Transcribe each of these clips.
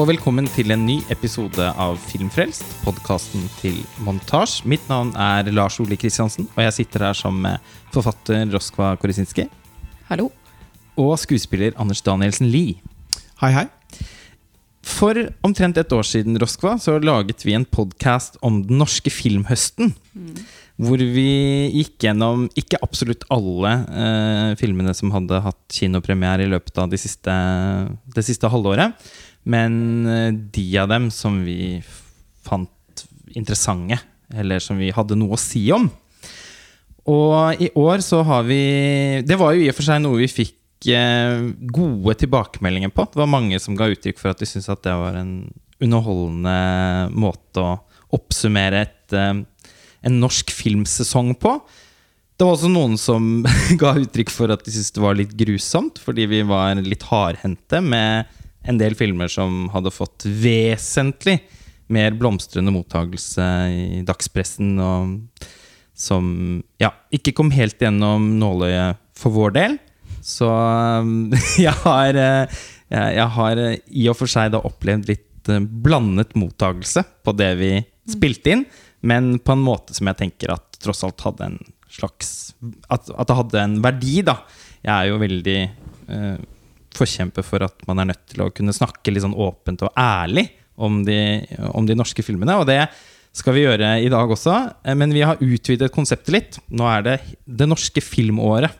og velkommen til en ny episode av Filmfrelst, podkasten til Montasj. Mitt navn er Lars Ole Kristiansen, og jeg sitter her som forfatter Roskva Korisinski. Hallo. Og skuespiller Anders Danielsen Lie. Hei, hei. For omtrent et år siden Roskva, så laget vi en podkast om den norske filmhøsten. Mm. Hvor vi gikk gjennom ikke absolutt alle eh, filmene som hadde hatt kinopremiere i løpet av det siste, det siste halvåret. Men eh, de av dem som vi fant interessante, eller som vi hadde noe å si om. Og i år så har vi Det var jo i og for seg noe vi fikk eh, gode tilbakemeldinger på. Det var mange som ga uttrykk for at de syntes at det var en underholdende måte å oppsummere et, eh, en norsk filmsesong på. Det var også noen som ga uttrykk for at de syntes det var litt grusomt, fordi vi var litt hardhendte med en del filmer som hadde fått vesentlig mer blomstrende mottagelse i dagspressen, og som ja, ikke kom helt gjennom nåløyet for vår del. Så jeg har, eh, jeg har i og for seg da opplevd litt eh, blandet mottagelse på det vi spilte inn, men på en måte som jeg tenker at tross alt hadde en slags At, at det hadde en verdi, da. Jeg er jo veldig forkjemper for at man er nødt til å kunne snakke litt sånn åpent og ærlig om de, om de, norske filmene. Og det skal vi gjøre i dag også. Eh, men vi har utvidet konseptet litt. Nå er det det norske filmåret.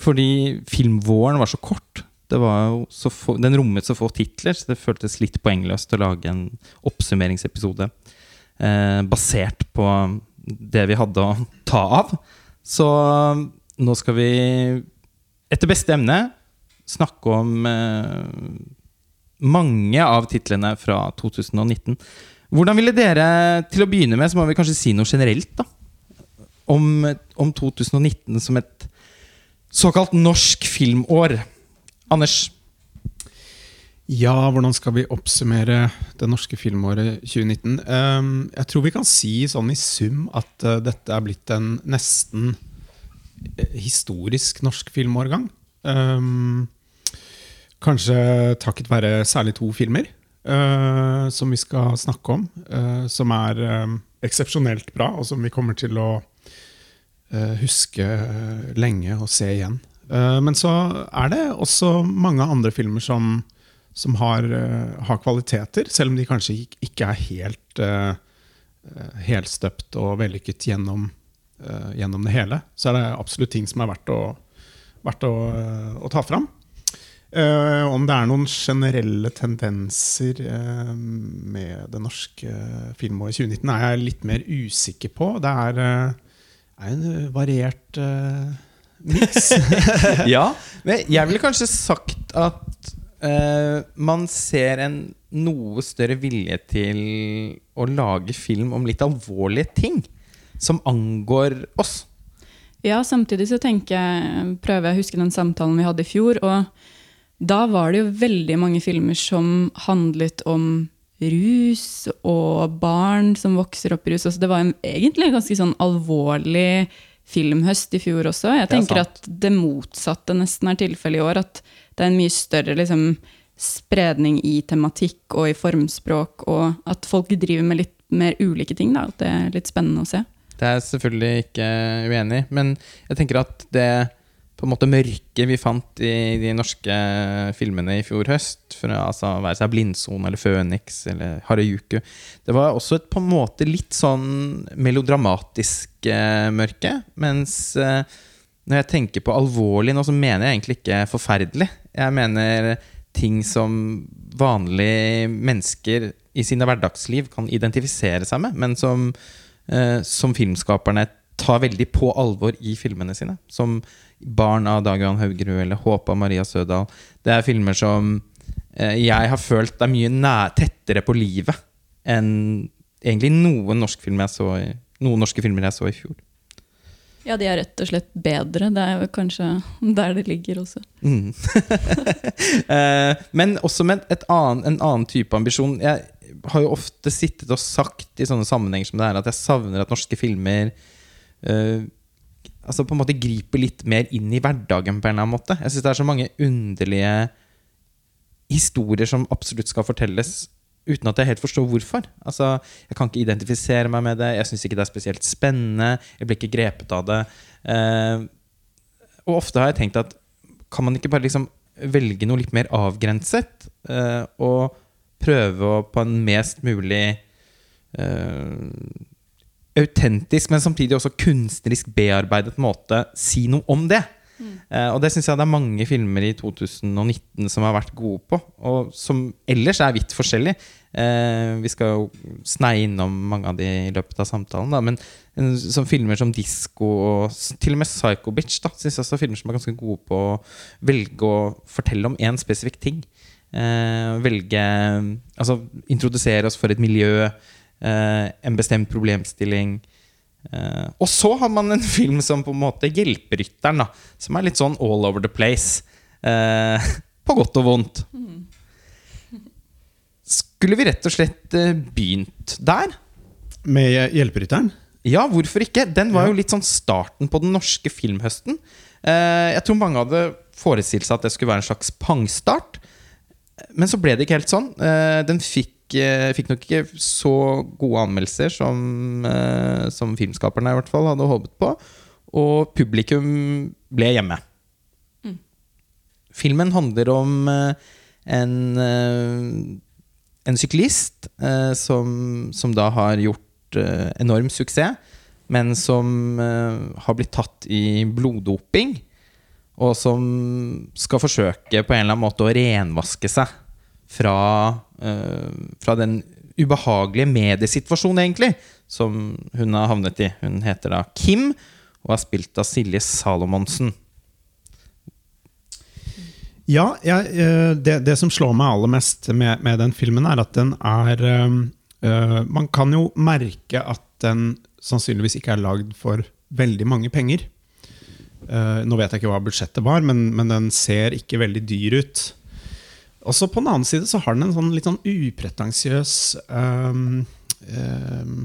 Fordi filmvåren var så kort. Få, den rommet så få titler, så det føltes litt poengløst å lage en oppsummeringsepisode eh, basert på det vi hadde å ta av. Så nå skal vi etter beste emne snakke om eh, mange av titlene fra 2019. Hvordan ville dere til å begynne med, så må vi kanskje si noe generelt, da. Om, om 2019 som et såkalt norsk filmår. Anders? Ja, hvordan skal vi oppsummere det norske filmåret 2019? Um, jeg tror vi kan si sånn i sum at uh, dette er blitt en nesten eh, historisk norsk filmårgang. Um, kanskje takket være særlig to filmer uh, som vi skal snakke om. Uh, som er um, eksepsjonelt bra, og som vi kommer til å uh, huske lenge og se igjen. men så er det også mange andre filmer som, som har, har, kvaliteter, selv om de kanskje ikke er helt helstøpt og vellykket gjennom, gjennom det hele. Så er det absolutt ting som er verdt å verdt å, å ta fram. Uh, om det er noen generelle tendenser uh, med det norske filmåret 2019, er jeg litt mer usikker på. Det er, uh, er en variert uh, miks. ja, men jeg ville kanskje sagt at man ser en noe større vilje til å lage film om litt alvorlige ting som angår oss. Ja, samtidig så tenker jeg, prøver jeg å huske den samtalen vi hadde i fjor. Og da var det jo veldig mange filmer som handlet om rus og barn som vokser opp i rus. Altså det var en, egentlig en ganske sånn alvorlig filmhøst i fjor også. Jeg tenker at det motsatte nesten er tilfellet i år. At det er en mye større liksom, spredning i tematikk og i formspråk, og at folk driver med litt mer ulike ting. Da. At det er litt spennende å se. Det er jeg selvfølgelig ikke uenig i. Men jeg tenker at det på en måte mørket vi fant i de norske filmene i fjor høst, for altså, være seg Blindsone eller Føniks eller Harajuku Det var også et på en måte litt sånn melodramatisk eh, mørke. Mens eh, når jeg tenker på alvorlig nå, så mener jeg egentlig ikke forferdelig. Jeg mener ting som vanlige mennesker i sine hverdagsliv kan identifisere seg med, men som som filmskaperne tar veldig på alvor i filmene sine. Som 'Barn' av Dag Johan Haugerud eller 'Håp' av Maria Sødal. Det er filmer som eh, jeg har følt er mye nær, tettere på livet enn egentlig noen, norsk film jeg så i, noen norske filmer jeg så i fjor. Ja, de er rett og slett bedre. Det er kanskje der det ligger også. Mm. eh, men også med annen, en annen type ambisjon. Jeg, har jo ofte sittet og sagt i sånne sammenhenger som det er, at jeg savner at norske filmer uh, altså på en måte griper litt mer inn i hverdagen på en eller annen måte. Jeg syns det er så mange underlige historier som absolutt skal fortelles, uten at jeg helt forstår hvorfor. Altså, Jeg kan ikke identifisere meg med det, jeg syns ikke det er spesielt spennende, jeg blir ikke grepet av det. Eh, og ofte har jeg tenkt at kan man ikke bare liksom velge noe litt mer avgrenset? Eh, og prøve å på en mest mulig uh, autentisk, men samtidig også kunstnerisk bearbeidet måte si noe om det. Eh, og det syns jeg det er mange filmer i 2019 som har vært gode på, og som ellers er vidt forskjellig. Uh, vi skal jo sneie innom mange av de i løpet av samtalen, da, men en, som filmer som Disko og til og med Psycho Bitch da, syns jeg også er filmer som er ganske gode på å velge å fortelle om én spesifikk ting. Eh, velge Altså introdusere oss for et miljø, eh, en bestemt problemstilling. Eh, og så har man en film som på en måte Hjelperytteren, da, som er litt sånn all over the place. Eh, på godt og vondt. Skulle vi rett og slett begynt der? Med Hjelperytteren? Ja, hvorfor ikke? Den var jo litt sånn starten på den norske filmhøsten. Jeg tror mange hadde forestilt seg at det skulle være en slags pangstart. Men så ble det ikke helt sånn. Eh, den fikk, eh, fikk nok ikke så gode anmeldelser som, eh, som filmskaperne i hvert fall hadde håpet på. Og publikum ble hjemme. Filmen handler om en, en syklist som, som da har gjort enorm suksess, men som har blitt tatt i bloddoping. Og som skal forsøke på en eller annen måte å renvaske seg fra, eh, fra den ubehagelige mediesituasjonen, egentlig, som hun har havnet i. Hun heter da Kim og er spilt av Silje Salomonsen. Ja, jeg, eh, det, det som slår meg aller mest med, med den filmen, er at den er eh, Man kan jo merke at den sannsynligvis ikke er lagd for veldig mange penger. Eh, nå vet jeg ikke hva budsjettet var, men, men den ser ikke veldig dyr ut. Og så på den annen side så har den en sånn litt sånn upretensiøs um, um,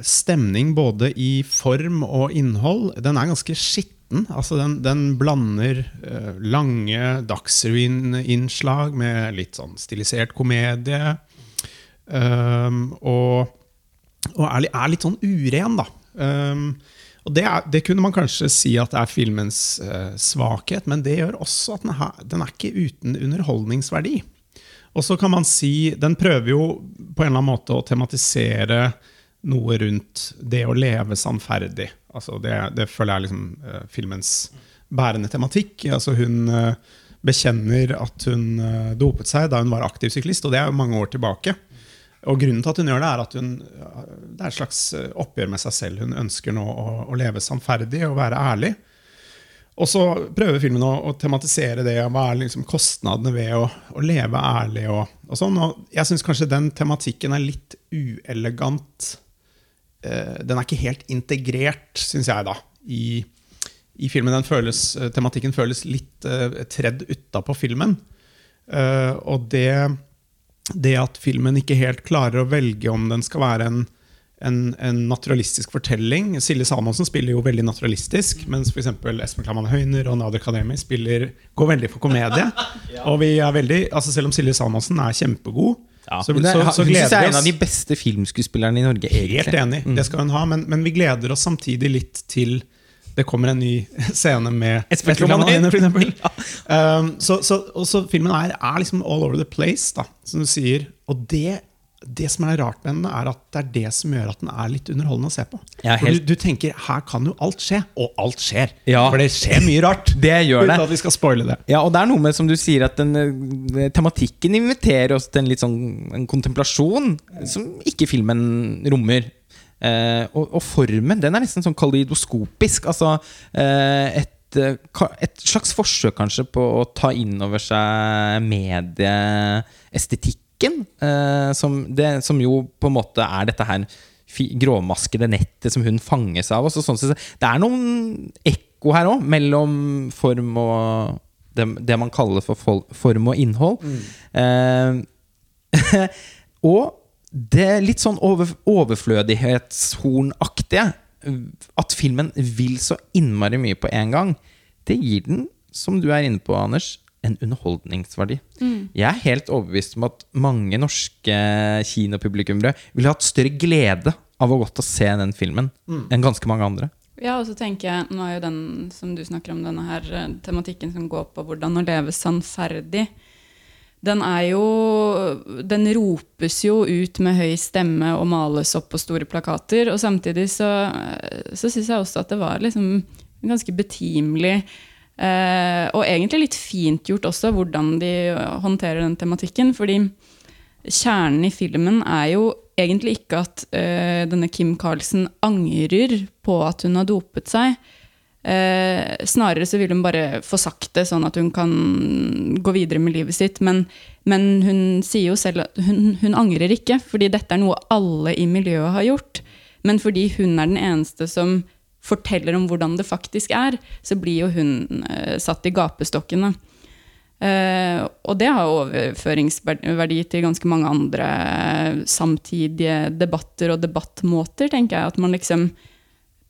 stemning både i form og innhold. Den er ganske skitten. Altså den, den blander uh, lange Dagsrevyen-innslag med litt sånn stilisert komedie. Um, og og er, er litt sånn uren, da. Ehm, og det, er, det kunne man kanskje si at det er filmens uh, svakhet, men det gjør også at den, ha, den er ikke uten underholdningsverdi. Og så kan man si Den prøver jo på en eller annen måte å tematisere noe rundt det å leve sannferdig. Altså det, det føler jeg er liksom uh, filmens bærende tematikk. Altså hun uh, bekjenner at hun dopet seg da hun var aktiv syklist, og det er jo mange år tilbake. Og grunnen til at hun gjør det, er at hun, det er et slags eh, oppgjør med seg selv. Hun ønsker nå å, å leve sannferdig og være ærlig. Og så prøver filmen å, å tematisere det. Hva er liksom kostnadene ved å, å leve ærlig? Og, og sånn. Og jeg syns kanskje den tematikken er litt uelegant. Eh, den er ikke helt integrert, syns jeg, da, i, i filmen. Føles, eh, tematikken føles litt uh, tredd utapå filmen. Uh, og det det at filmen ikke helt klarer å velge om den skal være en, en, en naturalistisk fortelling. Silje Salmonsen spiller jo veldig naturalistisk, mens f.eks. Espen Klaman Høyner og Nader Kademi spiller, går veldig for komedie. Og vi er veldig, altså Selv om Silje Salmonsen er kjempegod, så, Hun er- så, så gleder synes jeg Hun er en av de beste filmskuespillerne i Norge. Helt enig, Mm. det skal hun ha, men, men vi gleder oss samtidig litt til det kommer en ny scene med Espen f.eks. Eksempel. Um, så, så, så filmen er, er liksom all over the place, da, som du sier. Og det, det som er rart med den, er at det er det som gjør at den er litt underholdende å se på. Ja, helt- du, du tenker her kan jo alt skje, og alt skjer. Ja. For det skjer mye rart. Det gjør det. Uten at vi skal spoile det. Ja, og det er noe med, som du sier, at den, eh, tematikken inviterer oss til en litt sånn en kontemplasjon som ikke filmen rommer. Eh, og, og formen, den er nesten sånn kaleidoskopisk. Altså eh, et, eh, et slags forsøk kanskje på å ta inn over seg medieestetikken. Eh, som, det, som jo på en måte er dette her gråmaskede nettet som hun fanges av. Også, sånn, så det er noen ekko her òg, mellom form og det, det man kaller for form og innhold. Eh, og det litt sånn over, overflødighetshornaktige, at filmen vil så innmari mye på en gang, det gir den, som du er inne på, Anders, en underholdningsverdi. Jeg er helt overbevist om at mange norske kinopublikummere ville hatt større glede av å gått og se den filmen enn ganske mange andre. Ja, og så tenker jeg, nå er jo den som du snakker om, denne her eh, tematikken som går på hvordan å leve sannferdig, den er jo Den ropes jo ut med høy stemme og males opp på store plakater. Og samtidig så, så syns jeg også at det var liksom ganske betimelig eh, og egentlig litt fint gjort også, hvordan de håndterer den tematikken. Fordi kjernen i filmen er jo egentlig ikke at eh, denne Kim Carlsen angrer på at hun har dopet seg. Eh, snarere så vil hun bare få sagt det, sånn at hun kan gå videre med livet sitt. Men, men hun sier jo selv at hun, hun, angrer ikke, fordi dette er noe alle i miljøet har gjort. Men fordi hun er den eneste som forteller om hvordan det faktisk er, så blir jo hun eh, satt i gapestokkene. Eh, og det har overføringsverdi til ganske mange andre samtidige debatter og debattmåter, tenker jeg. At man liksom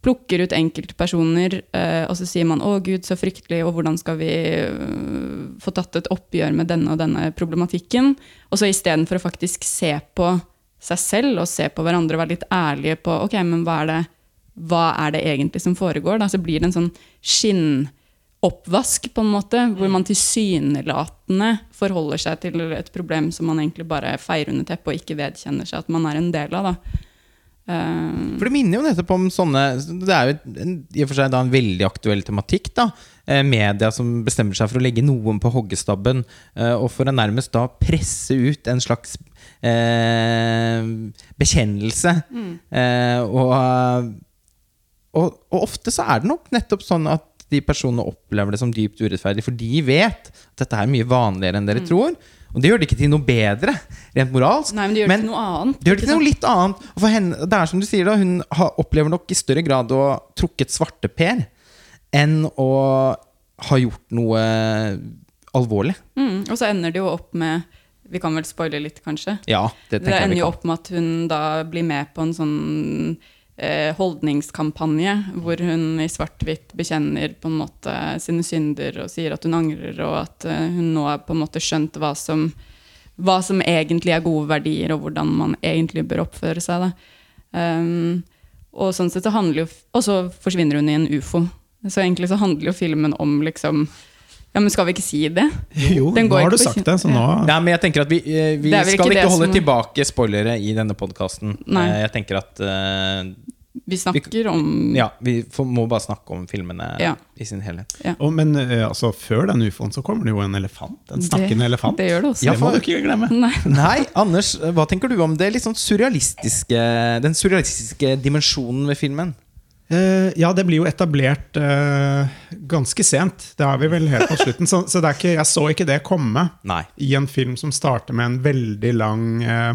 plukker ut enkeltpersoner, uh, og så sier man 'Å, gud, så fryktelig', og hvordan skal vi uh, få tatt et oppgjør med denne og denne problematikken? Og så istedenfor å faktisk se på seg selv og se på hverandre og være litt ærlige på 'Ok, men hva er det, hva er det egentlig som foregår?' Da så blir det en sånn skinnoppvask, på en måte, hvor man tilsynelatende forholder seg til et problem som man egentlig bare feier under teppet og ikke vedkjenner seg at man er en del av. da. For det minner jo nettopp om sånne Det er jo en, i og for seg da en veldig aktuell tematikk. da eh, Media som bestemmer seg for å legge noen på hoggestabben, eh, og for å nærmest da presse ut en slags eh, bekjennelse. Mm. Eh, og, og, og, ofte så er det nok nettopp sånn at de personene opplever det som dypt urettferdig, for de vet at dette er mye vanligere enn dere mm. tror. Og det gjør det ikke til noe bedre, rent moralsk. Nei, men det gjør det til noe annet. Det gjør det til noe litt annet. Og for henne, det er som du sier da, Hun opplever nok i større grad å ha trukket svarteper enn å ha gjort noe alvorlig. Mm, og så ender det jo opp med Vi kan vel spoile litt, kanskje? Ja, Det det ender jo opp med at hun da blir med på en sånn holdningskampanje hvor hun i svart-hvitt bekjenner på en måte sine synder og sier at hun angrer, og at eh, hun nå har på en måte skjønt hva som, hva som egentlig er gode verdier, og hvordan man egentlig bør oppføre seg. Um, og sånn sett så handler jo Og så forsvinner hun i en ufo. Så egentlig så handler jo filmen om liksom ja, men Skal vi ikke si det? Jo, nå har du sagt det. Så nå... Nei, men jeg tenker at Vi, vi ikke skal ikke, holde som... tilbake spoilere i denne podkasten. Jeg tenker at uh, vi snakker vi, om Ja, vi får, må bare snakke om filmene ja. i sin helhet. Ja. Oh, men uh, altså, før den ufoen så kommer det jo en elefant. En snakkende det, elefant. Det gjør det også. Ja, det må du ikke glemme. Nei. Nei. Anders, hva tenker du om det litt sånn surrealistiske den surrealistiske dimensjonen ved filmen? Uh, ja, det blir jo etablert uh, ganske sent. Det er vi vel helt på slutten. Så, så ikke, jeg så ikke det komme Nei. i en film som starter med en veldig lang uh,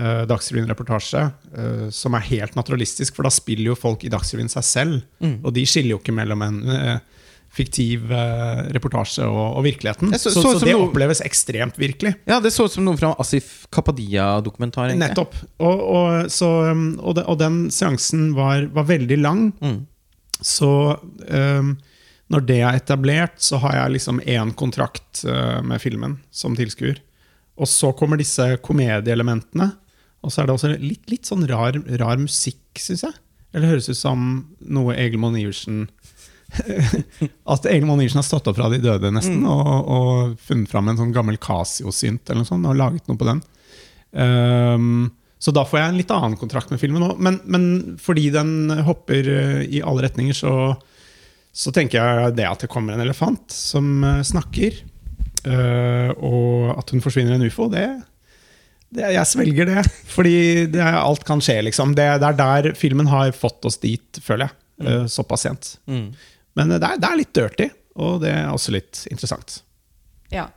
Dagsrevyen-reportasje som er helt naturalistisk, for da spiller jo folk i Dagsrevyen seg selv. Mm. Og de skiller jo ikke mellom en fiktiv uh, reportasje og, og virkeligheten. Så, så, så, så det noe, oppleves ekstremt virkelig. Ja, Det så ut som noe fra Asif Kapadia-dokumentar. Nettopp. Og, og, um, og, de, og, den seansen var, var veldig lang. Mm. Så um, når det er etablert, så har jeg liksom én kontrakt uh, med filmen som tilskuer. Og så kommer disse komedieelementene. Og så er det også litt, litt sånn rar, rar musikk, syns jeg. Eller det høres ut som noe Egil Monn Iversen At Egil Monn Iversen har stått opp fra de døde, nesten, mm. og, og, funnet fram en sånn gammel Casio-synt eller noe sånt, og laget noe på den. Um, så da får jeg en litt annen kontrakt med filmen òg. Men, men, fordi den hopper uh, i alle retninger, så, så, tenker jeg det at det kommer en elefant som uh, snakker, uh, og at hun forsvinner en ufo, det det, jeg svelger det. Fordi det, alt kan skje, liksom. Det, det, er der filmen har fått oss dit, føler jeg. Uh, såpass sent. Mm. Men det er, det er, litt dirty, og det er også litt interessant. Ja.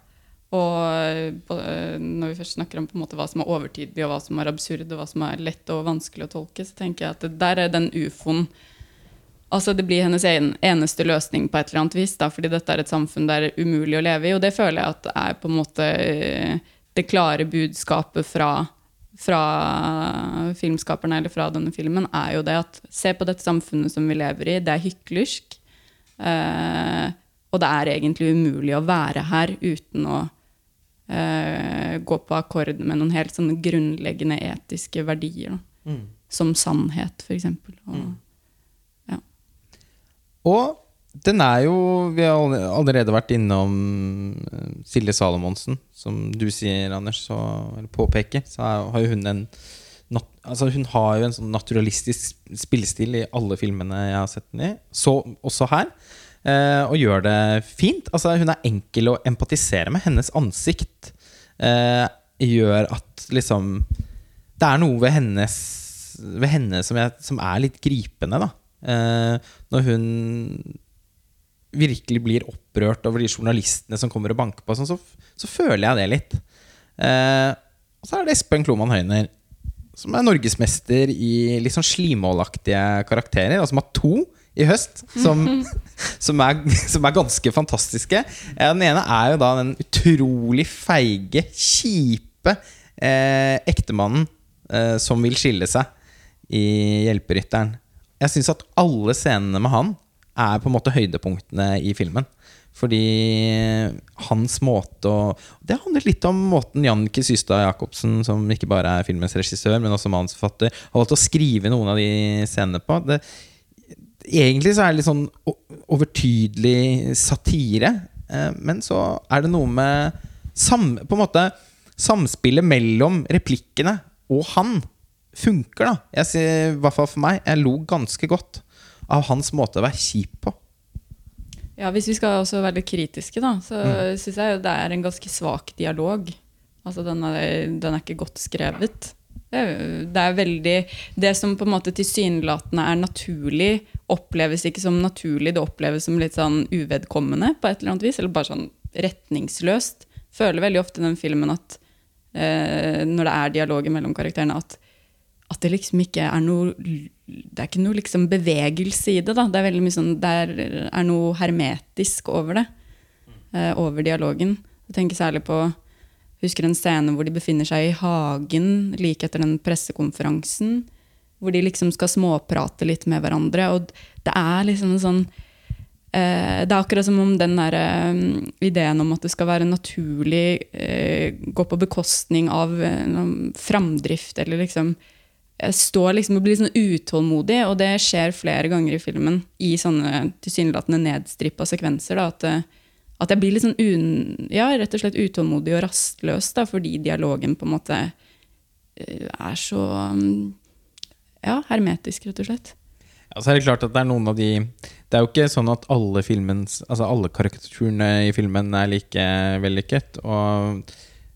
Og uh, når vi først snakker om hva som er overtidig, og hva som er absurd, og hva som er lett og vanskelig å tolke, så tenker jeg at der er den ufoen Altså Det blir hennes en, eneste løsning på et eller annet vis, da, fordi dette er et samfunn det er umulig å leve i. Og det føler jeg at er på en måte uh, det klare budskapet fra, fra filmskaperne eller fra denne filmen, er jo det at se på dette samfunnet som vi lever i. Det er hyklersk. Eh, Og det er egentlig umulig å være her uten å eh, gå på akkord med noen helt sånne grunnleggende etiske verdier. Da. Som sannhet, f.eks. Og, ja. Og den er jo Vi har allerede vært innom eh, Silje Salomonsen, som du sier, Anders, så, eller påpeker. Så har jo hun en altså Hun har jo en sånn naturalistisk spillestil i alle filmene jeg har sett henne i. Så også her. Eh, og gjør det fint. Altså Hun er enkel å empatisere med. Hennes ansikt eh, gjør at liksom Det er noe ved hennes Ved henne som, jeg, som er litt gripende, da. Eh, når hun virkelig blir opprørt over de journalistene som kommer og banker på, sånn, så, så føler jeg det litt. Eh, og så er det Espen Kloman Høyner, som er norgesmester i litt sånn slimålaktige karakterer. Og som har to i høst, som, som, er, som er ganske fantastiske. Den ene er jo da den utrolig feige, kjipe eh, ektemannen eh, som vil skille seg i Hjelperytteren. Jeg syns at alle scenene med han er på en måte høydepunktene i filmen. Fordi hans måte å Det handler litt om måten Jannicke Systad Jacobsen, som ikke bare er filmens regissør, men også manusforfatter, har valgt å skrive noen av de scenene på. Det, egentlig så er det litt sånn overtydelig satire, eh, men så er det noe med sam, på en måte Samspillet mellom replikkene og han funker, da. Jeg sier, I hvert fall for meg. Jeg lo ganske godt av hans måte å være kjip på. Ja, Hvis vi skal også være litt kritiske, da, så Mm. syns jeg det er en ganske svak dialog. Altså, den er, den er ikke godt skrevet. Det er, det er veldig Det som på en måte tilsynelatende er naturlig, oppleves ikke som naturlig. Det oppleves som litt sånn uvedkommende på et eller annet vis. Eller bare sånn retningsløst. Føler veldig ofte i den filmen at eh, når det er dialoger mellom karakterene, at at det liksom ikke er noe Det er ikke noe liksom bevegelse i det. da. Det er veldig mye sånn, det er, noe hermetisk over det. Uh, over dialogen. Jeg tenker særlig på husker en scene hvor de befinner seg i hagen like etter den pressekonferansen. Hvor de liksom skal småprate litt med hverandre. Og det er liksom en sånn eh, Det er akkurat som om den der, eh, ideen om at det skal være naturlig, gå på bekostning av framdrift, eller liksom jeg står liksom og blir sånn utålmodig, og det skjer flere ganger i filmen i sånne tilsynelatende nedstrippa sekvenser. Da, at, eh, at jeg blir litt sånn un, ja, rett og slett utålmodig og rastløs da, fordi dialogen på en måte eh, er så mm, ja, hermetisk, rett og slett. Ja, så er det klart at det er noen av de Det er jo ikke sånn at alle filmens Altså alle karikaturene i filmen er like vellykket. Og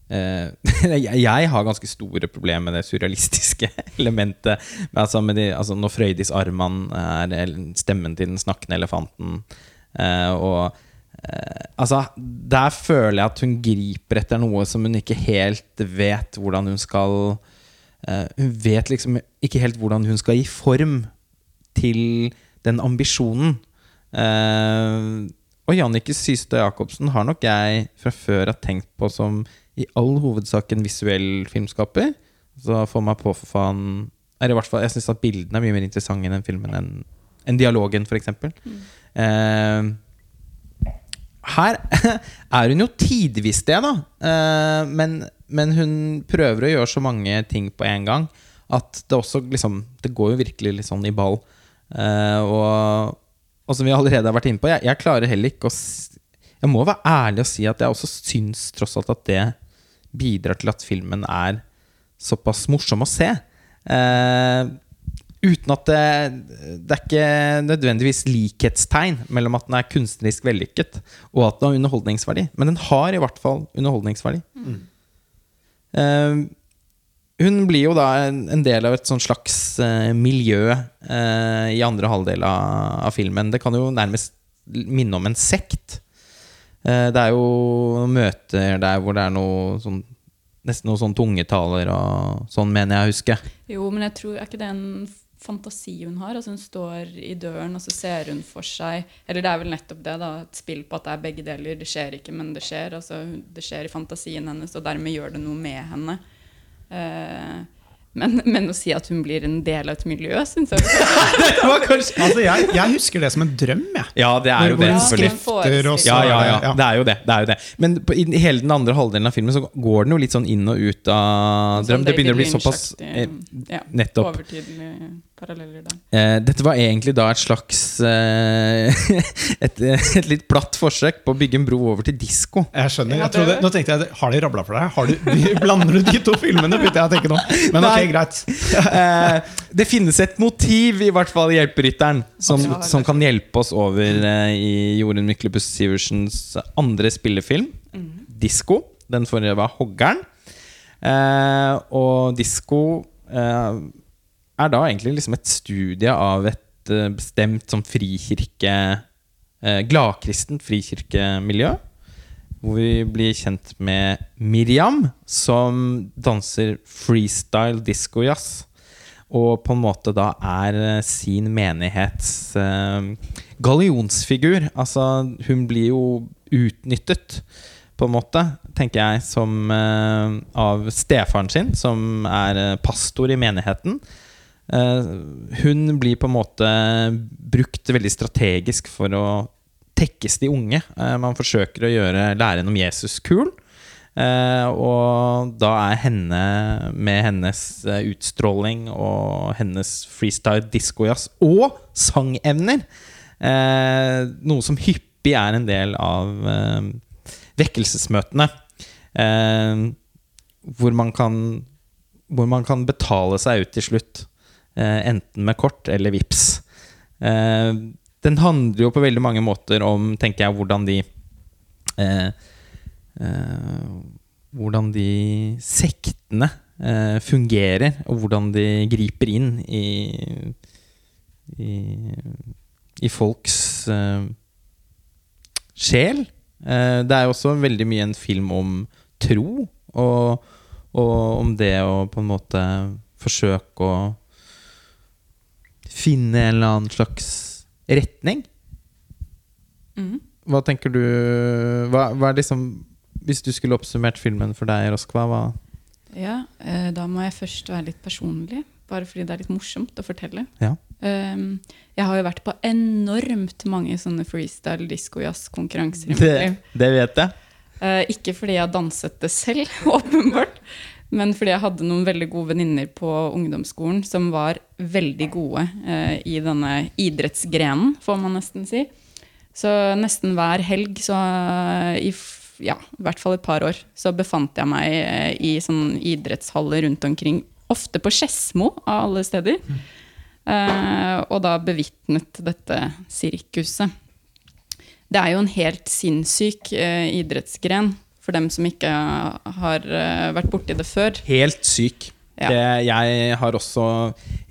eh, jeg, har ganske store problemer med det surrealistiske elementet. Men altså, de, altså når Frøydis Arman er stemmen til den snakkende elefanten. uh, og uh, altså, der føler jeg at hun griper etter noe som hun ikke helt vet hvordan hun skal Hun vet liksom ikke helt hvordan hun skal gi form til den ambisjonen. Eh, og Jannicke Systad Jacobsen har nok jeg fra før har tenkt på som i all hovedsak en visuell filmskaper. Så få meg på, for faen er i hvert fall, Jeg syns at bildene er mye mer interessante i den filmen enn enn dialogen, f.eks. Mm. Eh, her er hun jo tidvis det, da. Eh, men, men hun prøver å gjøre så mange ting på en gang at det også liksom Det går jo virkelig litt sånn i ball. Eh, og, og som vi allerede har vært inne på, jeg, jeg klarer heller ikke å Jeg må være ærlig og si at jeg også syns tross alt at det bidrar til at filmen er såpass morsom å se. Eh, uten at det, det er ikke nødvendigvis likhetstegn mellom at den er kunstnerisk vellykket og at den har underholdningsverdi. Men den har i hvert fall underholdningsverdi. Eh, hun blir jo da en, del av et slags eh, miljø eh, i andre halvdel av, filmen. Det kan jo nærmest minne om en sekt. Eh, det er jo møter der hvor det er noe sånn Nesten noe sånn tungetaler og sånn, mener jeg å huske. Jo, men jeg tror, er ikke det en fantasi hun har? Altså Hun står i døren, og så ser hun for seg Eller det er vel nettopp det, da. Et spill på at det er begge deler. Det skjer ikke, men det skjer. Altså, det skjer i fantasien hennes, og dermed gjør det noe med henne. Eh, Men, men å si at hun blir en del av et miljø, syns jeg Det var kanskje Altså, jeg, jeg husker det som en drøm, jeg. Ja, det er jo Hvor det. skrifter og så Ja, ja, ja. det- er jo det. det, er jo det. Men på, i hele den andre halvdelen av filmen så går den jo litt sånn inn og ut av drøm. Det begynner å bli såpass eh, Nettopp. Overtydelige paralleller der. Eh, dette var egentlig da et slags eh, et, et litt platt forsøk på å bygge en bro over til disko. Jeg skjønner. Jeg trodde, nå tenkte jeg, Har de rabla for deg? Har du, blander du de to filmene? begynte jeg å tenke nå. Men ok, greit. Eh, det finnes et motiv, i hvert fall i Hjelperytteren, som, Ja, som kan hjelpe oss over eh, i Jorunn Myklebust Sivertsens andre spillefilm, Disko. Den forrige var 'Hoggern'. Eh, og Disko eh, er da egentlig liksom et studie av et eh, bestemt sånn frikirke eh, Gladkristent frikirkemiljø. Hvor vi blir kjent med Miriam, som danser freestyle disco-jazz. Og på en måte da er eh, sin menighets eh, gallionsfigur. Altså, hun blir jo utnyttet, på en måte, tenker jeg, som eh, av stefaren sin, som er eh, pastor i menigheten. Eh, hun blir på en måte brukt veldig strategisk for å tekkes de unge. Eh, man forsøker å gjøre læren om Jesus kul. Eh, og da er henne, med hennes utstråling og hennes freestyle disco-jazz og sangevner, eh, noe som hyppig er en del av vekkelsesmøtene. Hvor man kan hvor man kan betale seg ut til slutt. Eh, enten med kort eller vips. Eh, den handler jo på veldig mange måter om tenker jeg, hvordan de eh, Hvordan de sektene fungerer, og hvordan de griper inn i i, i folks sjel. Det er jo også veldig mye en film om tro, og, og om det å på en måte forsøke å finne en eller annen slags retning. Mm. Hva tenker du hva, hva liksom Hvis du skulle oppsummert filmen for deg, Roskva, hva Ja, eh, da må jeg først være litt personlig, bare fordi det er litt morsomt å fortelle. Ja. Um, jeg har jo vært på enormt mange sånne freestyle disco-jazz-konkurranser i mitt Det, det vet jeg. Uh, ikke fordi jeg har danset det selv, åpenbart, men fordi jeg hadde noen veldig gode venninner på ungdomsskolen som var veldig gode eh, i denne idrettsgrenen, får man nesten si. Så nesten hver helg, så eh, i ja, i hvert fall et par år, så befant jeg meg eh, i sånn idrettshaller rundt omkring. Ofte på Skedsmo, av alle steder. Eh, og da bevitnet dette sirkuset. Det er jo en helt sinnssyk eh, idrettsgren for dem som ikke har eh, vært borti det før. Helt syk. Ja. Det, jeg har også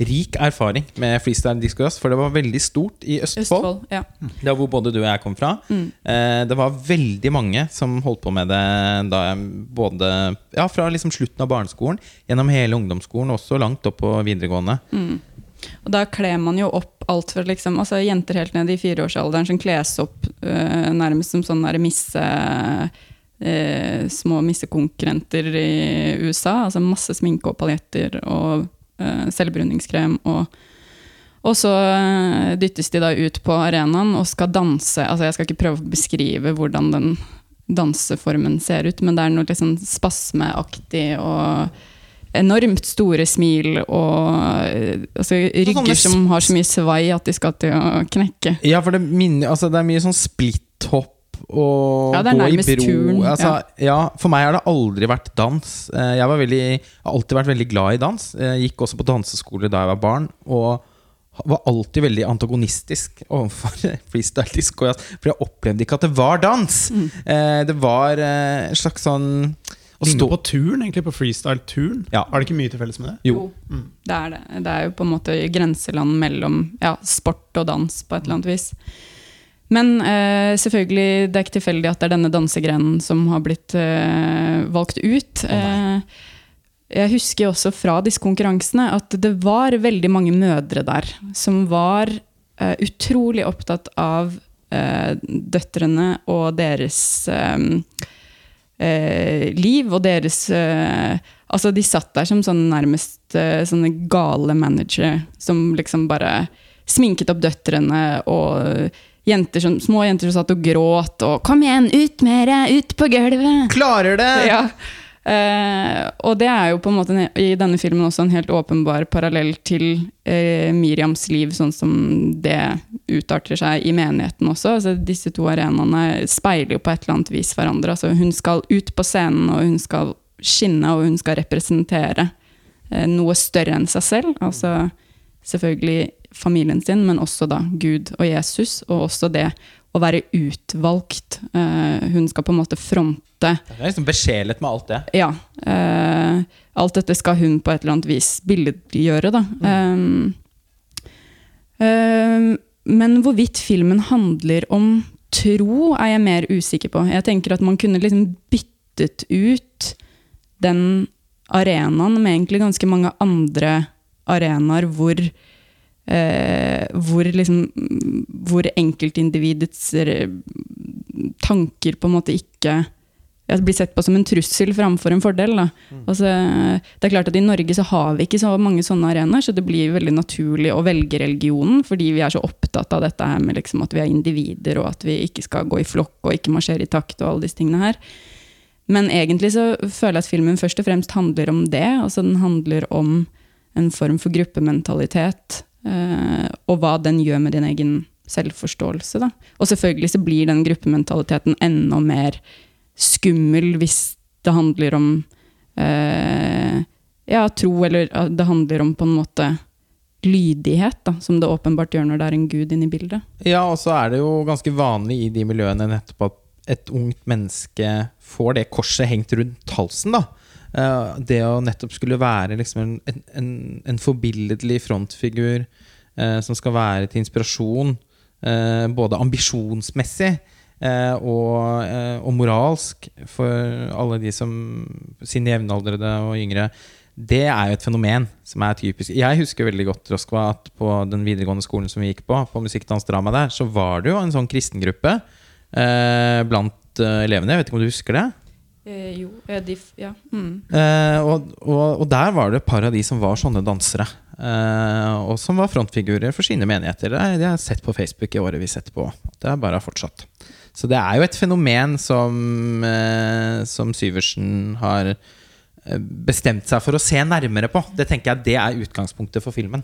rik erfaring med freestyle disco for det var veldig stort i Østfold. Østfold. Ja. Det er hvor både du og jeg kom fra. Eh, det var veldig mange som holdt på med det da jeg både Ja, fra liksom slutten av barneskolen, gjennom hele ungdomsskolen, også langt opp på videregående. Og da kler man jo opp alt fra liksom, altså jenter helt ned i fireårsalderen som kles opp øh, nærmest som sånn misse, eh, små missekonkurrenter i USA. Altså masse sminke og paljetter og eh, selvbruningskrem. Og, og så eh, dyttes de da ut på arenaen og skal danse. Altså jeg skal ikke prøve å beskrive hvordan den danseformen ser ut, men det er noe litt sånn spasmeaktig og enormt store smil og eh, altså, rygger som har så mye svai at de skal til å knekke. Ja, for det, minner, altså, det er mye sånn splitthopp og Ja, det er gå i bro. turn, Altså, ja. For meg har det aldri vært dans. Eh, Jeg var veldig, har alltid vært veldig glad i dans. Jeg gikk også på danseskole da jeg var barn. Og var alltid veldig antagonistisk overfor freestyle disco. For jeg opplevde ikke at det var dans. Mm. Eh, Det var eh, en slags sånn å stå på turn, egentlig, på freestyle-turn. Ja. Har det ikke mye til felles med det? Jo. Det er det. Det er jo på en måte grenseland mellom ja, sport og dans på et eller annet vis. Men eh, selvfølgelig, det er ikke tilfeldig at det er denne dansegrenen som har blitt eh, valgt ut. Oh, jeg husker også fra disse konkurransene at det var veldig mange mødre der som var eh, utrolig opptatt av eh, døtrene og deres liv og deres Altså, de satt der som sånn nærmest sånne gale managere som liksom bare sminket opp døtrene og jenter som, små jenter som satt og gråt og 'Kom igjen, ut med det! Ut på gulvet!' Klarer det! Ja. Eh, og det er jo på en måte i denne filmen også en helt åpenbar parallell til eh, Miriams liv, sånn som det utarter seg i menigheten også. Altså, disse to arenaene speiler jo på et eller annet vis hverandre. Altså, hun skal ut på scenen, og hun skal skinne, og hun skal representere eh, noe større enn seg selv. Altså selvfølgelig familien sin, men også da Gud og Jesus, og også det å være utvalgt. Uh, hun skal på en måte fronte Det er liksom besjelet med alt det. ja. Uh, alt dette skal hun på et eller annet vis billedgjøre, da. Eh, Uh, men hvorvidt filmen handler om tro, er jeg mer usikker på. Jeg tenker at man kunne liksom byttet ut den arenaen med egentlig ganske mange andre arenaer hvor eh, hvor liksom Hvor enkeltindividets eh, tanker på en måte ikke ja, blir sett på som en trussel framfor en fordel. Da. Altså, det er klart at I Norge så har vi ikke så mange sånne arenaer, så det blir veldig naturlig å velge religionen, fordi vi er så opptatt av dette her med liksom at vi er individer, og at vi ikke skal gå i flokk og ikke marsjere i takt. og alle disse tingene her. Men egentlig så føler jeg at filmen først og fremst handler om det. altså Den handler om en form for gruppementalitet, og hva den gjør med din egen selvforståelse. Da. Og selvfølgelig så blir den gruppementaliteten enda mer skummel hvis det handler om eh, ja, tro, eller eh, det handler om på en måte lydighet, da, som det åpenbart gjør når det er en gud inne i bildet. Ja, og så er det jo ganske vanlig i de miljøene nettopp at et ungt menneske får det korset hengt rundt halsen. da. Eh, Det å nettopp skulle være liksom en, en, en, forbilledlig frontfigur eh, som skal være til inspirasjon, eh, både ambisjonsmessig eh, og, eh, og moralsk for alle de som sine jevnaldrende og yngre. Det er jo et fenomen som er typisk. Jeg husker veldig godt Roskva, at på den videregående skolen som vi gikk på, på musikkdansdrama der, så var det jo en sånn kristengruppe eh, blant eh, elevene. Jeg vet ikke om du husker det? Eh, jo, de, ja. Mm. Eh, og, og, og der var det et par av de som var sånne dansere. Eh, og som var frontfigurer for sine menigheter. Det har jeg sett på Facebook i årevis etterpå. Det er bare fortsatt. Så det er jo et fenomen som, eh, som Syversen har eh, bestemt seg for å se nærmere på. Det tenker jeg det er utgangspunktet for filmen.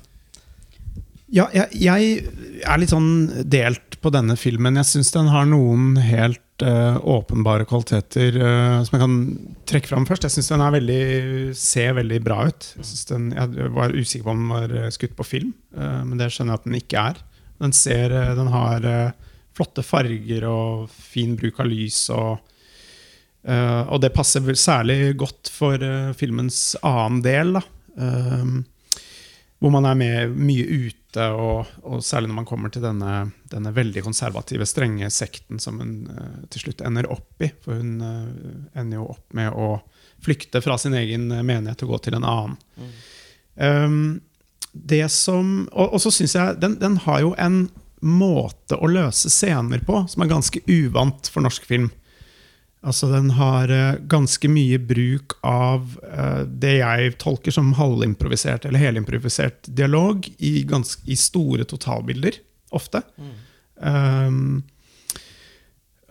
Ja, jeg, jeg er litt sånn delt på denne filmen. Jeg syns den har noen helt uh, åpenbare kvaliteter uh, som jeg kan trekke fram først. Jeg syns den veldig, ser veldig bra ut. Jeg, den, jeg var usikker på om den var eh, skutt på film, uh, men det skjønner jeg at den ikke er. Den, ser, den har flotte farger og fin bruk av lys. og og det passer særlig godt for filmens annen del. Da. Hvor man er med mye ute, og, og særlig når man kommer til denne, denne veldig konservative, strenge sekten som hun uh, til slutt ender opp i. For hun uh, ender jo opp med å flykte fra sin egen eh, menighet og gå til en annen. Um, det som, og, og så syns jeg den, den har jo en måte å løse scener på som er ganske uvant for norsk film. Altså Den har eh, ganske mye bruk av eh, det jeg tolker som halvimprovisert eller helimprovisert dialog i, ganske, i store totalbilder, ofte. Um,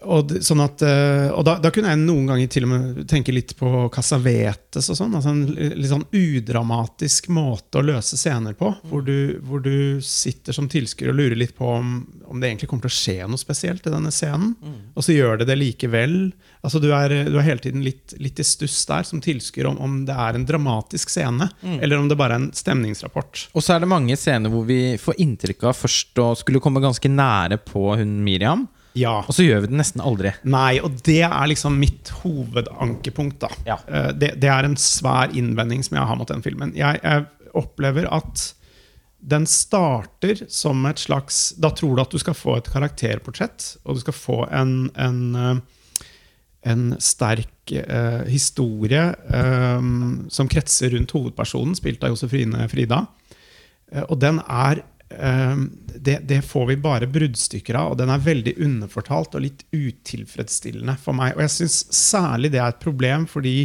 og, sånn at, eh, og da, da kunne jeg noen ganger til og med tenke litt på Casavetes og sånn. Altså en litt sånn udramatisk måte å løse scener på. Hvor, du, hvor du sitter som tilskuer og lurer litt på om, om det egentlig kommer til å skje noe spesielt i denne scenen. Og så gjør det det likevel. Altså Du er, du er hele tiden litt, litt i stuss der som tilskuer om, om det er en dramatisk scene, eller om det bare er en stemningsrapport. Og så er det mange scener hvor vi får inntrykk av først å skulle komme ganske nære på hun Miriam, Ja. og så gjør vi det nesten aldri. Nei, og det er liksom mitt hovedankepunkt. da. Ja. Eh, Det, det er en svær innvending som jeg har mot den filmen. Jeg, jeg opplever at den starter som et slags Da tror du at du skal få et karakterportrett, og du skal få en, en, eh, en sterk eh, historie eh, som kretser rundt hovedpersonen, spilt av Josefine Frida. Eh, og den er det, det får vi bare bruddstykker av, og den er veldig underfortalt og litt utilfredsstillende for meg. Og jeg syns særlig det er et problem, fordi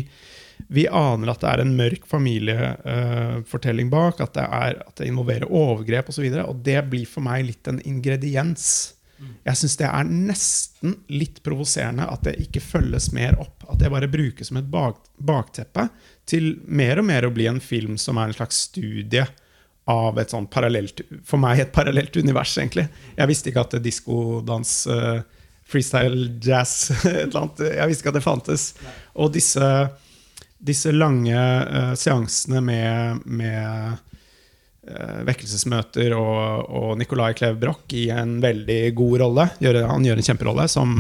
vi aner at det er en mørk familiefortelling bak, at det, er, at det involverer overgrep osv. Og, så og det blir for meg litt en ingrediens. Jeg syns det er nesten litt provoserende at det ikke følges mer opp. At det bare brukes som et bak, bakteppe til mer og mer å bli en film som er en slags studie av et sånn parallelt For meg et parallelt univers, egentlig. Jeg visste ikke at diskodans, uh, freestyle jazz et eller annet, Jeg visste ikke at det fantes. Og disse, disse lange uh, seansene med, med vekkelsesmøter og, og Nicolai Klev Broch i en veldig god rolle. Gjør, han gjør en kjemperolle som,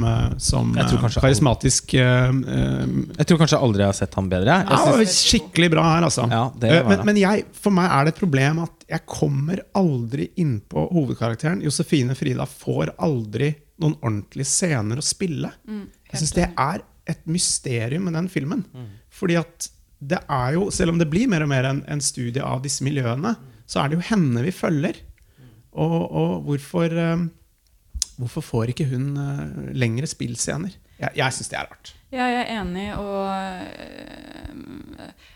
som karismatisk Jeg tror kanskje aldri jeg har sett han bedre. Jeg ja. Skikkelig bra her, altså. Ja, men, men jeg, for meg er det et problem at jeg kommer aldri innpå hovedkarakteren. Josefine Frida får aldri noen ordentlige scener å spille. Mm, jeg syns det er et mysterium med den filmen. Mm. Fordi at det er jo, selv om det blir mer og mer en, en studie av disse miljøene, så er det jo henne vi følger. Og, og hvorfor, um, hvorfor får ikke hun uh, lengre spillscener? Jeg, jeg syns det er rart. Ja, jeg er enig. Og,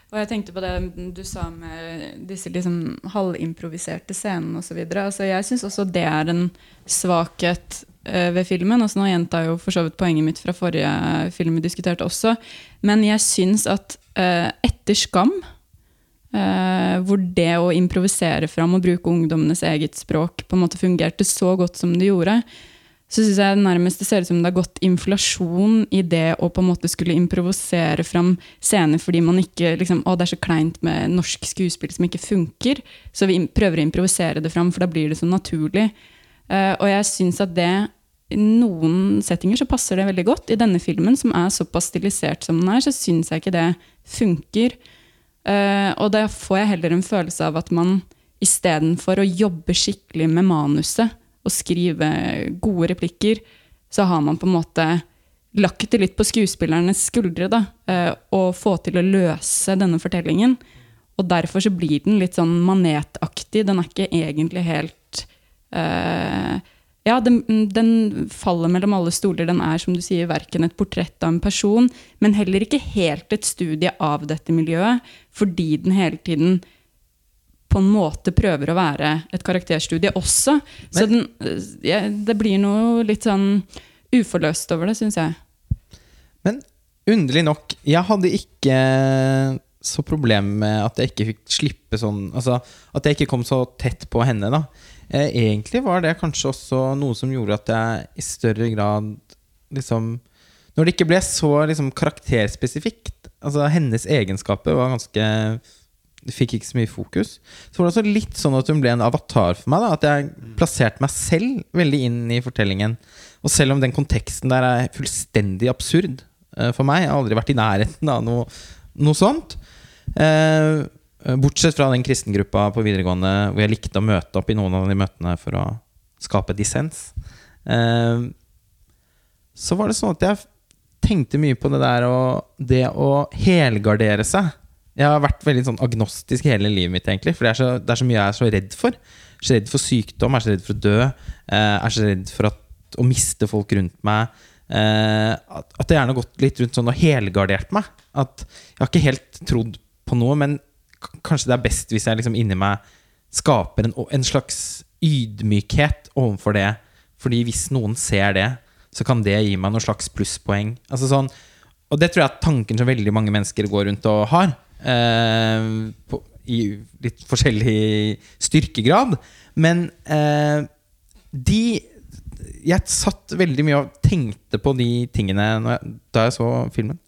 og, jeg tenkte på det du sa med disse liksom halvimproviserte scenene osv. Altså, jeg syns også det er en svakhet ved filmen. Altså, nå gjentar jo for så vidt poenget mitt fra forrige film vi diskuterte også. Men jeg syns at etter Skam, uh, hvor det å improvisere fram og bruke ungdommenes eget språk på en måte fungerte så godt som det gjorde, så syns jeg nærmest det ser ut som det har gått inflasjon i det å på en måte skulle improvisere fram scener fordi man ikke liksom, Å, det er så kleint med norsk skuespill som ikke funker. Så vi prøver å improvisere det fram, for da blir det så naturlig. Uh, og jeg syns at det i noen settinger så passer det veldig godt. I denne filmen, som er såpass stilisert som den er, så syns jeg ikke det funker. Og da får jeg heller en følelse av at man istedenfor å jobbe skikkelig med manuset, og skrive gode replikker, så har man på en måte lagt det litt på skuespillernes skuldre. da, uh, Og få til å løse denne fortellingen. Og derfor så blir den litt sånn manetaktig. Den er ikke egentlig helt uh, Ja, den, den, faller mellom alle stoler. Den er som du sier, verken et portrett av en person, men heller ikke helt et studie av dette miljøet, fordi den hele tiden på en måte prøver å være et karakterstudie også. Men, så den, ja, det blir noe litt sånn uforløst over det, syns jeg. Men underlig nok, jeg hadde ikke så problem med at jeg ikke fikk slippe sånn Altså at jeg ikke kom så tett på henne, da. Eh, egentlig var det kanskje også noe som gjorde at jeg i større grad liksom Når det ikke ble så liksom, karakterspesifikt Altså hennes egenskaper var ganske fikk ikke så mye fokus. Så var det også litt sånn at hun ble en avatar for meg. Da, at jeg plasserte meg selv veldig inn i fortellingen. Og selv om den konteksten der er fullstendig absurd uh, for meg, jeg har aldri vært i nærheten av noe, noe sånt. Uh, bortsett fra den kristengruppa på videregående hvor jeg likte å møte opp i noen av de møtene for å skape dissens. Uh, så var det sånn at jeg tenkte mye på det der og det å helgardere seg. Jeg har vært veldig sånn agnostisk hele livet mitt, egentlig. For det er, så, det er så mye jeg er så redd for. Jeg er så redd for sykdom, jeg er så redd for å dø. Jeg eh, er så redd for at, å miste folk rundt meg. Eh, at jeg gjerne har gått litt rundt sånn og helgardert meg. At jeg har ikke helt trodd på noe, men kanskje det er best hvis jeg liksom inni meg skaper en, en slags ydmykhet overfor det. Fordi hvis noen ser det, så kan det gi meg noen slags plusspoeng. Altså sånn, og det tror jeg er tanken som veldig mange mennesker går rundt og har. Eh, på, I litt forskjellig styrkegrad. Men eh, de Jeg satt veldig mye og tenkte på de tingene jeg, da jeg så filmen.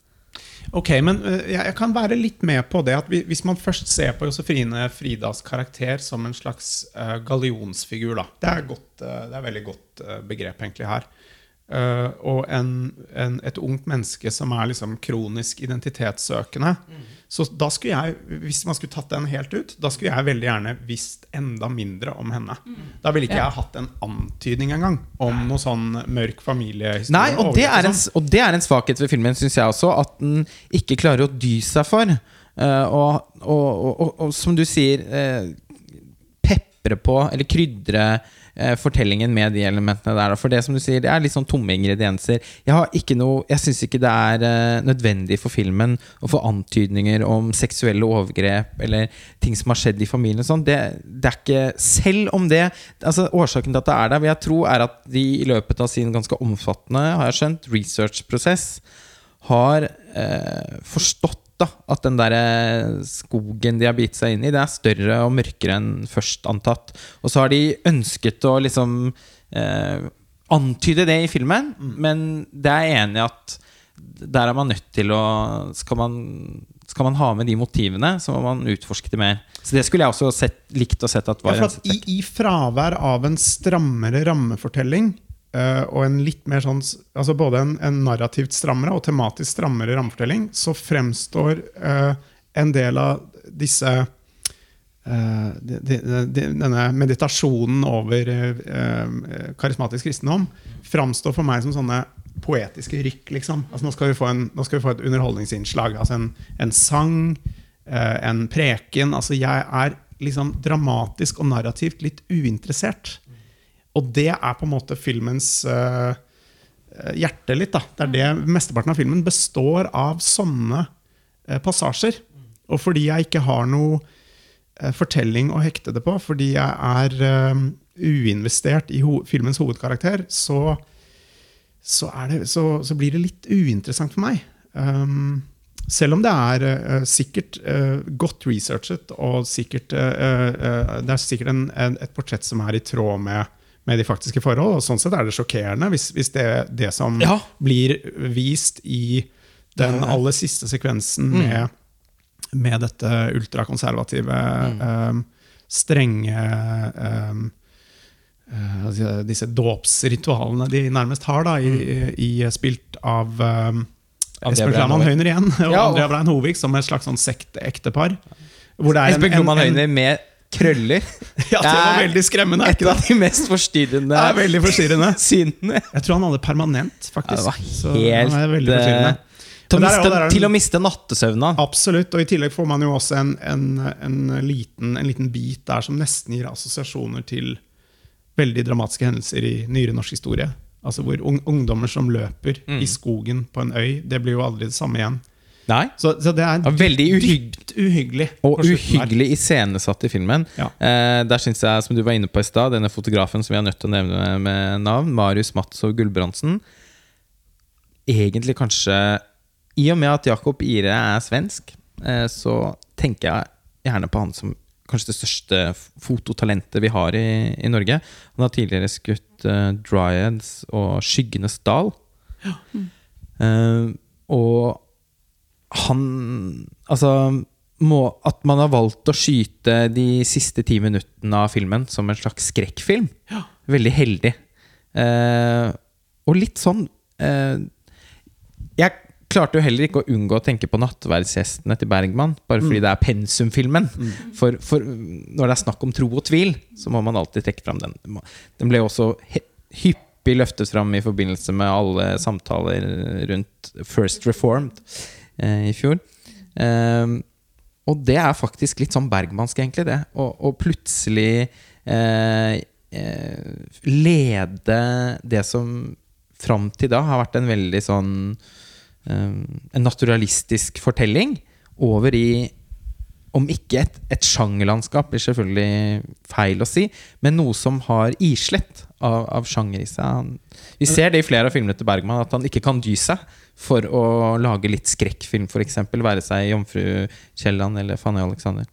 Ok, men uh, jeg kan være litt med på det at hvis man først ser på Josefine Fridas karakter som en slags uh, gallionsfigur da. Det er, godt, uh, det er veldig godt begrep egentlig her. Og en, en, et ungt menneske som er liksom kronisk identitetssøkende. Mm. Så da skulle jeg, hvis man skulle tatt den helt ut, da skulle jeg veldig gjerne visst enda mindre om henne. Da ville ikke jeg hatt en antydning engang om noe sånn mørk familiehistorie. Nei, og det, en, sånn. og det, er en, svakhet ved filmen, syns jeg også, at den ikke klarer å dy seg for. Uh, og, og, og, og, som du sier uh, pepre på, eller krydre eh, fortellingen med de elementene der. For det som du sier, det er litt sånn tomme ingredienser. Jeg har ikke Jeg syns ikke det er eh, nødvendig for filmen å få antydninger om seksuelle overgrep eller ting som har skjedd i familien. Sånn. Det, det er ikke Selv om det altså Årsaken til at det er der, vil jeg tro, er at de i løpet av sin ganske omfattende har jeg skjønt, research-prosess har eh, forstått da, at den der eh, skogen de har bitt seg inn i, det er større og mørkere enn først antatt. Og så har de ønsket å liksom eh, antyde det i filmen, Mm. men det er enig i at der er man nødt til å skal man, skal man ha med de motivene, så må man utforske det mer. Så det skulle jeg også sett, likt å sett at Ja, var en at i, I fravær av en strammere rammefortelling eh, og en litt mer sånn altså Både en, en narrativt strammere og tematisk strammere rammefortelling, så fremstår uh, en del av disse eh, de, de, de, Denne meditasjonen over karismatisk kristendom framstår for meg som sånne poetiske rykk. liksom. Altså, nå, skal en, nå skal vi få et underholdningsinnslag. altså En, en sang, en preken. altså Jeg er liksom dramatisk og narrativt litt uinteressert. Og det er på en måte filmens uh, hjerte litt. da. Det er det Mesteparten av filmen består av sånne uh, passasjer. Og fordi jeg ikke har noe uh, fortelling å hekte det på, fordi jeg er uinvestert i ho filmens hovedkarakter, så, så, det, så, så blir det litt uinteressant for meg. Um, selv om det er uh, sikkert uh, godt researchet, og sikkert, uh, det er sikkert en, en, et portrett som er i tråd med, med de faktiske forhold. og Sånn sett er det sjokkerende hvis, hvis det, det som Ja. blir vist i den aller siste sekvensen med, med dette ultrakonservative, eh, strenge um, altså Disse dåpsritualene de nærmest har, da, i, i, spilt av um, Espen Klaman Høyner igjen, og Ja, og- Andrea Brein Hovig som et slags sånn sekteektepar. Espen en- Kloman Høyner med krøller. Ja, det var er veldig skremmende. er Et av de mest forstyrrende Det er veldig forstyrrende. synene. Jeg tror han hadde permanent, Ja, faktisk. det var Så helt han er veldig forstyrrende. eh, til, å er miste, er til å miste nattesøvna. Absolutt. Og i tillegg får man jo også en, en, en, liten, en liten bit der som nesten gir assosiasjoner til veldig dramatiske hendelser i nyere norsk historie. Altså hvor ungdommer som løper Mm. i skogen på en øy, det blir jo aldri det samme igjen. Nei. Så, så det er veldig dypt uhyggelig. Og uhyggelig iscenesatt i filmen. Ja. Eh, der synes jeg, som du var inne på i stad, denne fotografen som vi er nødt til å nevne med, navn, Marius Matsov Gulbrandsen, egentlig kanskje I og med at Jakob Ire er svensk, eh, så tenker jeg gjerne på han som kanskje det største fototalentet vi har i, i Norge. Han har tidligere skutt eh, Dryads og Skyggenes dal. Eh, og han Altså må, At man har valgt å skyte de siste ti minuttene av filmen som en slags skrekkfilm, veldig heldig. Eh, og litt sånn eh, Jeg klarte jo heller ikke å unngå å tenke på 'Nattverdsgjestene' til Bergman, bare fordi det er pensumfilmen. For, for når det er snakk om tro og tvil, så må man alltid trekke fram den. Den ble også hyppig løftet fram i forbindelse med alle samtaler rundt First Reformed i fjor. Eh, og det er faktisk litt sånn bergmansk, egentlig, det. Å plutselig eh, eh, lede det som fram til da har vært en veldig sånn eh, En naturalistisk fortelling over i om ikke et, et sjangerlandskap, blir selvfølgelig feil å si, men noe som har islett av, av sjanger i seg. Vi ser det i flere av filmene til Bergman, at han ikke kan dy seg for å lage litt skrekkfilm, f.eks. Være seg 'Jomfru Kielland' eller 'Fanny Alexander'.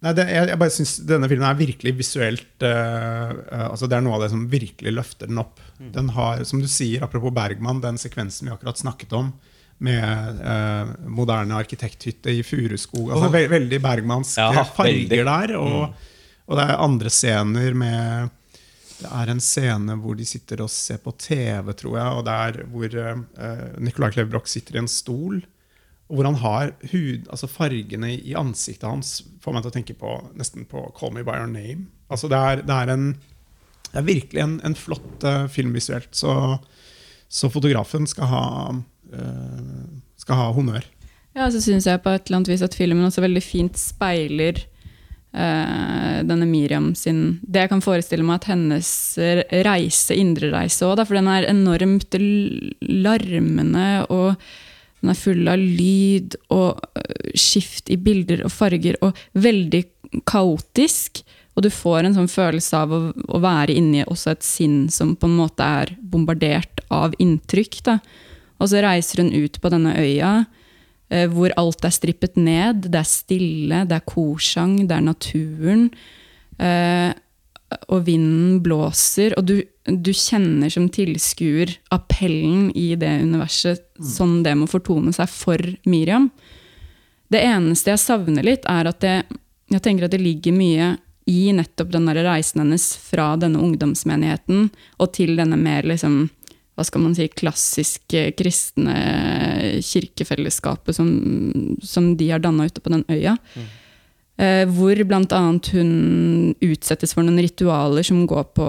Nei, det, jeg, jeg bare synes Denne filmen er virkelig visuelt uh, altså Det er noe av det som virkelig løfter den opp. Den har, som du sier, apropos Bergman, den sekvensen vi akkurat snakket om, med uh, moderne arkitekthytte i furuskog. Altså, ve veldig bergmanske Ja, farger veldig. der. Og, og det er andre scener med Det er en scene hvor de sitter og ser på TV, tror jeg, og det er hvor uh, Nicolai Klev sitter i en stol. Og hvor han har hud, altså fargene i ansiktet hans får meg til å tenke på nesten på 'Call Me By Your Name'. Altså det, er, det, er en, det er virkelig en, en flott uh, film visuelt. Så, så fotografen skal ha, uh, skal ha honnør. Ja, så syns jeg på et eller annet vis at filmen også veldig fint speiler denne Miriam sin Det jeg kan forestille meg at hennes reise, indre reise òg, for den er enormt larmende og den er full av lyd og øh, skift i bilder og farger og veldig kaotisk. Og du får en sånn følelse av å, å være inni også et sinn som på en måte er bombardert av inntrykk. Da. Og så reiser hun ut på denne øya eh, hvor alt er strippet ned. Det er stille, det er korsang, det er naturen. Eh, og vinden blåser, og du, du kjenner som tilskuer appellen i det universet, sånn det må fortone seg for Miriam. Det eneste jeg savner litt, er at det, jeg tenker at det ligger mye i nettopp den reisen hennes fra denne ungdomsmenigheten og til denne mer liksom, hva skal man si, klassiske kristne kirkefellesskapet som, som de har danna ute på den øya. Eh, hvor bl.a. hun utsettes for noen ritualer som går på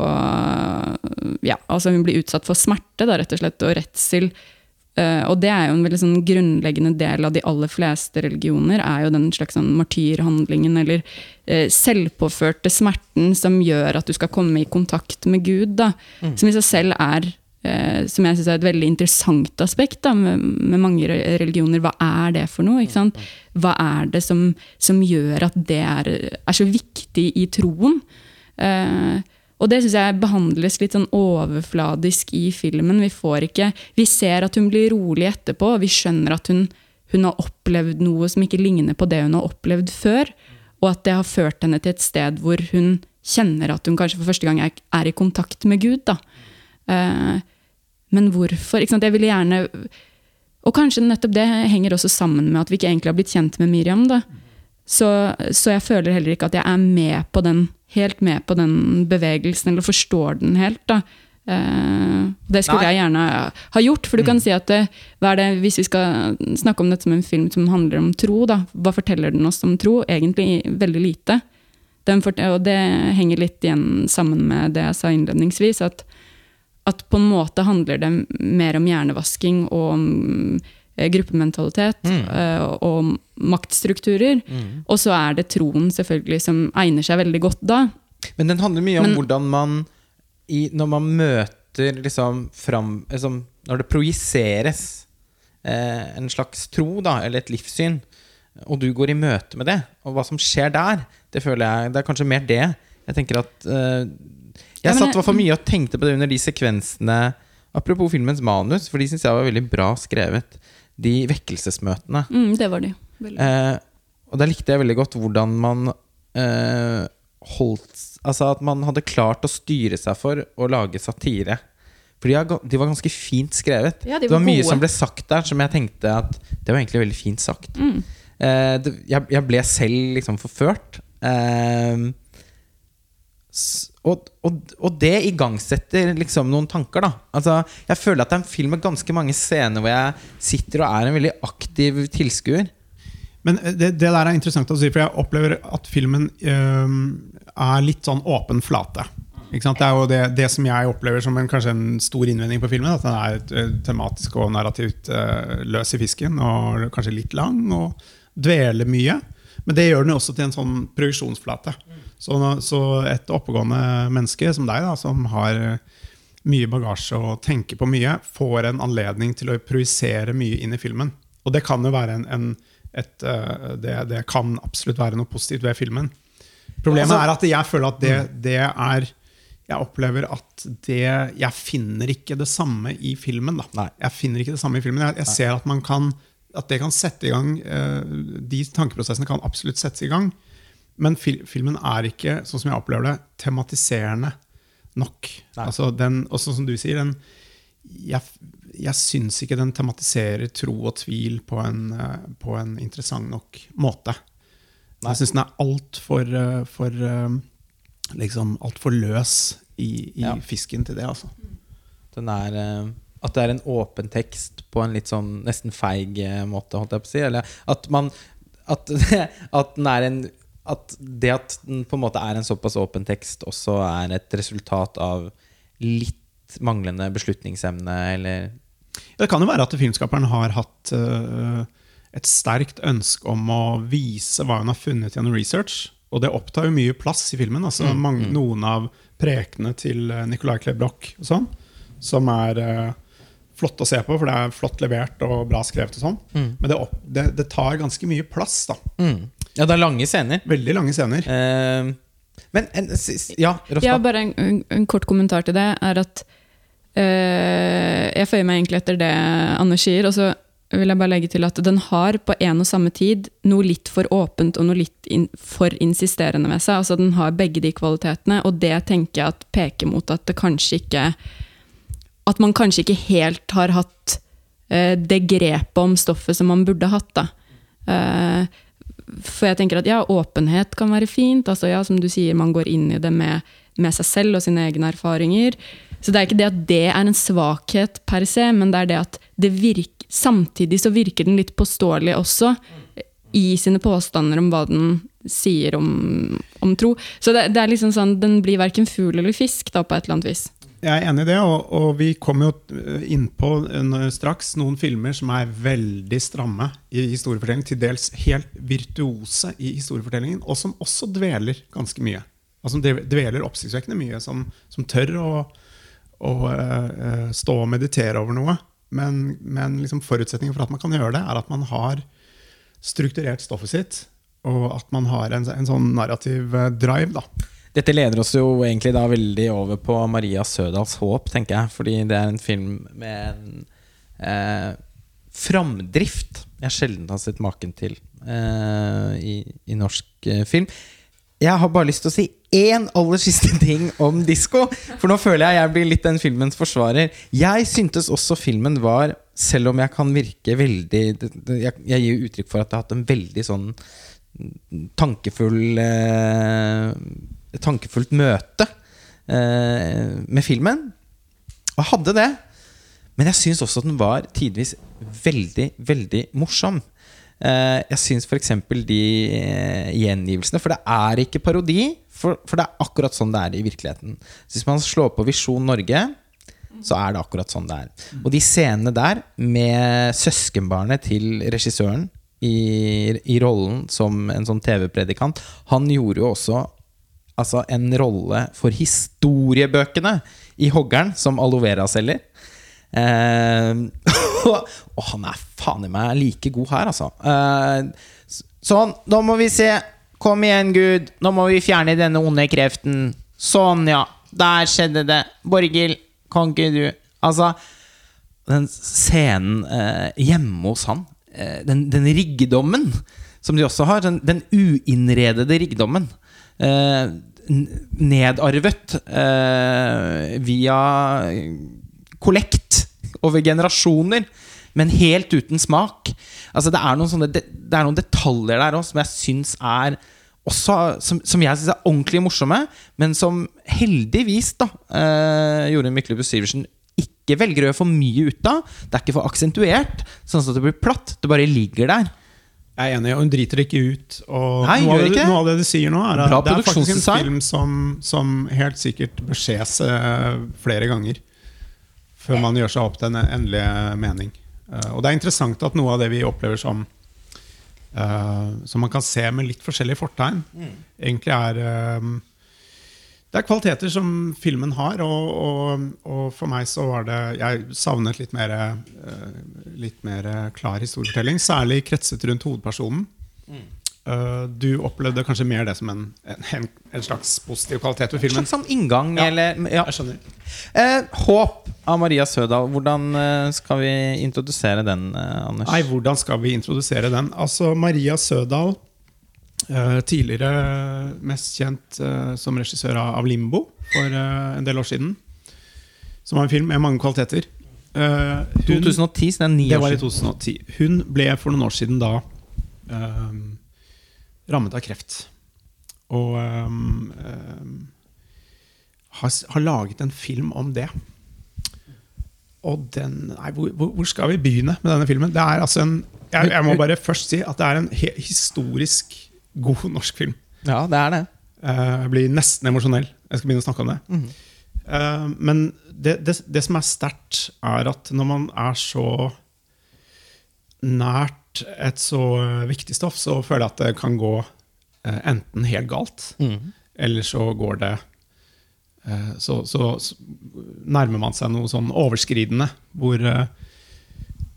Ja, altså hun blir utsatt for smerte, da, rett og slett, og redsel. Eh, og det er jo en veldig sånn grunnleggende del av de aller fleste religioner, er jo den slags sånn martyrhandlingen, eller eh, selvpåførte smerten som gjør at du skal komme i kontakt med Gud, da. Som i seg selv er eh, som jeg synes er et veldig interessant aspekt da, med, med mange religioner. Hva er det for noe? Hva er det som, som gjør at det er, er så viktig i troen? Eh, og det syns jeg behandles litt sånn overfladisk i filmen. Vi får ikke Vi ser at hun blir rolig etterpå, og vi skjønner at hun, hun har opplevd noe som ikke ligner på det hun har opplevd før. Og at det har ført henne til et sted hvor hun kjenner at hun kanskje for første gang er, er i kontakt med Gud. Da. Eh, men hvorfor? Ikke sant? Jeg ville gjerne Og kanskje nettopp det henger også sammen med at vi ikke egentlig har blitt kjent med Miriam. Da. Så, så jeg føler heller ikke at jeg er med på den, helt med på den bevegelsen, eller forstår den helt. Da. Uh, det skulle Nei. jeg gjerne ha gjort. For du kan si at det, er det, hvis vi skal snakke om dette som en film som handler om tro, da, hva forteller den oss om tro? Egentlig veldig lite. Og det henger litt igjen sammen med det jeg sa innledningsvis. at at på en måte handler det mer om hjernevasking og om eh, gruppementalitet eh, og maktstrukturer. Og så er det troen selvfølgelig som egner seg veldig godt da. Men den handler mye om Men- hvordan man i, Når man møter liksom fram liksom, Når det projiseres eh, en slags tro, da, eller et livssyn, og du går i møte med det, og hva som skjer der, det føler jeg Det er kanskje mer det. Jeg tenker at eh, Jeg satt jeg- fall mye og tenkte på det under de sekvensene Apropos filmens manus, for de syns jeg var veldig bra skrevet. De vekkelsesmøtene. Mm, det var de. Eh, og der likte jeg veldig godt hvordan man eh, holdt Altså at man hadde klart å styre seg for å lage satire. For de, var ganske fint skrevet. Ja, de det var var mye gode. som ble sagt der som jeg tenkte at det var egentlig veldig fint sagt. Mm. Eh, det, jeg, jeg ble selv liksom forført. Eh, og, og, og det igangsetter liksom noen tanker, da. Altså, jeg føler at det er en film med ganske mange scener hvor jeg sitter og er en veldig aktiv tilskuer. Men det, det der er interessant å si, for jeg opplever at filmen øh, er litt sånn åpen flate. Det er jo det, det som jeg opplever som en, kanskje en stor innvending på filmen. At den er eh, tematisk og narrativt øh, løs i fisken, og kanskje litt lang, og dveler mye. Men det gjør den også til en sånn projeksjonsflate. Så, så et oppegående menneske som deg, da, som har mye bagasje og tenker på mye, får en anledning til å projisere mye inn i filmen. Og det kan jo være en, en et, eh, det, det kan absolutt være noe positivt ved filmen. Problemet Altså- er at jeg føler at det, det er Jeg opplever at det Jeg finner ikke det samme i filmen. Da. Nei. Jeg finner ikke det samme i filmen. Jeg, jeg ser at man kan At det kan sette i gang eh, De tankeprosessene kan absolutt settes i gang. Men fil, filmen er ikke, sånn som jeg opplever det, tematiserende nok. Altså den, og sånn som du sier, den, jeg, jeg syns ikke den tematiserer tro og tvil på en, eh, på en interessant nok måte. Nei. Jeg syns den er altfor for, eh, liksom, alt for løs i, i Ja. fisken til det. Altså. Den er eh, At det er en åpen tekst på en litt sånn nesten feig eh, måte, holdt jeg på å si. Eller at man At, at den er en At det at den på en måte er en såpass åpen tekst, også er et resultat av litt manglende beslutningsevne, eller Det kan jo være at filmskaperen har hatt uh, et sterkt ønske om å vise hva hun har funnet gjennom research. Og det opptar jo mye plass i filmen. Altså Mm, mange, Noen av prekene til eh, Nicolai Klebrok og sånn, som er uh, flott å se på, for det er flott levert og bra skrevet. og sånn. Mm. Men det, opp, det, det tar ganske mye plass. da. Mm. Ja, det er lange scener. Veldig lange scener. Uh, men en, Ja. Ja, bare en, en, en kort kommentar til det er at uh, Jeg føyer meg egentlig etter det Anders sier. Og så vil jeg bare legge til at den har på en og samme tid noe litt for åpent og noe litt in, for insisterende ved seg. Altså Den har begge de kvalitetene, og det tenker jeg at peker mot at det kanskje ikke At man kanskje ikke helt har hatt eh, det grepet om stoffet som man burde hatt. da. Eh, for jeg tenker at ja, åpenhet kan være fint. altså ja, Som du sier, man går inn i det med, med seg selv og sine egne erfaringer. Så det er ikke det at det er en svakhet per se, men det er det at det virker, samtidig så virker den litt påståelig også i sine påstander om hva den sier om, om tro. Så det, det er liksom sånn, den blir verken fugl eller fisk da, på et eller annet vis. Jeg er enig i det, og, og vi kommer jo innpå eh, straks noen filmer som er veldig stramme i historiefortellingen, til dels helt virtuose i historiefortellingen, og som også dveler ganske mye. Altså dveler oppsiktsvekkende mye, som, som tør å, å eh, eh, stå og meditere over noe. Men, men liksom forutsetningen for at man kan gjøre det, er at man har strukturert stoffet sitt, og at man har en, en sånn narrativ eh, drive. da. Dette leder oss jo egentlig da veldig over på Maria Sødals håp, tenker jeg. Fordi det er en film med en eh, framdrift jeg sjelden har sett maken til eh, i, i norsk eh, film. Jeg har bare lyst til å si én aller siste ting om disko. For nå føler jeg jeg blir litt den filmens forsvarer. Jeg syntes også filmen var, selv om jeg kan virke veldig Jeg, jeg gir uttrykk for at jeg har hatt en veldig sånn tankefull eh, tankefullt møte eh, med filmen. Og hadde det. Men jeg syns også at den var tidvis veldig, veldig morsom. Eh, jeg syns f.eks. de eh, gjengivelsene For det er ikke parodi, for, for det er akkurat sånn det er i virkeligheten. Så hvis man slår på Visjon Norge, så er det akkurat sånn det er. Og de scenene der med søskenbarnet til regissøren i, i rollen som en sånn TV-predikant Han gjorde jo også altså, en rolle for historiebøkene i Hoggeren som aloe vera-selger. Eh, og, han er faen i meg like god her, altså. Eh, sånn, nå må vi se. Kom igjen, Gud. Nå må vi fjerne denne onde kreften. Sånn, ja. Der skjedde det. Borghild, kan ikke du Altså, den scenen eh, hjemme hos han, eh, den, den riggdommen som de også har, den, den uinnredede riggdommen, eh, nedarvet eh, via kollekt over generasjoner, men helt uten smak. Altså, det, er sånne, det, det er noen detaljer der òg som jeg syns er også, som, som jeg syns er ordentlig morsomme, men som heldigvis da eh, Jorunn Myklebust Syversen ikke velger å gjøre for mye ut av. Det er ikke for aksentuert, sånn at det blir platt. Det bare ligger der. Jeg er enig, og hun driter ikke ut. Og Nei, noe, av det, noe av det du sier nå, er at Bra det er faktisk en film som, som helt sikkert bør ses eh, flere ganger før man gjør seg opp den endelige mening. Eh, og det er interessant at noe av det vi opplever som uh, Som man kan se med litt forskjellige fortegn, Mm. egentlig er eh, det er kvaliteter som filmen har, og, og, og for meg så var det Jeg savnet litt mer, eh, litt mer klar historiefortelling, særlig kretset rundt hovedpersonen. Eh, du opplevde kanskje mer det som en, en, en slags positiv kvalitet ved En slags sånn inngang, Ja. eller ja. Jeg skjønner. Eh, Håp av Maria Sødal. Hvordan eh, skal vi introdusere den, Anders? Nei, hvordan skal vi introdusere den? Altså, Maria Sødal, tidligere mest kjent eh, som regissør av Limbo for eh, en del år siden. Som var en film med mange kvaliteter. Eh, hun, 2010, så det er ni år siden. 2010. Hun ble for noen år siden da um, rammet av kreft. Og um, um, har, har laget en film om det. Og den Nei, hvor, hvor skal vi begynne med denne filmen? Det er altså en jeg, jeg må bare først si at det er en historisk god norsk film. Ja, det er det. Eh, Jeg blir nesten emosjonell. Jeg skal begynne å snakke om det. Eh, Men det, det, det som er sterkt, er at når man er så nært et så viktig stoff, så føler jeg at det kan gå eh, enten helt galt, Mm. eller så går det så, så, så nærmer man seg noe sånn overskridende, hvor,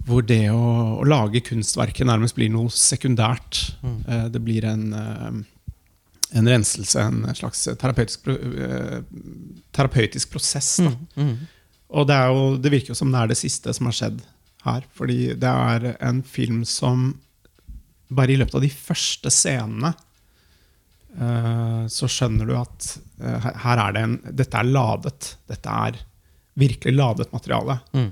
hvor det å, å lage kunstverket nærmest blir noe sekundært. Eh, det blir en, eh, en renselse, en slags terapeutisk, eh, terapeutisk prosess. Da. Mm. Og det, er jo, det virker jo som det er det siste som har skjedd her. Fordi det er en film som bare i løpet av de første scenene eh, så skjønner du at eh, her er det en Dette er ladet. Dette er virkelig ladet materiale. Mm.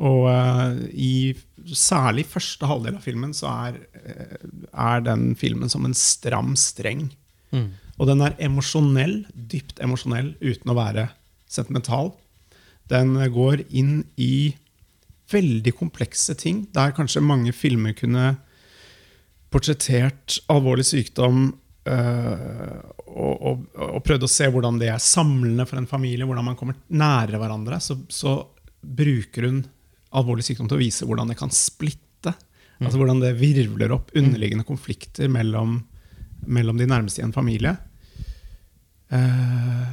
Og uh, i særlig første halvdel av filmen så er, eh, er den filmen som en stram streng. Mm. Og den er emosjonell, dypt emosjonell, uten å være sentimental. Den går inn i veldig komplekse ting, der kanskje mange filmer kunne portrettert alvorlig sykdom Uh, og, og, og prøvd å se hvordan det er samlende for en familie, hvordan man kommer nære hverandre, så, så bruker hun alvorlig sykdom til å vise hvordan det kan splitte. Altså hvordan det virvler opp underliggende konflikter mellom, mellom de nærmeste i en familie. Uh,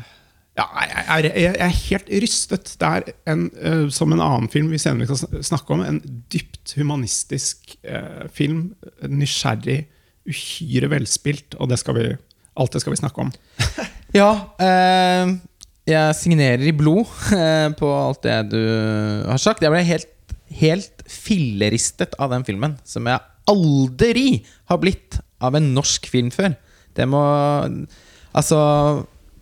ja, jeg, er, jeg er helt rystet. Det er en, uh, som en annen film vi senere skal snakke om, en dypt humanistisk uh, film. Nysgjerrig, uhyre velspilt, og det skal vi, alt det skal vi snakke om. Ja, jeg signerer i blod eh, på alt det du har sagt. Jeg ble helt, helt filleristet av den filmen, som jeg aldri har blitt av en norsk film før. Det må Altså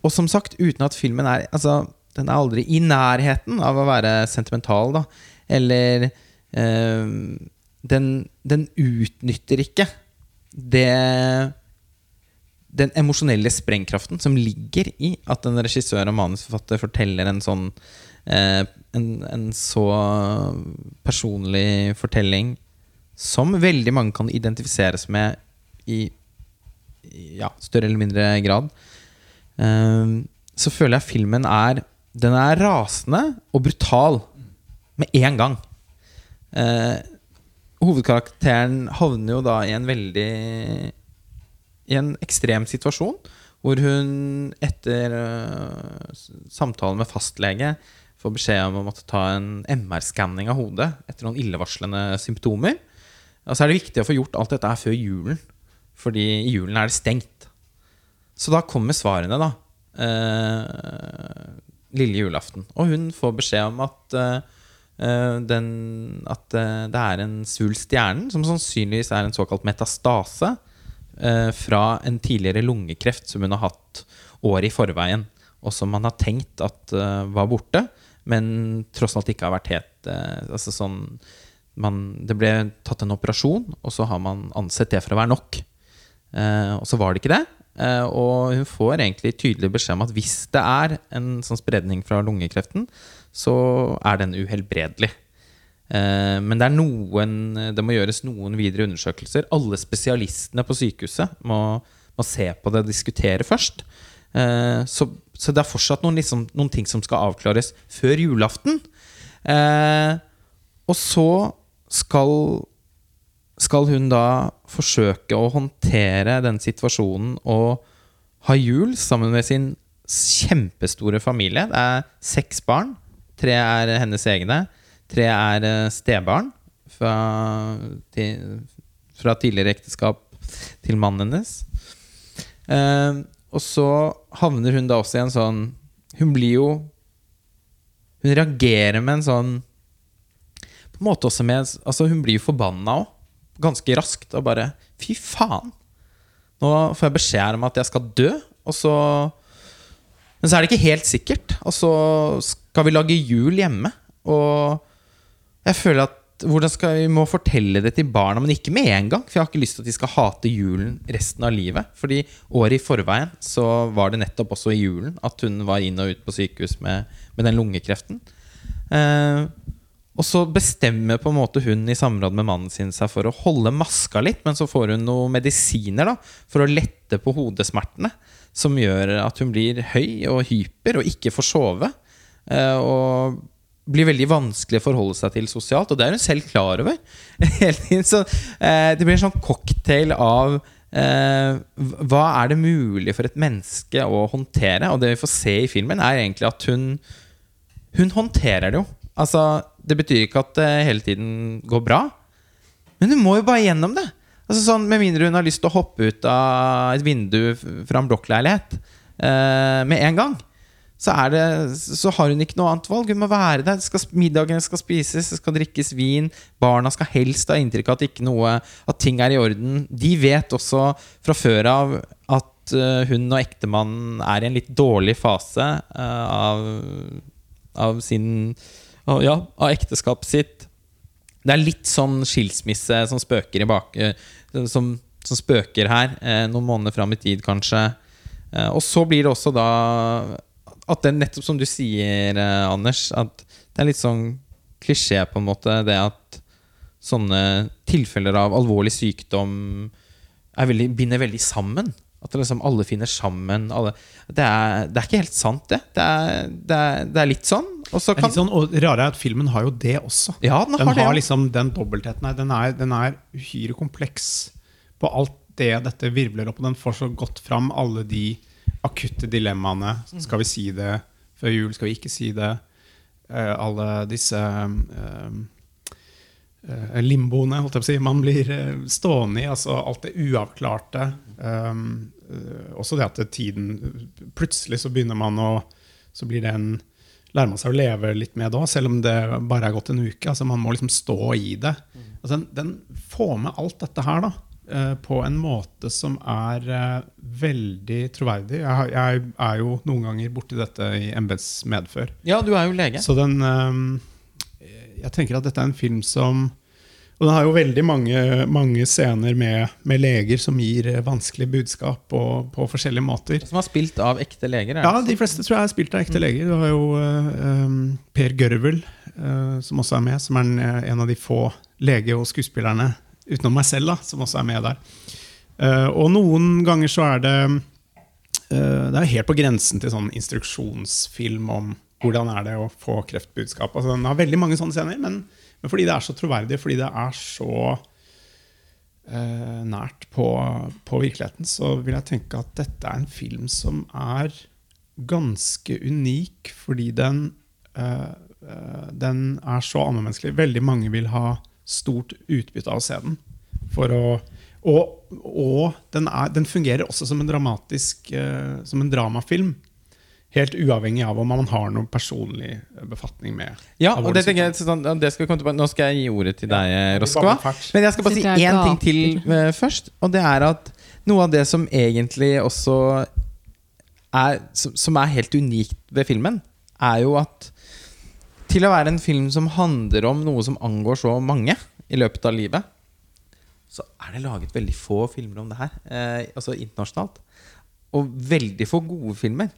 Og som sagt, uten at filmen er Altså, den er aldri i nærheten av å være sentimental, da. Eller eh, den, den utnytter ikke det den emosjonelle sprengkraften som ligger i at en regissør og manusforfatter forteller en sånn eh, en, en så personlig fortelling som veldig mange kan identifiseres med i, ja, større eller mindre grad, eh, så føler jeg filmen er Den er rasende og brutal med en gang. Eh, hovedkarakteren havner jo da i en veldig i en ekstrem situasjon hvor hun etter uh, s- samtale med fastlege får beskjed om å måtte ta en MR-skanning av hodet etter noen illevarslende symptomer. Og så er det viktig å få gjort alt dette før julen, fordi i julen er det stengt. Så da kommer svarene, da. Uh, lille julaften. Og hun får beskjed om at uh, eh, den, at eh, det er en svulst i hjernen, som sannsynligvis er en såkalt metastase eh, fra en tidligere lungekreft som hun har hatt året i forveien, og som man har tenkt at eh, var borte, men tross alt ikke har vært helt eh, altså sånn, man, Det ble tatt en operasjon, og så har man ansett det for å være nok. Eh, og så var det ikke det. Eh, og hun får egentlig tydelig beskjed om at hvis det er en sånn spredning fra lungekreften, så er den uhelbredelig. Eh, men det er noen Det må gjøres noen videre undersøkelser. Alle spesialistene på sykehuset må, må se på det og diskutere først. Eh, så, så det er fortsatt noen, liksom, noen ting som skal avklares før julaften. Eh, og så skal skal hun da forsøke å håndtere den situasjonen og ha jul sammen med sin kjempestore familie. Det er seks barn. Tre er hennes egne. Tre er eh, stebarn fra, til, fra tidligere ekteskap til mannen hennes. Eh, og så havner hun da også i en sånn Hun blir jo Hun reagerer med en sånn På en måte også med Altså Hun blir jo forbanna òg. Ganske raskt. Og bare Fy faen! Nå får jeg beskjed om at jeg skal dø, og så Men så er det ikke helt sikkert. Og så skal vi lage jul hjemme. Og jeg føler at hvordan skal vi må fortelle det til barna, men ikke med en gang. For jeg har ikke lyst til at de skal hate julen resten av livet. Fordi året i forveien så var det nettopp også i julen at hun var inn og ut på sykehus med, med den lungekreften. Eh, og så bestemmer på en måte hun i samråd med mannen sin seg for å holde maska litt, men så får hun noen medisiner da, for å lette på hodesmertene, som gjør at hun blir høy og hyper og ikke får sove. Eh, og blir veldig vanskelig å forholde seg til sosialt, og det er hun selv klar over. Så, eh, det blir en sånn cocktail av eh, hva er det mulig for et menneske å håndtere? Og det vi får se i filmen, er egentlig at hun Hun håndterer det jo. Altså, det betyr ikke at det hele tiden går bra, men hun må jo bare gjennom det. Altså sånn, Med mindre hun har lyst til å hoppe ut av et vindu fra en blokkleilighet eh, med en gang, så, det, så har hun ikke noe annet valg. Hun må være der. Skal, middagen skal spises, det skal drikkes vin. Barna skal helst ha inntrykk av at, noe, at ting er i orden. De vet også fra før av at uh, hun og ektemannen er i en litt dårlig fase uh, av, av sin Ja, av ekteskapet sitt. Det er litt sånn skilsmisse som spøker bak... Som, som spøker her, noen måneder fram i tid, kanskje. og så blir det også da at det er nettopp som du sier, eh, Anders, at det er litt sånn klisjé, på en måte, det at sånne tilfeller av alvorlig sykdom veldig, binder veldig sammen. At liksom alle finner sammen. Alle, det, er, det, er, ikke helt sant, det. Det er, det er, det er litt sånn. Og er litt sånn, og rare er at filmen har jo det også. Ja, Den, den har, har liksom den dobbeltheten her. Den er, den er uhyre kompleks på alt det dette virvler opp. Og den får så godt fram alle de akutte dilemmaene. Skal vi si det før jul? Skal vi ikke si det? Uh, alle disse uh, uh, limboene, holdt jeg på å si, man blir stående i. Altså alt det uavklarte. Um, også det at tiden Plutselig så begynner man å Så blir det en lærer man seg å leve litt med òg, selv om det bare er gått en uke. altså Man må liksom stå i det. Altså, den, den får med alt dette her. da på en måte som er uh, veldig troverdig. Jeg, jeg, er jo noen ganger borti dette i embetsmedfør. Ja, du er jo lege. Så den um, Jeg tenker at dette er en film som Og den har jo veldig mange, mange scener med, med, leger som gir vanskelige budskap på, på, forskjellige måter. Som har spilt av ekte leger? Ja, de fleste tror jeg har spilt av ekte mm. leger. Du har jo um, Per Gørvel, uh, som også er med, som er en, en av de få lege- og skuespillerne utenom meg selv, da, som også er med der. Uh, og noen ganger så er det uh, Det er helt på grensen til sånn instruksjonsfilm om hvordan er det å få kreftbudskap. Altså, den har veldig mange sånne scener, men, men, fordi det er så troverdig, fordi det er så uh, nært på, på, virkeligheten, så vil jeg tenke at dette er en film som er ganske unik, fordi den, den er så allmennmenneskelig. Veldig mange vil ha stort utbytte av å se den. Å, og, og den, er, den, fungerer også som en dramatisk uh, Som en dramafilm. Helt uavhengig av om man har noen personlig befatning med Ja, og det, jeg, sånn, det skal vi komme tilbake Nå skal jeg gi ordet til deg, ja, Roskva. Men jeg skal bare si én ting til uh, først. Og det er at noe av det som egentlig også er Som, som er helt unikt ved filmen, er jo at til å være en film som handler om noe som angår så mange i løpet av livet, så er det laget veldig få filmer om det her. Eh, altså internasjonalt. Og veldig få gode filmer.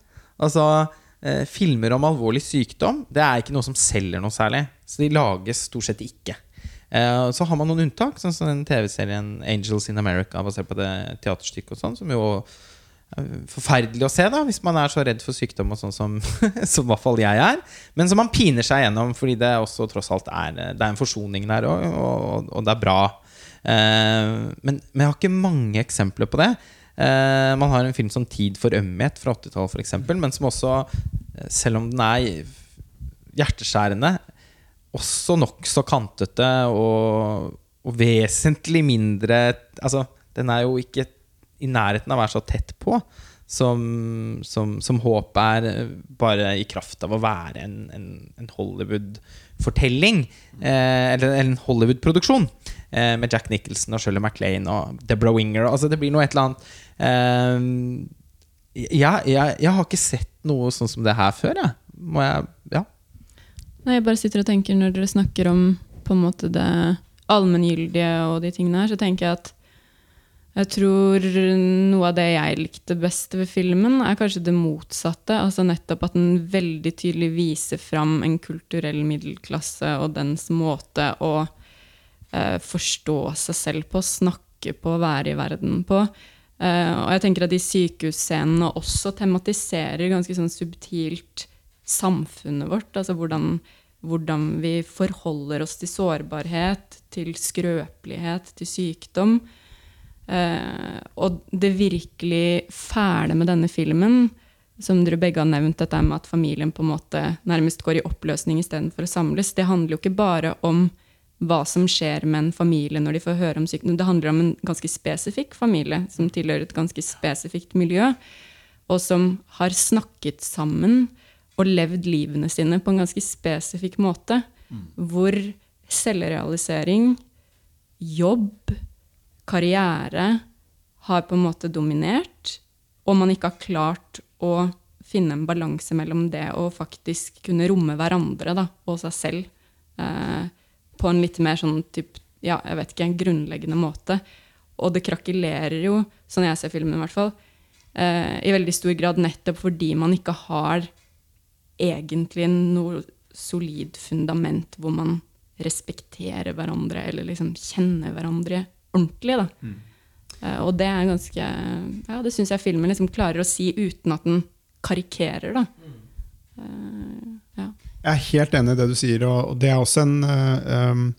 Altså eh, Filmer om alvorlig sykdom Det er ikke noe som selger noe særlig. Så de lages stort sett ikke. Eh, så har man noen unntak, sånn som den TV-serien 'Angels in America', basert på det teaterstykket og sånn, som jo forferdelig å se da hvis man er så redd for sykdom, og sånn som, som i hvert fall jeg er. Men som man piner seg gjennom, fordi det også tross alt er, det er en forsoning der, og, og, og det er bra. Uh, men, men, jeg har ikke mange eksempler på det. Uh, man har en film som 'Tid for ømhet' fra 80-tallet, f.eks., men som også, selv om den er hjerteskjærende, også nokså kantete og, og vesentlig mindre Altså, den er jo ikke i nærheten av å være så tett på som, som, som håp er, bare i kraft av å være en, en, en Hollywood-fortelling. Eh, eller en Hollywood-produksjon. Eh, med Jack Nicholson og Shirley MacLaine og Deborah Winger. Altså, det blir noe et eller annet eh, jeg, jeg, jeg, har ikke sett noe sånn som det her før. Jeg. Må jeg, ja. Nei, jeg bare sitter og tenker Når dere snakker om på en måte det allmenngyldige og de tingene her, så tenker jeg at jeg tror noe av det jeg likte best ved filmen, er kanskje det motsatte. Altså nettopp at den veldig tydelig viser fram en kulturell middelklasse og dens måte å eh, forstå seg selv på, snakke på, være i verden på. Eh, og jeg tenker at de sykehusscenene også tematiserer ganske sånn subtilt samfunnet vårt. Altså hvordan, hvordan vi forholder oss til sårbarhet, til skrøpelighet, til sykdom. Eh, og det virkelig fæle med denne filmen, som dere begge har nevnt, dette med at familien på en måte nærmest går i oppløsning istedenfor å samles, det handler jo ikke bare om hva som skjer med en familie når de får høre om sykdom. Det handler om en ganske spesifikk familie som tilhører et ganske spesifikt miljø, og som har snakket sammen og levd livene sine på en ganske spesifikk måte. Mm. Hvor selvrealisering, jobb, karriere har på en måte dominert, og man ikke har klart å finne en balanse mellom det og faktisk kunne romme hverandre da, og seg selv eh, på en litt mer sånn typ, ja, jeg vet ikke, en grunnleggende måte. Og det krakelerer jo, sånn jeg ser filmen i hvert fall, eh, i veldig stor grad nettopp fordi man ikke har egentlig noe solid fundament hvor man respekterer hverandre eller liksom kjenner hverandre ordentlig. da. Mm. Uh, og det er ganske Ja, det syns jeg filmen liksom klarer å si uten at den karikerer, da. Uh, ja. Jeg er helt enig i det du sier, og, det er også en uh, um,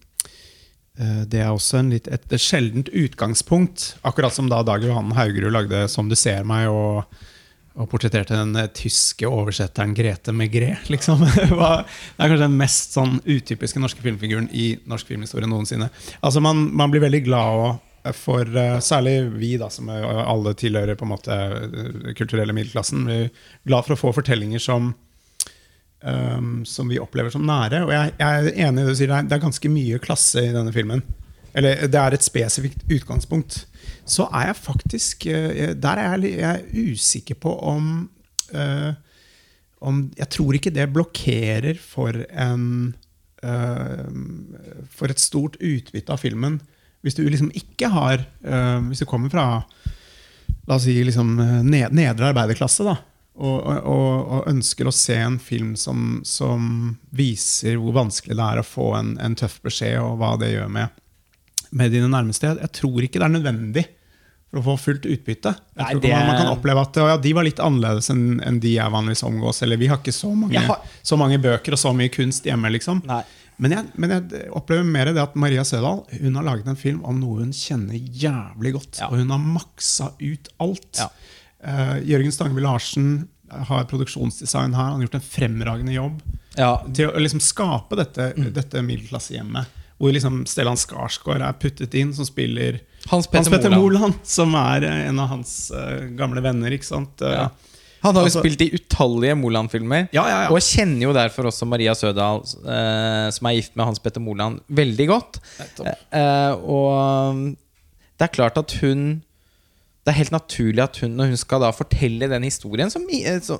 det er også en litt, et, et sjeldent utgangspunkt. Akkurat som da Dag Johan Haugerud lagde 'Som du ser meg' og og portretterte den eh, tyske oversetteren Grete Megré. Liksom. det er kanskje den mest sånn utypiske norske filmfiguren i norsk filmhistorie noensinne. Altså man, man, blir veldig glad eh, for uh, Særlig vi, da, som alle tilhører på en måte kulturelle middelklassen. Vi er glad for å få fortellinger som, um, som vi opplever som nære. Og jeg, jeg, er enig i det du sier, det er ganske mye klasse i denne filmen. Eller det er et spesifikt utgangspunkt så er jeg faktisk eh, Der er jeg, jeg er usikker på om, uh, om Jeg tror ikke det blokkerer for en uh, For et stort utbytte av filmen. Hvis du liksom ikke har uh, Hvis du kommer fra la oss si liksom, nedre arbeiderklasse, da, og, og, og, ønsker å se en film som, som, viser hvor vanskelig det er å få en, en tøff beskjed, og hva det gjør med med dine nærmeste. Jeg tror ikke det er nødvendig for å få fullt utbytte. Jeg Nei, det... man, kan oppleve at ja, De var litt annerledes enn, en de jeg vanligvis omgås. Eller vi har ikke så mange, har... så mange bøker og så mye kunst hjemme. liksom. Men jeg, men jeg, opplever mer det at Maria Sødal hun har laget en film om noe hun kjenner jævlig godt. Ja. Og hun har maksa ut alt. Ja. Uh, Jørgen Stangeby Larsen har produksjonsdesign her. Han har gjort en fremragende jobb ja. til å liksom skape dette, mm. dette middelklassehjemmet hvor liksom Stellan Skarsgård er puttet inn, som spiller Hans Petter, Hans Petter Moland. Moland. Som er eh, en av hans uh, gamle venner. ikke sant? Ja. Han har jo altså, spilt i utallige Moland-filmer, ja, ja, og kjenner jo derfor også Maria Sødal, uh, som er gift med Hans Petter Moland, veldig godt. Uh, og det er klart at hun Det er helt naturlig at hun, når hun skal da fortelle den historien, som,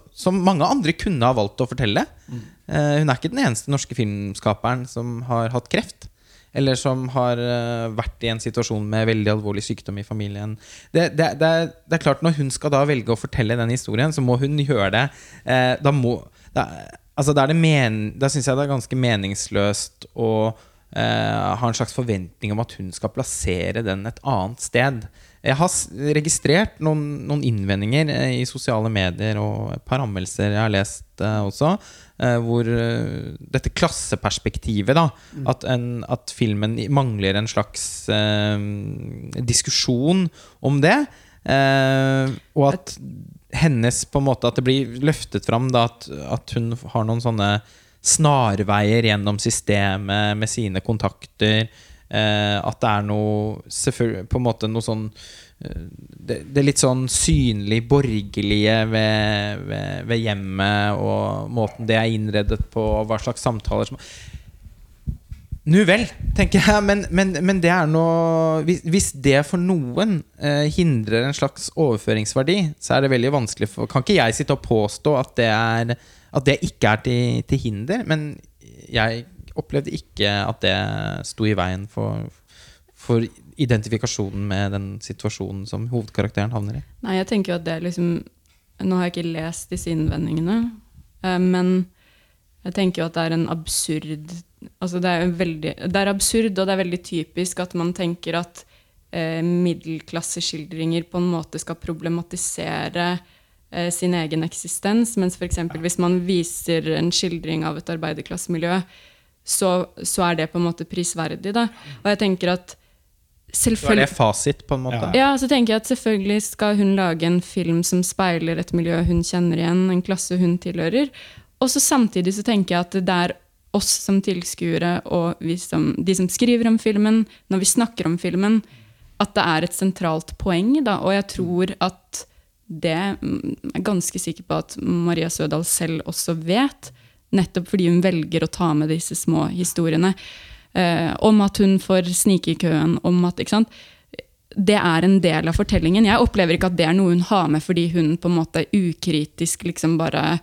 som mange andre kunne ha valgt å fortelle mm. Hun er ikke den eneste norske filmskaperen som har hatt kreft eller som har uh, vært i en situasjon med veldig alvorlig sykdom i familien. Det, det, det, er, det, er, klart Når hun skal da velge å fortelle den historien, så må hun gjøre det. Eh, da må, da, altså da, da syns jeg det er ganske meningsløst å eh, ha en slags forventning om at hun skal plassere den et annet sted. Jeg har registrert noen, noen innvendinger i sosiale medier og et par anmeldelser jeg har lest også, Uh, hvor uh, dette klasseperspektivet, da, mm. at, en, at, filmen mangler en slags uh, diskusjon om det. og at hennes på en måte At det blir løftet fram da, at, at, hun har noen sånne snarveier gjennom systemet med sine kontakter. at det er noe På en måte noe sånn det, det, litt sånn synlig borgerlige ved, ved, ved, hjemmet og måten det er innredet på, og hva slags samtaler som Nu vel, tenker jeg, men, men, men det er noe hvis, hvis, det for noen eh, hindrer en slags overføringsverdi, så er det veldig vanskelig for Kan ikke jeg sitte og påstå at det, er, at det ikke er til, til hinder? Men jeg opplevde ikke at det sto i veien for, for identifikasjonen med den situasjonen som hovedkarakteren havner i? Nei, jeg tenker jo at det er liksom Nå har jeg ikke lest disse innvendingene, eh, men jeg tenker jo at det er en absurd altså det, er veldig, det er absurd, og det er veldig typisk at man tenker at eh, middelklasseskildringer på en måte skal problematisere eh, sin egen eksistens, mens f.eks. hvis man viser en skildring av et arbeiderklassemiljø, så, så, er det på en måte prisverdig. Da. Og jeg tenker at Så er selvfølgelig det fasit, på en måte. Ja, så tenker jeg at selvfølgelig skal hun lage en film som speiler et miljø hun kjenner igjen, en klasse hun tilhører. Og så samtidig så tenker jeg at det er oss som tilskuere og vi som, de som skriver om filmen, når vi snakker om filmen, at det er et sentralt poeng. Da. Og jeg tror at det mm, jeg er ganske sikker på at Maria Sødal selv også vet. Nettopp fordi hun velger å ta med disse små historiene. Eh, om at hun får snike i køen, om at ikke sant? Det er en del av fortellingen. Jeg opplever ikke at det er noe hun har med fordi hun på en måte ukritisk liksom bare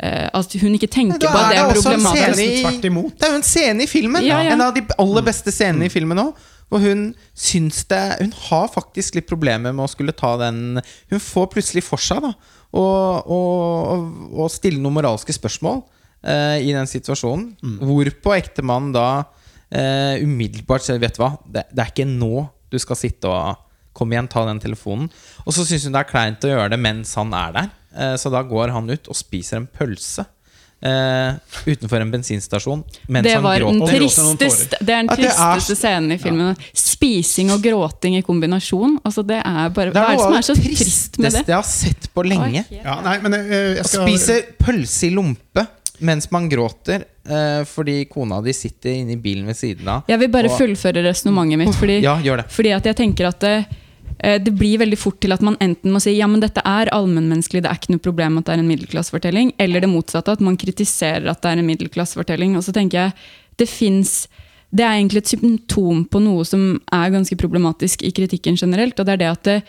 eh, At hun ikke tenker på at det er er det problematisk. i- Det er jo en scene i filmen, Ja, ja. en av de aller beste scenene i filmen òg. Og hun syns det Hun har faktisk litt problemer med å skulle ta den Hun får plutselig for seg da å, stille noen moralske spørsmål eh, i den situasjonen. Hvorpå ektemannen da eh, umiddelbart sier Vet du hva, det, det er ikke nå du skal sitte og Kom igjen, ta den telefonen. Og så syns hun det er kleint å gjøre det mens han er der. Eh, så da går han ut og spiser en pølse. Uh, utenfor en bensinstasjon mens Det han gråter. Og tristeste, det er den er tristeste scenen i filmen. Spising og gråting i kombinasjon. Altså det er bare, Det Hva er er det som er så trist med det? det? jeg har sett på lenge. Ja, nei, men eh, jeg Å skal spise pølse i lompe mens man gråter eh, fordi kona di sitter inne i bilen ved siden av. Jeg vil bare Og- fullføre resonnementet mitt. Fordi, Ja, fordi at jeg tenker at det, eh, det blir veldig fort til at man enten må si ja, men dette er allmennmenneskelig, det er ikke noe problem at det er en middelklassefortelling, eller det motsatte, at man kritiserer at det er en middelklassefortelling. Og så tenker jeg det fins Det er egentlig et symptom på noe som er ganske problematisk i kritikken generelt, og det er det at det,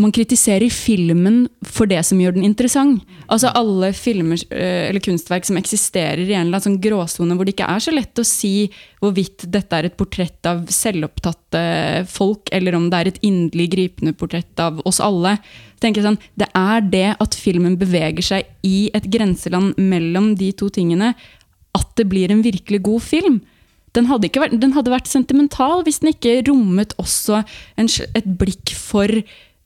man kritiserer filmen for det som gjør den interessant. Altså Alle filmer eh, eller kunstverk som eksisterer i en eller annen sånn gråsone hvor det ikke er så lett å si hvorvidt dette er et portrett av selvopptatte folk, eller om det er et inderlig gripende portrett av oss alle. Tenker jeg sånn, Det er det at filmen beveger seg i et grenseland mellom de to tingene, at det blir en virkelig god film. Den hadde, vært, den hadde vært sentimental hvis den ikke rommet også en, et blikk for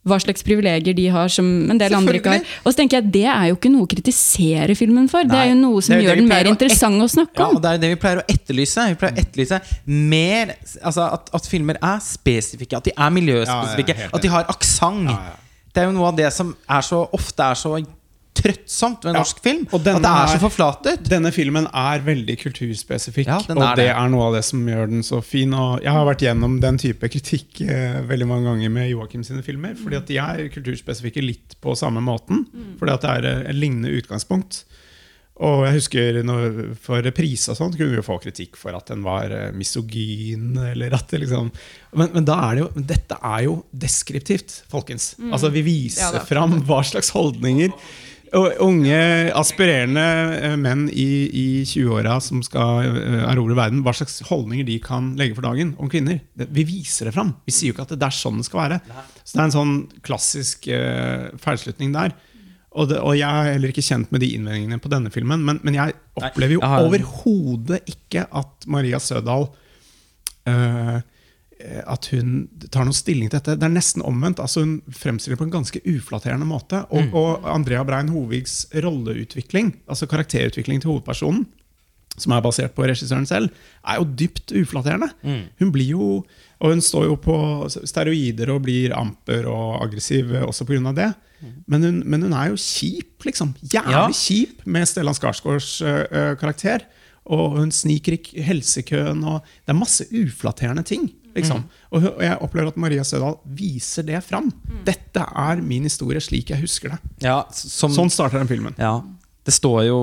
hva slags privilegier de har som en del andre ikke har. Og så tenker jeg Det er jo ikke noe å kritisere filmen for. det er jo noe som jo gjør den mer å interessant å snakke om. Ja, og det er jo det vi pleier å etterlyse. Vi pleier å etterlyse mer Altså at, at filmer er spesifikke, at de er miljøspesifikke, Ja, ja, at de har aksent. Ja, ja. Det er jo noe av det som er så, ofte er så trøttsomt ved norsk film. og At det er så er- forflatet. Denne filmen er veldig kulturspesifikk, den og er det det. er noe av det som gjør den så fin. Og jeg har vært gjennom den type kritikk eh, veldig mange ganger med Joakim sine filmer. Fordi at de er kulturspesifikke litt på samme måten. Fordi at det er eh, et lignende utgangspunkt. Og jeg husker når, For reprise og sånn kunne vi jo få kritikk for at den var eh, misogyn. eller at det liksom Men, men da er det jo, dette er jo deskriptivt, folkens. Altså Vi viser Ja fram hva slags holdninger unge, aspirerende eh, menn i, i 20-åra som skal eh, erobre verden, hva slags holdninger de kan legge for dagen om kvinner. Vi viser det fram. Vi sier jo ikke at det er sånn det skal være. Så det er en sånn klassisk uh, feilslutning der. Og, det, og jeg er heller ikke kjent med de innvendingene på denne filmen, men, men jeg opplever jo overhodet ikke at Maria Sødal eh, at hun tar noen stilling til dette. Det er nesten omvendt. altså Hun fremstiller det på en ganske uflatterende måte. Og, og Andrea Brein Hovigs rolleutvikling, altså karakterutvikling til hovedpersonen, som er basert på regissøren selv, er jo dypt uflatterende. Hun blir jo Og hun står jo på steroider og blir amper og aggressiv også pga. det. Men hun, men hun er jo kjip, liksom. Jævlig Ja. kjip med Stellan Skarsgårds ø, karakter. Og hun sniker i helsekøen, og det er masse uflatterende ting. Liksom. Og, og jeg opplever at Maria Sødal viser det fram. Dette er min historie slik jeg husker det. Ja, som, Sånn starter den filmen. Ja, det står jo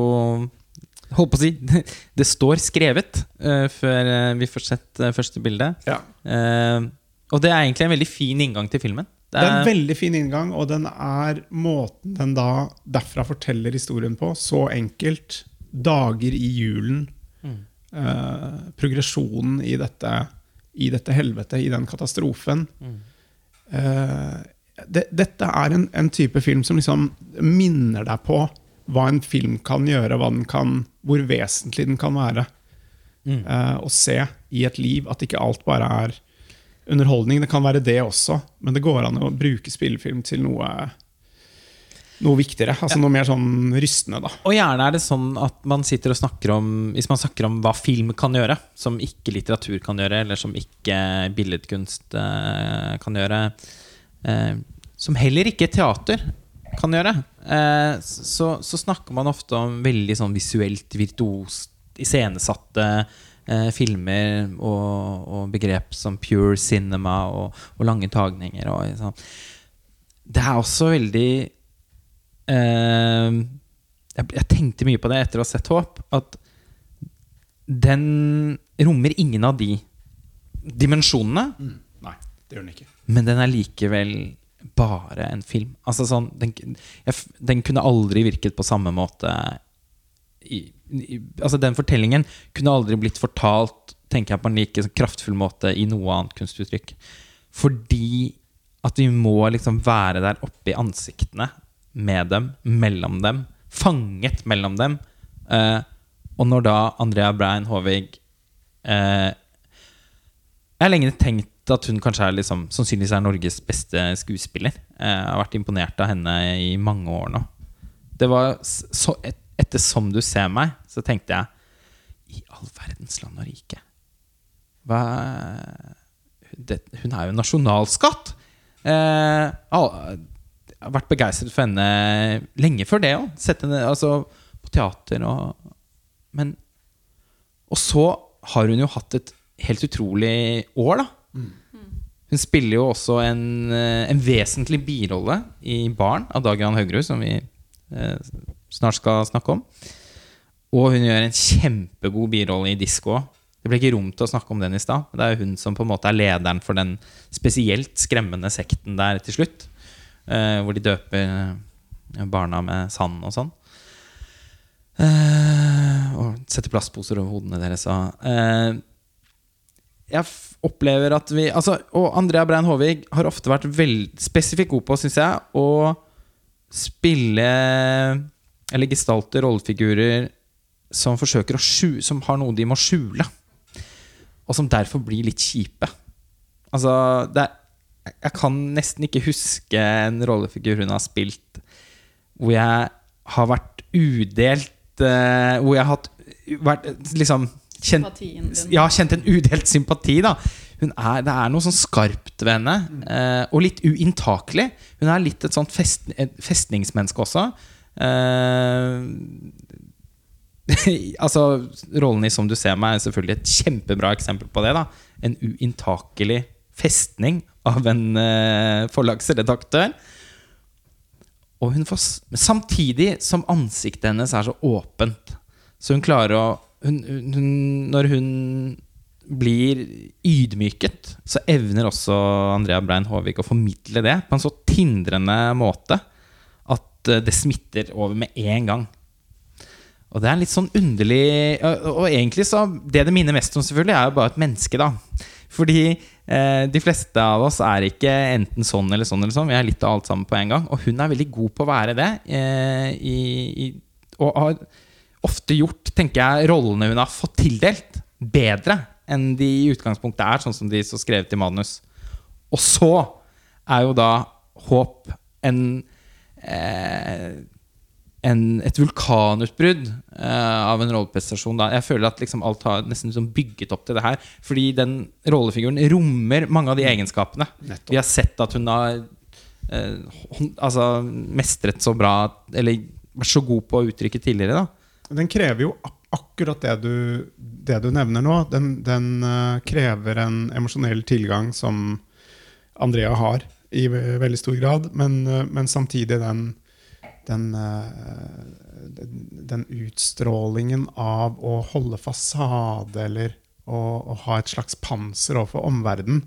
Holdt på å si Det står skrevet uh, før eh, vi får sett uh, første bilde. Ja. Uh, og det er egentlig en veldig fin inngang til filmen. Det Det er en er, veldig fin inngang, og den er måten den da derfra forteller historien på. Så enkelt. Dager i julen. Eh, progresjonen i dette, i dette helvetet, i den katastrofen. Eh, det, dette er en, en type film som liksom minner deg på hva en film kan gjøre, kan, hvor vesentlig den kan være. eh, å se i et liv. At ikke alt bare er underholdning. Det kan være det også, men det går an å bruke spillefilm til noe noe viktigere. Altså Noe mer sånn rystende, da. Og gjerne er det sånn at man sitter og snakker om Hvis man snakker om hva film kan gjøre, som ikke litteratur kan gjøre, eller som ikke billedkunst eh, kan gjøre, eh, som heller ikke teater kan gjøre, eh, så, så, snakker man ofte om veldig sånn visuelt virtuost iscenesatte eh, filmer og, og, begrep som pure cinema og, og lange tagninger. Og, sånn. Det er også veldig jeg, jeg, tenkte mye på det etter å ha sett Håp. At den rommer ingen av de dimensjonene. Mm. Nei, det gjør den ikke. Men den er likevel bare en film. Altså sånn, den, den kunne aldri virket på samme måte i, i, Altså Den fortellingen kunne aldri blitt fortalt tenker jeg på en like kraftfull måte i noe annet kunstuttrykk. Fordi at vi må liksom være der oppe i ansiktene med dem, mellom dem, fanget mellom dem. Eh, og når da Andrea Brein Håvig eh, Jeg har lenge tenkt at hun kanskje er liksom, sannsynligvis er Norges beste skuespiller. Eh, jeg har vært imponert av henne i mange år nå. Det var så, et, Etter 'Som du ser meg', så tenkte jeg I all verdens land og rike. Hva det, Hun er jo nasjonalskatt! Eh, har vært begeistret for henne lenge før det òg. Sett henne altså, på teater og Men Og så har hun jo hatt et helt utrolig år, da. Hun spiller jo også en, eh, en vesentlig birolle i 'Barn' av Dag Jan Haugerud, som vi eh, snart skal snakke om. Og hun gjør en kjempegod birolle i 'Disko'. Det ble ikke rom til å snakke om den i stad. Det er hun som på en måte er lederen for den spesielt skremmende sekten der til slutt. Eh, hvor de døper eh, barna med sand og sånn. Eh, og setter plastposer over hodene deres. Og, jeg opplever at vi altså, Og Andrea Brein Håvig har ofte vært veld, spesifikt god på, syns jeg, å spille Eller gestalte rollefigurer som forsøker å skjule Som har noe de må skjule. Og som derfor blir litt kjipe. Altså, det er jeg kan nesten ikke huske en rollefigur hun har spilt hvor jeg har vært udelt uh, Hvor jeg har hatt, vært liksom kjent, ja, kjent en udelt sympati. da er, Det er noe sånn skarpt ved henne, eh, og litt uinntakelig. Hun er litt et sånt fest, et festningsmenneske også. Eh, altså, rollen i 'Som du ser meg' er selvfølgelig et kjempebra eksempel på det. da En uinntakelig festning av en eh, forlagsredaktør. Og hun får, samtidig som ansiktet hennes er så åpent. Så hun klarer å hun, hun, Når hun blir ydmyket, så evner også Andrea Brein Håvik å formidle det på en så tindrende måte at eh, det smitter over med en gang. Og det er litt sånn underlig Og egentlig så Det det minner mest om, selvfølgelig, er jo bare et menneske, da. Fordi de fleste av oss er ikke enten sånn eller sånn eller sånn. Vi er litt av alt sammen på en gang. Og hun er veldig god på å være det. Eh, i, i, og har ofte gjort, tenker jeg, rollene hun har fått tildelt, bedre enn de i utgangspunktet er, sånn som de så skrevet i manus. Og så er jo da håp en, eh, en Et vulkanutbrudd uh, av en rolleprestasjon. Da. Jeg føler at liksom alt har nesten liksom bygget opp til det her. Fordi den rollefiguren rommer mange av de egenskapene. Nettopp. Vi har sett at hun har eh, altså, mestret så bra, eller vært så god på å uttrykke tidligere. da den krever jo akkurat det du, det du nevner nå. Den, den uh, krever en emosjonell tilgang som Andrea har i veldig stor grad, men, uh, men samtidig den, den, uh, den, utstrålingen av å holde fasade eller å, å ha et slags panser overfor omverdenen.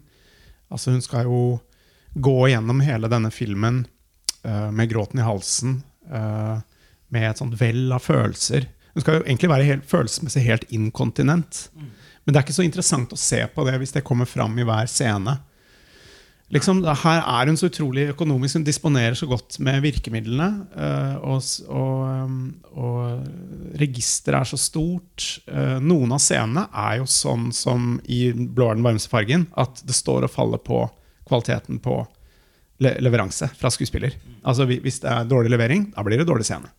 Altså, hun skal jo gå gjennom hele denne filmen med gråten i halsen med et sånt vell av følelser. Hun skal jo egentlig være helt, følelsesmessig helt inkontinent. Mm. Men det er ikke så interessant å se på det hvis det kommer fram i hver scene. Liksom, her er hun så utrolig økonomisk. Hun disponerer så godt med virkemidlene. Uh, og, og, um, og registeret er så stort. Uh, noen av scenene er jo sånn som i 'Blå er den varmeste fargen', at det står og faller på kvaliteten på leveranse fra skuespiller. Altså Hvis det er dårlig levering, da blir det dårlig scene.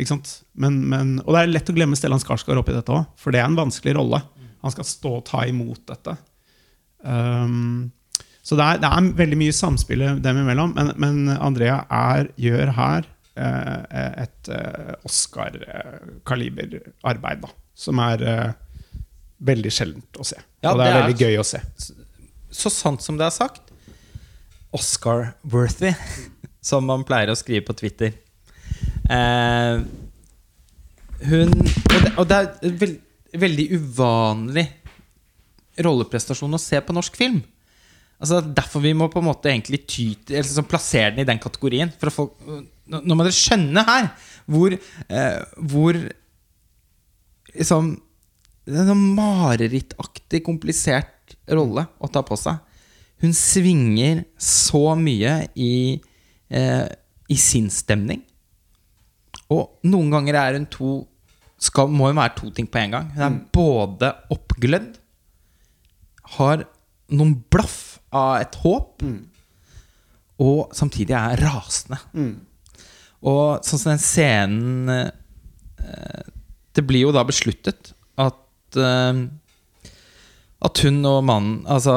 Ikke sant? Men, men, og det er lett å glemme Stellan Skarsgård oppi dette òg, for det er en vanskelig rolle. Han skal stå og ta imot dette. Um, så det er, det er veldig mye samspill dem imellom, men, men Andrea er, gjør her eh, et eh, Oscar-kaliber-arbeid, da. Som er eh, veldig sjeldent å se. Ja, og det er, det er- veldig gøy å se. Så sant som det er sagt. Oscar-worthy, som man pleier å skrive på Twitter. Eh, hun Og det, og det er veld, veldig uvanlig rolleprestasjon å se på norsk film. Altså Derfor vi må på en måte egentlig ty eller sånn plassere den i den kategorien. For få, nå må dere skjønne her hvor, eh, hvor liksom Det er en sånn marerittaktig komplisert rolle å ta på seg. Hun svinger så mye i, eh, i sinnsstemning. Og noen ganger er hun to skal, må hun være to ting på en gang. Hun er både oppglødd, har noen blaff av et håp, og samtidig er rasende. Og sånn som den scenen eh, Det blir jo da besluttet at eh, At hun og mannen Altså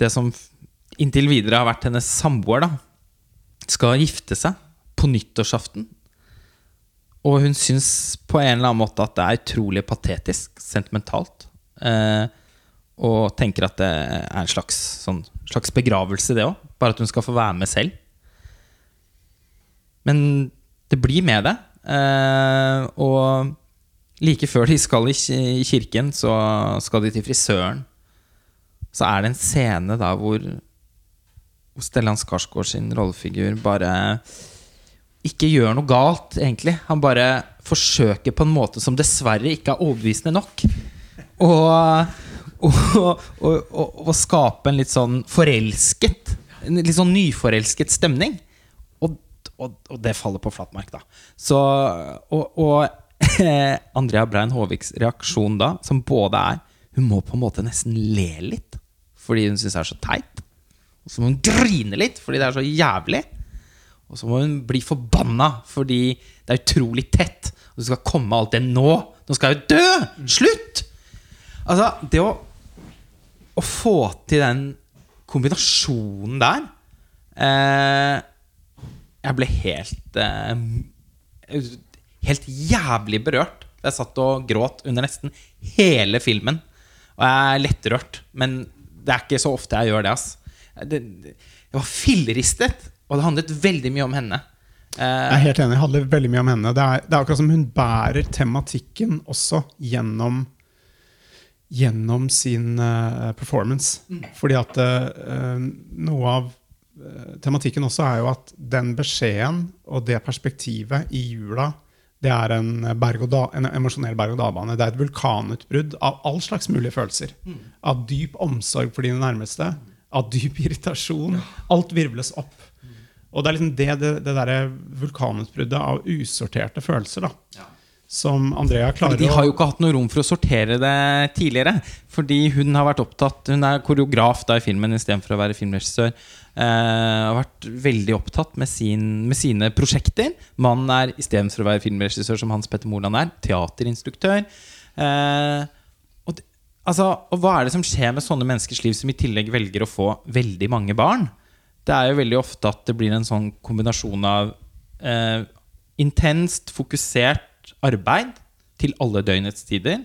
det som inntil videre har vært hennes samboer, da, skal gifte seg på nyttårsaften. Og hun syns på en eller annen måte at det er utrolig patetisk, sentimentalt. Eh, og tenker at det er en slags, sånn, slags begravelse, det òg. Bare at hun skal få være med selv. Men det blir med det. Eh, og like før de skal i kirken, så skal de til frisøren. Så er det en scene da hvor, hvor Stellan Skarsgård sin rollefigur bare ikke gjør noe galt, egentlig. Han bare forsøker på en måte som dessverre ikke er overbevisende nok. Og, og, og, og, skape en litt sånn forelsket En litt sånn nyforelsket stemning. Og, og, det faller på flatmark, da. Så, og Andrea Brein Håviks reaksjon da, som både er Hun må på en måte nesten le litt fordi hun syns det er så teit. Og så må hun grine litt fordi det er så jævlig. Og så må hun bli forbanna fordi det er utrolig tett. Og du skal komme alt det nå. Nå skal jeg jo dø! Slutt! Altså, det å, å få til den kombinasjonen der eh, Jeg ble helt eh, Helt jævlig berørt. Jeg satt og gråt under nesten hele filmen. Og jeg er lettrørt, men det er ikke så ofte jeg gjør det. ass det, Jeg var filleristet, og det handlet veldig mye om henne. Jeg Eh, er helt enig. Det handler veldig mye om henne. Det er, det er akkurat som hun bærer tematikken også gjennom Gjennom sin eh, performance. Fordi at eh, noe av eh, tematikken også er jo at den beskjeden og det perspektivet i jula, det er en, da, en emosjonell berg-og-dal-bane. Det er et vulkanutbrudd av all slags mulige følelser. Av dyp omsorg for dine nærmeste. Av dyp irritasjon. Alt virvles opp. Og det er liksom det, det, det derre vulkanutbruddet av usorterte følelser da, som Andrea klarer å... de har jo ikke hatt noe rom for å sortere det tidligere. Fordi hun har vært opptatt Hun er koreograf da i filmen istedenfor å være filmregissør. Uh, har vært veldig opptatt med, sin, med sine prosjekter. Mannen er istedenfor å være filmregissør, som Hans Petter Moland er, teaterinstruktør. Uh, og, altså, og hva er det som skjer med sånne menneskers liv som i tillegg velger å få veldig mange barn? Det er jo veldig ofte at det blir en sånn kombinasjon av uh, intenst, fokusert arbeid til alle døgnets tider,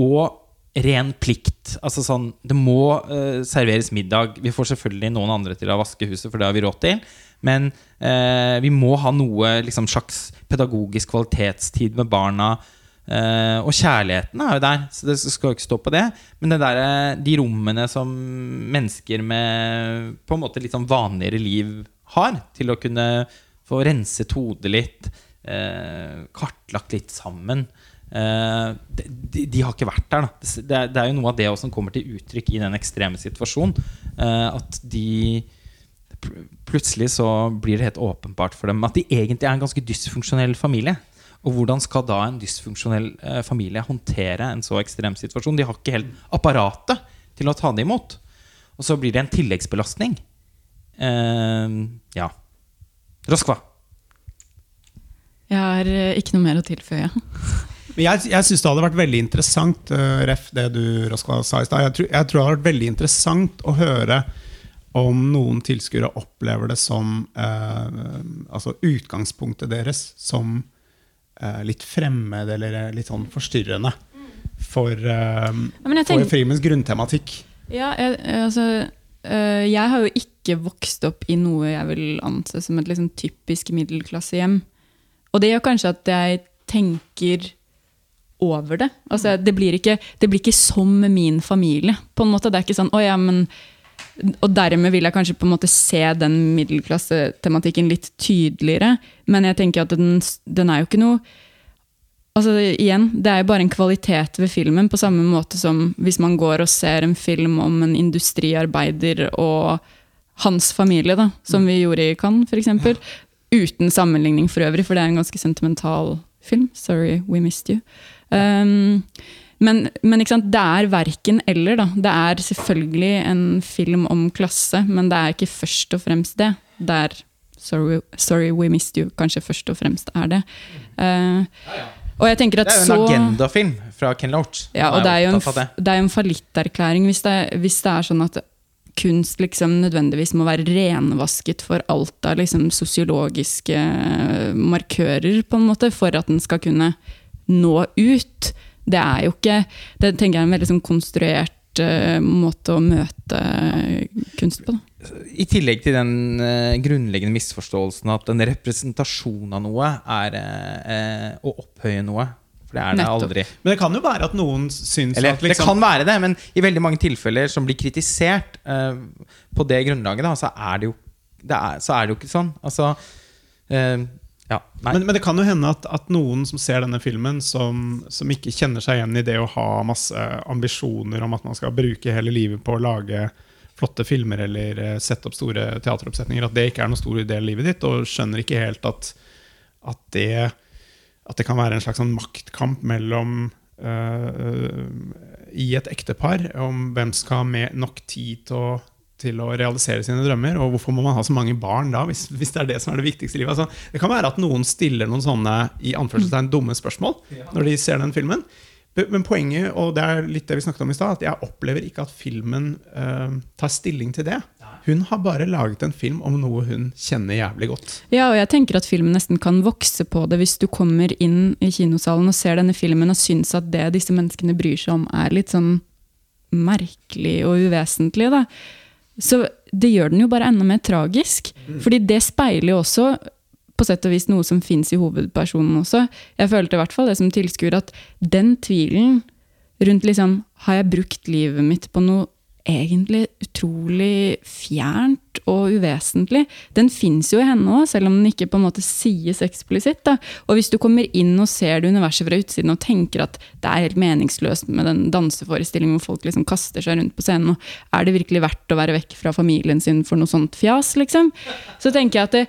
og ren plikt. Altså sånn, det må uh, serveres middag. Vi får selvfølgelig noen andre til å vaske huset, for det har vi råd til. Men uh, vi må ha noe liksom, slags pedagogisk kvalitetstid med barna. Uh, og kjærligheten er jo der, så det skal jo ikke stå på det. Men det der, de rommene som mennesker med på en måte litt sånn vanligere liv har, til å kunne få renset hodet litt, kartlagt litt sammen eh, de, de, har ikke vært der. Da. Det, det, er, jo noe av det som kommer til uttrykk i den ekstreme situasjonen. Eh, at de Plutselig så blir det helt åpenbart for dem at de egentlig er en ganske dysfunksjonell familie. Og hvordan skal da en dysfunksjonell eh, familie håndtere en så ekstrem situasjon? De har ikke helt apparatet til å ta det imot. Og så blir det en tilleggsbelastning Eh, ja. Roskva. Jeg har eh, ikke noe mer å tilføye. Men jeg, jeg syns det hadde vært veldig interessant, eh, Ref, det du Roskva, sa i stad. Jeg, tror- jeg tror det hadde vært veldig interessant å høre om noen tilskuere opplever det som eh, Altså utgangspunktet deres som eh, litt fremmed eller eh, litt sånn forstyrrende for, eh, ja, for filmens grunntematikk. Ja, jeg, altså Jeg har jo ikke vokst opp i noe jeg vil anse som et liksom typisk middelklassehjem. Og det gjør kanskje at jeg tenker over det. Altså, det, blir ikke, det blir ikke som min familie. på en måte. Det er ikke sånn, å ja, men og dermed vil jeg kanskje på en måte se den middelklassetematikken litt tydeligere. Men jeg tenker at den, den er jo ikke noe Altså igjen, Det er jo bare en kvalitet ved filmen, på samme måte som hvis man går og ser en film om en industriarbeider og hans familie, da, som vi gjorde i Cannes f.eks. Uten sammenligning for øvrig, for det er en ganske sentimental film. Sorry, we missed you. Um, men, men det er verken eller. da. Det er selvfølgelig en film om klasse, men det er ikke først og fremst det. Det er Sorry, sorry we missed you kanskje først og fremst er det. Uh, og jeg tenker at Det er jo så... en agendafilm fra Ken Loach. Ja, og det er jo en, det er jo en fallitterklæring hvis, det- hvis det er sånn at kunst liksom nødvendigvis må være renvasket for alt av liksom sosiologiske markører, på en måte, for at den skal kunne nå ut. Det er jo ikke Det tenker jeg er en veldig sånn konstruert eh, måte å møte kunst på. Da. I tillegg til den uh, grunnleggende misforståelsen at en representasjon av noe er uh, uh, å opphøye noe. For det er det Nettopp. aldri. Men det kan jo være at noen syns Eller at liksom, det kan være det, men i veldig mange tilfeller som blir kritisert uh, på det grunnlaget, da, så er det jo det er, så er det jo ikke sånn. Altså uh, Ja. Nei. Men, men det kan jo hende at, at noen som ser denne filmen, som, som ikke kjenner seg igjen i det å ha masse ambisjoner om at man skal bruke hele livet på å lage flotte filmer eller eh, sette opp store teateroppsetninger, at det ikke er noen stor del av livet ditt, og skjønner ikke helt at, at, det, at det kan være en slags sånn maktkamp mellom uh, i et ektepar om hvem skal ha med nok tid til å til å realisere sine drømmer. Og hvorfor må man ha så mange barn da, hvis, hvis det er det som er det viktigste i livet? Altså, det kan være at noen stiller noen sånne i anførselstegn dumme spørsmål når de ser den filmen. Men poenget, og det er litt det vi snakket om i stad, at jeg opplever ikke at filmen uh, tar stilling til det. Hun har bare laget en film om noe hun kjenner jævlig godt. Ja, og jeg tenker at filmen nesten kan vokse på det hvis du kommer inn i kinosalen og ser denne filmen og syns at det disse menneskene bryr seg om, er litt sånn merkelig og uvesentlig. da. Så det gjør den jo bare enda mer tragisk. Fordi det speiler jo også på sett og vis noe som fins i hovedpersonen også. Jeg følte i hvert fall det som tilskuer at den tvilen rundt liksom Har jeg brukt livet mitt på noe egentlig utrolig fjernt og uvesentlig? Den fins jo i henne òg, selv om den ikke på en måte sies eksplisitt. da. Og hvis du kommer inn og ser det universet fra utsiden og tenker at det er helt meningsløst med den danseforestillingen hvor folk liksom kaster seg rundt på scenen, og er det virkelig verdt å være vekk fra familien sin for noe sånt fjas, liksom? Så tenker jeg at det,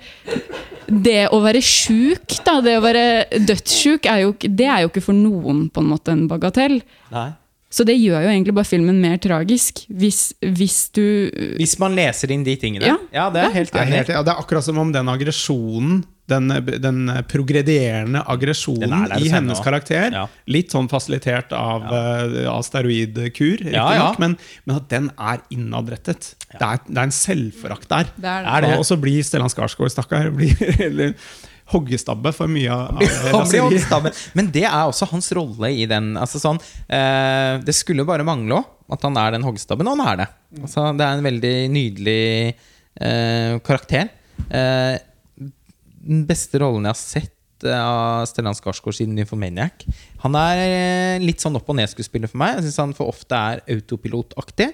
det å være sjuk, da, det å være dødssjuk, er jo, det er jo ikke for noen på en måte en bagatell. Nei. Så det gjør jo egentlig bare filmen mer tragisk, hvis, hvis du Hvis man leser inn de tingene. Ja. det er helt enig. ja, det er akkurat som om den aggresjonen, den, den progredierende aggresjonen i hos hennes også. karakter, Ja. litt sånn fasilitert av, eh, av steroidkur, Ja, nok, men, men at den er innadrettet. Det, er, det er en selvforakt der. Det er det. Og, så blir Stellan Skarsgård, stakkar, blir eller, hoggestabbe for mye av av Han blir raseri. håndstabben. Men det er også hans rolle i den. Altså sånn, eh, det skulle jo bare mangle òg at han er den hoggestabben, og han er det. Altså, det er en veldig nydelig eh, karakter. Eh, den beste rollen jeg har sett eh, av Stellan Skarsgård siden Nymphomaniac. Han er eh, litt sånn opp og ned-skuespiller for meg. Jeg syns han for ofte er autopilotaktig.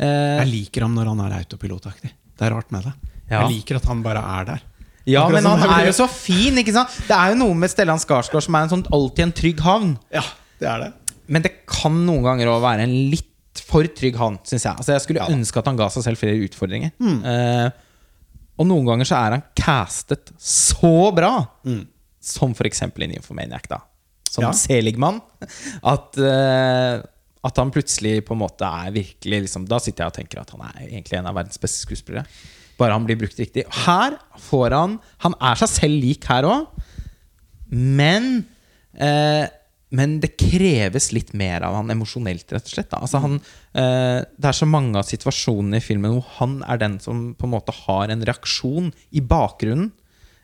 Eh, Jeg liker ham når han er autopilotaktig. Det er rart med det. Ja. Jeg liker at han bare er der. Ja, men han er jo så fin, ikke sant? Det er jo noe med Stellan Skarsgård som er en sånn alltid en trygg havn. Ja, det er det. Men det kan noen ganger òg være en litt for trygg havn, syns jeg. Altså, jeg skulle ønske at han ga seg selv flere utfordringer. Eh, og noen ganger så er han castet så bra, som f.eks. i Nymphomaniac, da. Som Ja. seligmann. At, eh, at han plutselig på en måte er virkelig liksom, Da sitter jeg og tenker at han er egentlig en av verdens beste skuespillere. Bare han blir brukt riktig. Her får han Han er seg selv lik her òg, men eh, men det kreves litt mer av han emosjonelt, rett og slett. Altså han, eh, det er så mange av situasjonene i filmen hvor han er den som på en måte har en reaksjon i bakgrunnen.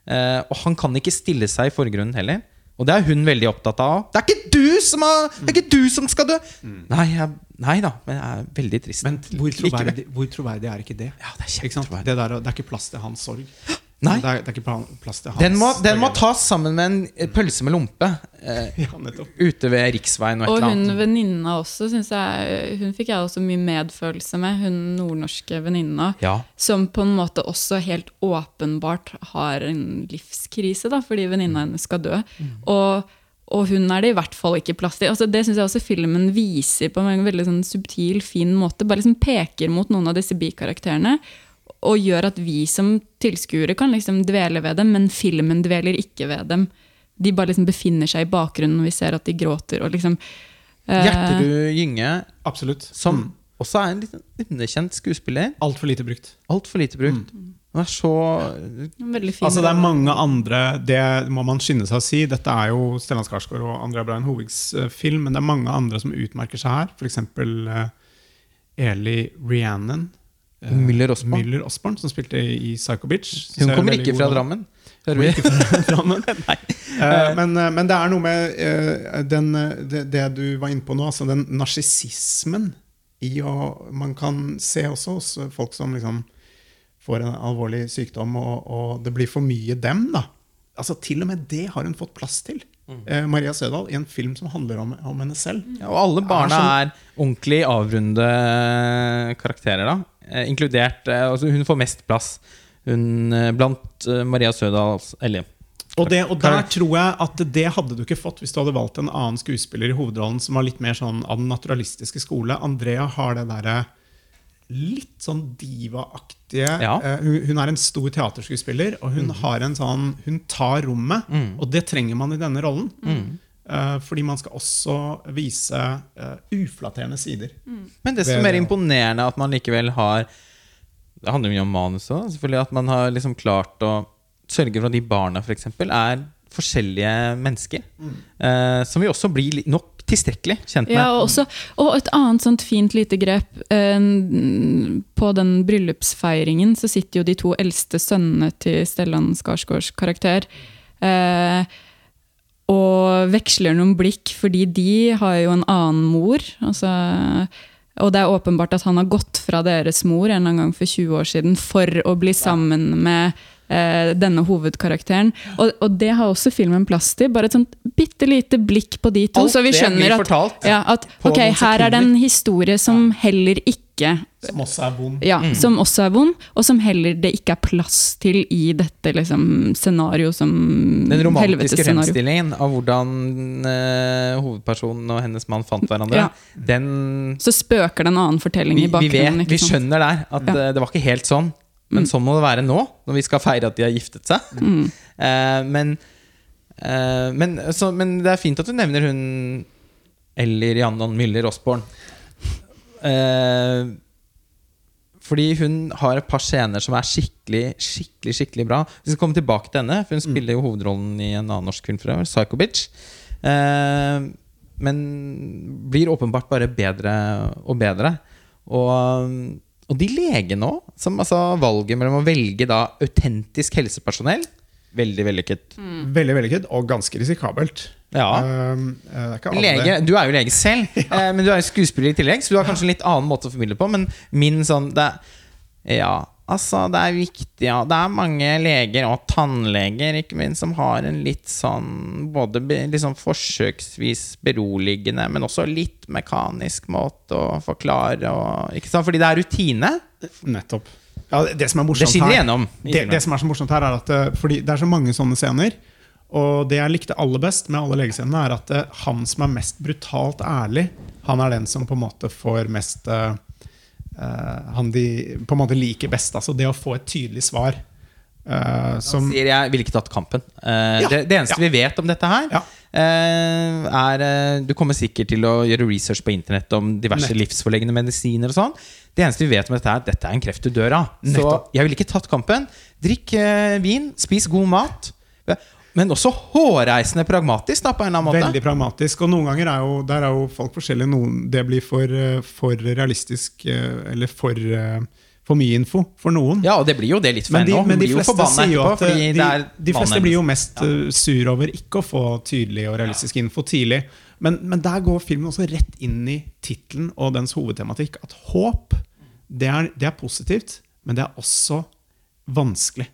Eh, og han kan ikke stille seg i forgrunnen heller. Og det er hun veldig opptatt av. Det er ikke du som, har, det er ikke du som skal dø! Nei, jeg, nei da, men jeg er veldig trist. Men hvor troverdig, hvor troverdig er ikke det? Ja, det er Ikke sant? Det, der, det er ikke plass til hans sorg. Nei. Det er, det er ikke plass til hans Den må, den må tas sammen med en eh, pølse med lompe eh, Ja, ute ved riksveien og et Og hun venninna også, jeg Hun fikk jeg også mye medfølelse med. Hun nordnorske venninna. Ja. Som på en måte også helt åpenbart har en livskrise, da, fordi venninna hennes skal dø. Og, og hun er det i hvert fall ikke plass til. Altså, det syns jeg også filmen viser på en veldig sånn subtil, fin måte. Bare liksom peker mot noen av disse bikarakterene. Og gjør at vi som tilskuere kan liksom dvele ved dem, men filmen dveler ikke ved dem. De bare liksom befinner seg i bakgrunnen når vi ser at de gråter. og liksom... Uh, Gjerterud Gynge, Absolutt. som Mm. også er en litt underkjent skuespiller. Altfor lite brukt. Alt for lite brukt. Mm. Han er så veldig fin Altså Det er mange andre Det må man skynde seg å si. Dette er jo Stellan Skarsgård og Andrea Brein Hovigs eh, film, men det er mange andre som utmerker seg her. F.eks. Uh, Eli Rhiannon. Eh, Müller Osborn. Müller Osborn, som spilte i Psycho Bitch. Hun er kommer ikke fra. Drammen. Ikke fra Drammen. Eh, men, eh, men det er noe med den, det, det du var inne på nå, altså den narsissismen i å Man kan se også hos folk som liksom får en alvorlig sykdom, og, og det blir for mye dem. da. Altså Til og med det har hun fått plass til. Mm. Maria Sødal i en film som handler om, om henne selv. Ja, og alle barna Er er ordentlig avrunde karakterer, da. Eh, inkludert eh, altså Hun får mest plass. Hun eh, blant eh, Maria Sødals Eller Og, det, og der tror jeg at det hadde du ikke fått hvis du hadde valgt en annen skuespiller i hovedrollen som var litt mer sånn av den naturalistiske skole. Andrea har det derre litt sånn divaaktige Ja. eh, hun, hun er en stor teaterskuespiller, og hun har en sånn Hun tar rommet, og det trenger man i denne rollen. Eh, fordi man skal også vise eh, uflatterende sider. Men desto mer imponerende at man likevel har Det handler mye om manus òg, selvfølgelig. At man har liksom klart å sørge for at de barna for eksempel, er forskjellige mennesker. Eh, som vi også blir nok tilstrekkelig kjent med. Ja, og, også, og et annet sånt fint lite grep. eh, på den bryllupsfeiringen så sitter jo de to eldste sønnene til Stellan Skarsgårds karakter. eh, og veksler noen blikk, fordi de har jo en annen mor. Altså, og det er åpenbart at han har gått fra deres mor en eller annen gang for 20 år siden for å bli sammen med eh, denne hovedkarakteren. Og, og det har også filmen plass til. Bare et sånt bitte lite blikk på de to. Alt så vi skjønner at, fortalt ja, at ok, her er det en historie som heller ikke Som også er vond. ja, Som også er vond, og som heller det ikke er plass til i dette liksom, scenario som Den romantiske fremstillingen av hvordan eh, hovedpersonen og hennes mann fant hverandre, Ja. den Så spøker det en annen fortelling vi, i vi, vet, ikke vi sant? skjønner der at Ja. eh, det var ikke helt sånn. Men sånn må det være nå, når vi skal feire at de har giftet seg. Eh, men, eh, men, så, men det er fint at du nevner hun Eller Jannon Müller Osborn. Eh, fordi hun har et par scener som er skikkelig skikkelig, skikkelig bra. Vi skal komme tilbake til henne, for hun spiller jo hovedrollen i en annen norsk film. Øvrig, Psycho Bitch. Eh, men blir åpenbart bare bedre og bedre. Og, og de legene òg, som altså valget mellom å velge da autentisk helsepersonell Veldig vellykket. Veldig vellykket, og ganske risikabelt. Ja. Um, eh, Lege, du er jo lege selv, eh, men du er jo skuespiller i tillegg, så du har kanskje en litt annen måte å formidle på. Men min sånn det, Ja, altså, det er viktig ja. Det er mange leger, og tannleger ikke minst, som har en litt sånn både liksom forsøksvis beroligende, men også litt mekanisk måte å forklare og, ikke sant? Fordi det er rutine. Nettopp. Ja, det, som er morsomt Det her, Det, det som er så morsomt her, er at eh, fordi det er så mange sånne scener. Og det jeg likte aller best med alle legescenene, er at eh, han som er mest brutalt ærlig, han er den som på en måte får mest eh, Han de på en måte liker best. Altså det å få et tydelig svar. Uh, som sier jeg ville ikke tatt kampen. Uh, Ja, det, det eneste ja. vi vet om dette her, Ja. uh, er eh, Du kommer sikkert til å gjøre research på internett om diverse livsforleggende livsforlengende medisiner og sånn. Det eneste vi vet om dette, er at dette er en kreft du dør av. Så jeg ville ikke tatt kampen. Drikk eh, vin, spis god mat. Men også hårreisende pragmatisk, da, på en eller annen måte. Veldig pragmatisk. Og noen ganger er jo, der er jo folk forskjellige. Noen, det blir for, eh, for realistisk, eh, eller for, eh, for mye info for noen. Ja, og det blir jo det litt for en nå. Men de fleste jo at eh, de, de fleste blir jo mest ja. sur over ikke å få tydelig og realistisk info tidlig. Men, men der går filmen også rett inn i tittelen og dens hovedtematikk. At håp, det er, det er positivt, men det er også vanskelig.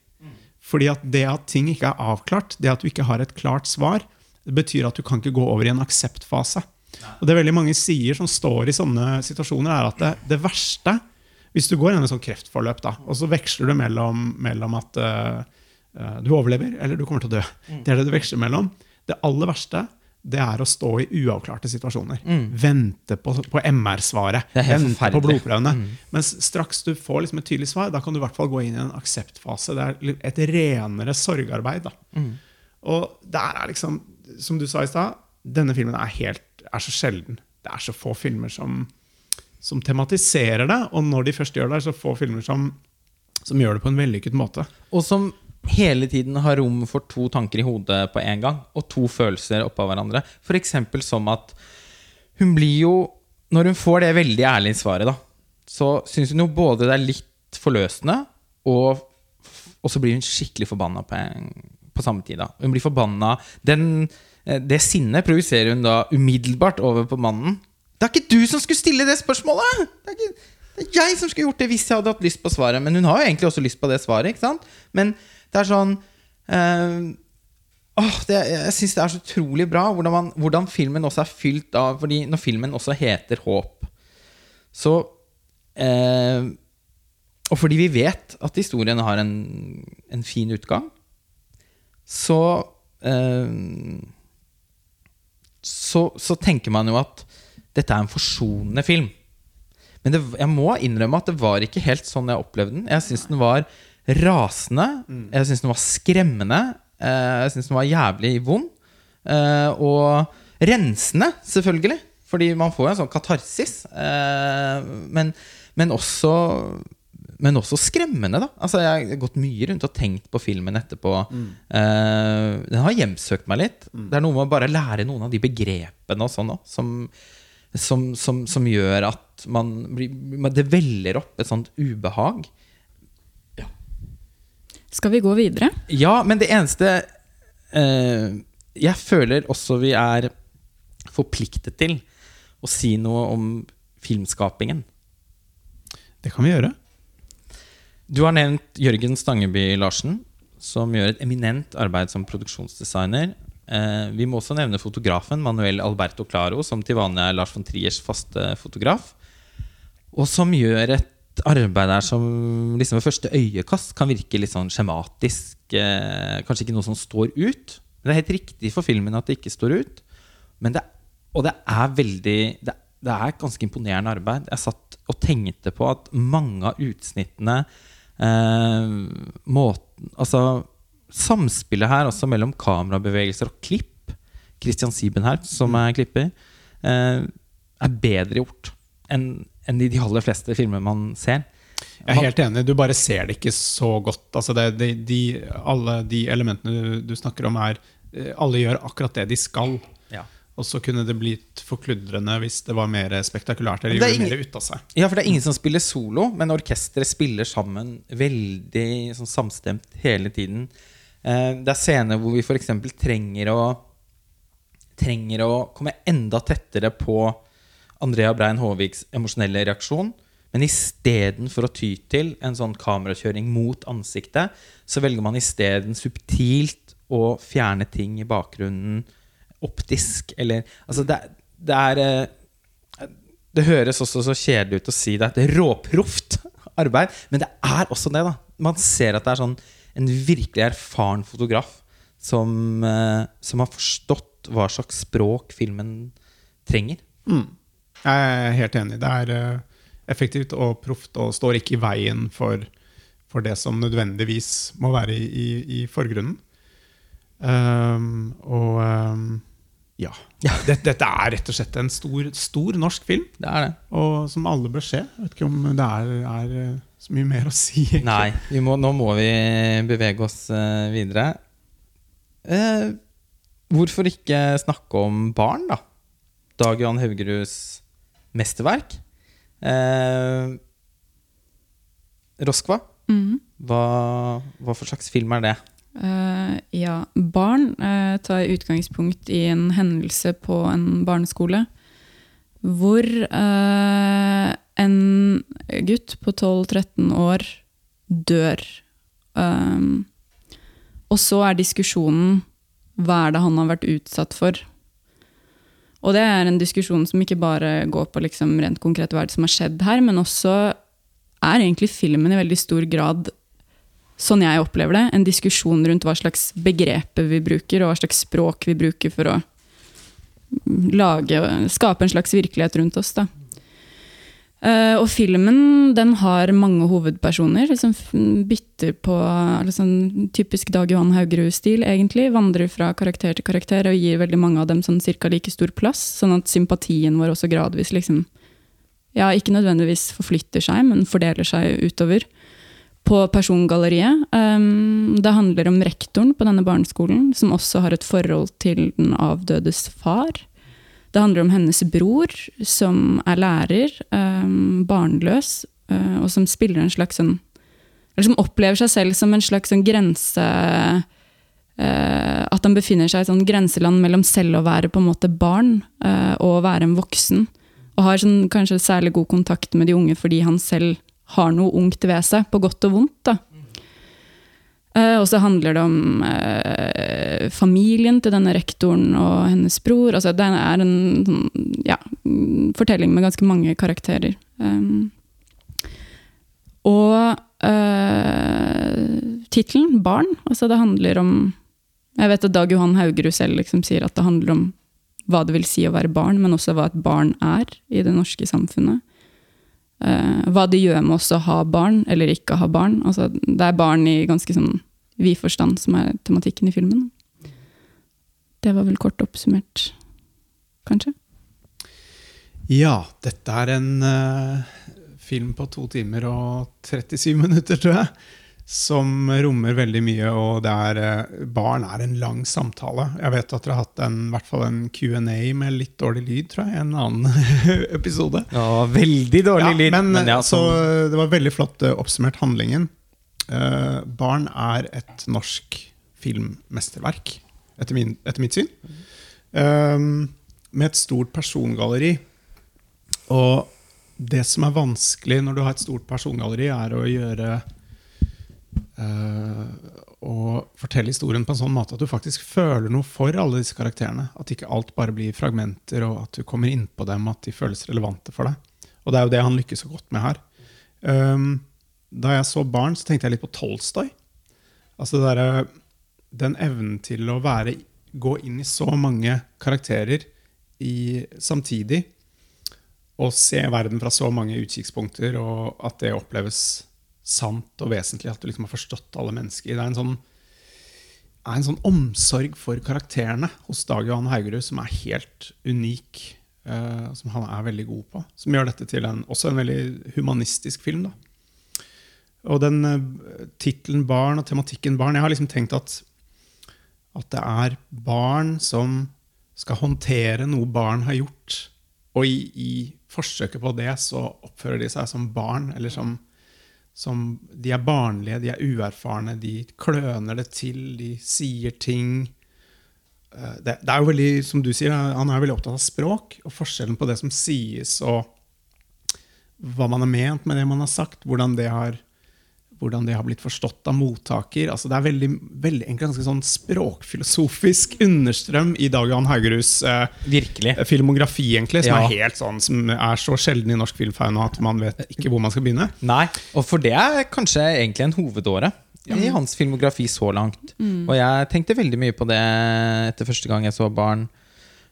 Fordi at det at ting ikke er avklart, det at du ikke har et klart svar, det betyr at du kan ikke gå over i en akseptfase. Og det veldig mange sier som står i sånne situasjoner, er at det, det verste Hvis du går gjennom et sånt kreftforløp, da, og så veksler du mellom, mellom at eh, du overlever, eller du kommer til å dø. Det er det du veksler mellom. Det aller verste det er å stå i uavklarte situasjoner. Vente på, på MR-svaret. Vente på blodprøvene. blodprøvene. Mens straks du får liksom et tydelig svar, da kan du i hvert fall gå inn i en akseptfase. Det er et renere sorgarbeid. Da. Og der er liksom, som du sa i stad, denne filmen er, helt, er så sjelden. Det er så få filmer som, som tematiserer det, og når de først gjør det, det så få filmer som, som gjør det på en vellykket måte. Og som hele tiden har rom for to tanker i hodet på en gang, og to følelser oppå hverandre. F.eks. som at hun blir jo Når hun får det veldig ærlige svaret, da, så syns hun jo både det er litt forløsende, og, og så blir hun skikkelig forbanna på, på samme tid. da. Hun blir forbanna den, eh, Det sinnet projiserer hun da umiddelbart over på mannen. Det er ikke du som skulle stille det spørsmålet! Det er, ikke, det er jeg som skulle gjort det hvis jeg hadde hatt lyst på svaret. Men hun har jo egentlig også lyst på det svaret. ikke sant? Men det er sånn eh, åh, det, Jeg syns det er så utrolig bra hvordan, man, hvordan filmen også er fylt av Fordi når filmen også heter Håp, så eh, Og fordi vi vet at historien har en, en fin utgang, så eh, så, så tenker man jo at dette er en forsonende film. Men det, jeg må innrømme at det var ikke helt sånn jeg opplevde den. Jeg syns den var rasende. Jeg syns den var skremmende. eh, Jeg syns den var jævlig vond. eh, Og rensende, selvfølgelig. Fordi man får jo en sånn katarsis. eh, Men, men også men også skremmende. da Altså Jeg har gått mye rundt og tenkt på filmen etterpå. Mm. den har hjemsøkt meg litt. Det er noe med å bare lære noen av de begrepene og sånn òg, som, som, som, som gjør at man blir Det veller opp et sånt ubehag. Skal vi gå videre? Ja, men det eneste eh, Jeg føler også vi er forpliktet til å si noe om filmskapingen. Det kan vi gjøre. Du har nevnt Jørgen Stangeby Larsen, som gjør et eminent arbeid som produksjonsdesigner. Eh, vi må også nevne fotografen Manuel Alberto Claro, som til vanlig er Lars von Triers faste fotograf. Og som gjør et arbeid der som liksom ved første øyekast kan virke litt sånn skjematisk. Eh, kanskje ikke noe som står ut. Men det er helt riktig for filmen at det ikke står ut. Det, og det er veldig det, det er et ganske imponerende arbeid. Jeg satt og tenkte på at mange av utsnittene eh, måten, Altså samspillet her også mellom kamerabevegelser og klipp Christian Siebenherz, som er klipper, eh, er bedre gjort enn en i de aller fleste filmer man ser. Jeg er helt enig. Du bare ser det ikke så godt. Altså det, de, de, alle de elementene du, du snakker om, er eh, Alle gjør akkurat det de skal. Ja. Og så kunne det blitt forkludrende hvis det var mer spektakulært. Eller er gjorde ingen- mer ut av seg. Ja, for det er ingen som spiller solo, men orkesteret spiller sammen veldig sånn samstemt hele tiden. Eh, det er scener hvor vi f.eks. trenger å Trenger å komme enda tettere på Andrea Brein Håviks emosjonelle reaksjon. Men istedenfor å ty til en sånn kamerakjøring mot ansiktet, så velger man isteden subtilt å fjerne ting i bakgrunnen optisk. Eller Altså, det, det er eh, det høres også så kjedelig ut å si det. Det er råproft arbeid. Men det er også det. da Man ser at det er sånn en virkelig erfaren fotograf som, eh, som har forstått hva slags språk filmen trenger. Jeg er helt enig. Det er eh, effektivt og proft og står ikke i veien for, for det som nødvendigvis må være i, i, i forgrunnen. Um, og um, Ja. Dette, dette er rett og slett en stor, stor norsk film, Det er det. og som alle bør se. Jeg vet ikke om det er, er eh, så mye mer å si. Ikke? Nei, vi må, nå må vi bevege oss eh, videre. Uh, hvorfor ikke snakke om barn, da? Dag Johan Haugeruds mesterverk. Eh, Roskva, Mhm. hva, hva for slags film er det? Uh, ja, barn uh, tar utgangspunkt i en hendelse på en barneskole. Hvor uh, en gutt på 12-13 år dør. Um, og så er diskusjonen hva er det han har vært utsatt for? Og det er en diskusjon som ikke bare går på liksom rent konkret hva som har skjedd her, men også er egentlig filmen i veldig stor grad sånn jeg opplever det, en diskusjon rundt hva slags begreper vi bruker, og hva slags språk vi bruker for å lage, skape en slags virkelighet rundt oss. Da. Eh, og filmen den har mange hovedpersoner som bytter på liksom, typisk Dag Johan Haugerud-stil, egentlig. Vandrer fra karakter til karakter og gir veldig mange av dem sånn cirka like stor plass. Sånn at sympatien vår også gradvis liksom Ja, ikke nødvendigvis forflytter seg, men fordeler seg utover på persongalleriet. Um, det handler om rektoren på denne barneskolen, som også har et forhold til den avdødes far. Det handler om hennes bror, som er lærer, um, barnløs, uh, og som spiller en slags sånn Eller som opplever seg selv som en slags sånn grense uh, At han befinner seg i et sånn grenseland mellom selv å være på en måte barn uh, og å være en voksen. Og har sånn, kanskje særlig god kontakt med de unge fordi han selv har noe ungt ved seg, på godt og vondt. da. Eh, og så handler det om eh, familien til denne rektoren og hennes bror. Altså, det er en sånn, ja, fortelling med ganske mange karakterer. Um, og uh, tittelen 'Barn', altså det handler om Jeg vet at Dag Johan Haugerud selv liksom sier at det handler om hva det vil si å være barn, men også hva et barn er i det norske samfunnet. Eh, hva det gjør med oss å ha barn eller ikke ha barn. Altså, det er barn i ganske sånn vid forstand som er tematikken i filmen. Det var vel kort oppsummert, kanskje? Ja, dette er en uh, film på to timer og 37 minutter, tror jeg. Som rommer veldig mye, og det er, eh, barn er en lang samtale. Jeg vet at dere har hatt en, i hvert fall en Q&A med litt dårlig lyd, tror jeg, i en annen episode. Ja, veldig dårlig Ja, lyd. men, men ja, så så det var veldig flott eh, oppsummert handlingen. Uh, barn er et norsk filmmesterverk, etter, min, etter mitt syn. Um, med et stort persongalleri. Og det som er vanskelig når du har et stort persongalleri, er å gjøre eh, Å fortelle historien på en sånn måte at du faktisk føler noe for alle disse karakterene. At ikke alt bare blir fragmenter, og at du kommer inn på dem, at de føles relevante for deg. Og det er jo det han lykkes så godt med her. Um, da jeg så barn, så tenkte jeg litt på Tolstoy. Altså det derre Den evnen til å være gå inn i så mange karakterer i, samtidig og se verden fra så mange utkikkspunkter, og at det oppleves sant og vesentlig. At du liksom har forstått alle mennesker. Det er en sånn, er en sånn omsorg for karakterene hos Dag Johan Haugerud som er helt unik. Uh, som han er veldig god på. Som gjør dette til en, også en veldig humanistisk film. da. Og den uh, tittelen 'Barn' og tematikken 'barn' Jeg har liksom tenkt at, at det er barn som skal håndtere noe barn har gjort. Og i, i forsøket på det så oppfører de seg som barn. Eller som, som De er barnlige, de er uerfarne, de kløner det til, de sier ting. Eh, Det, det er jo veldig, som du sier, Han er veldig opptatt av språk og forskjellen på det som sies, og hva man har ment med det man har sagt. Hvordan det har, hvordan det har blitt forstått av mottaker. Altså det er veldig, veldig en ganske sånn språkfilosofisk understrøm i Dag Johan Haugeruds eh, filmografi, egentlig, som Ja. er helt sånn Som er så sjelden i norsk filmfauna at man vet ikke hvor man skal begynne. Nei, og for det er kanskje egentlig en hovedåre i hans filmografi så langt. Og jeg tenkte veldig mye på det etter første gang jeg så Barn.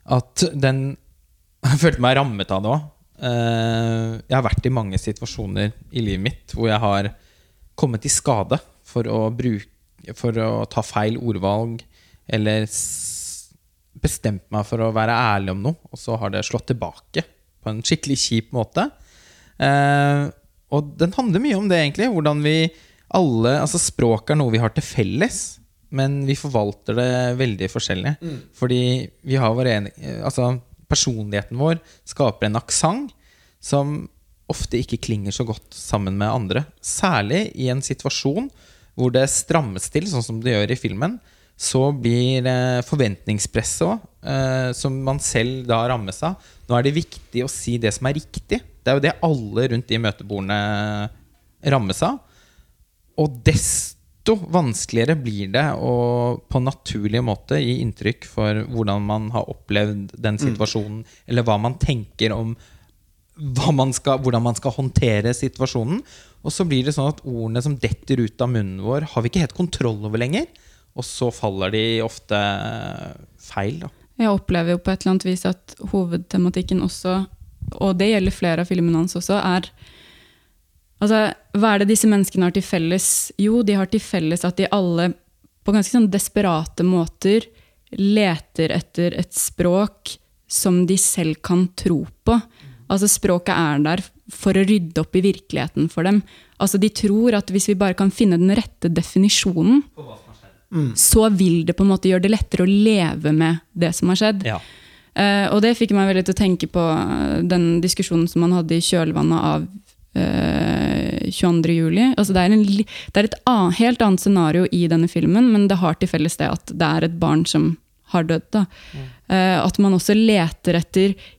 At den Jeg følte meg rammet av det òg. Jeg har vært i mange situasjoner i livet mitt hvor jeg har kommet i skade for å bruke For å ta feil ordvalg eller bestemt meg for å være ærlig om noe, og så har det slått tilbake på en skikkelig kjip måte. Eh, og den handler mye om det, egentlig. Hvordan vi alle Altså, språk er noe vi har til felles, men vi forvalter det veldig forskjellig. Fordi vi har vår ene Altså, personligheten vår skaper en aksent som ofte ikke klinger så godt sammen med andre. Særlig i en situasjon hvor det strammes til, sånn som det gjør i filmen. Så blir eh, forventningspresset òg, eh, som man selv da rammes av Nå er det viktig å si det som er riktig. Det er jo det alle rundt de møtebordene rammes av. Og desto vanskeligere blir det å på naturlig måte gi inntrykk for hvordan man har opplevd den situasjonen, eller hva man tenker om man skal, hvordan man skal håndtere situasjonen. Og så blir det sånn at ordene som detter ut av munnen vår, har vi ikke helt kontroll over lenger. Og så faller de ofte feil, da. Jeg opplever jo på et eller annet vis at hovedtematikken også, og det gjelder flere av filmene hans også, er Altså, hva er det disse menneskene har til felles? Jo, de har til felles at de alle på ganske sånn desperate måter leter etter et språk som de selv kan tro på. Altså Språket er der for å rydde opp i virkeligheten for dem. Altså De tror at hvis vi bare kan finne den rette definisjonen, så vil det på en måte gjøre det lettere å leve med det som har skjedd. Ja. Uh, og det fikk meg veldig til å tenke på eh, den diskusjonen som man hadde i kjølvannet av uh, 22. juli. Altså det er, en, det er et an, helt annet scenario i denne filmen, men det har til felles det at det er et barn som har dødd. Da. Eh, at man også leter etter eh,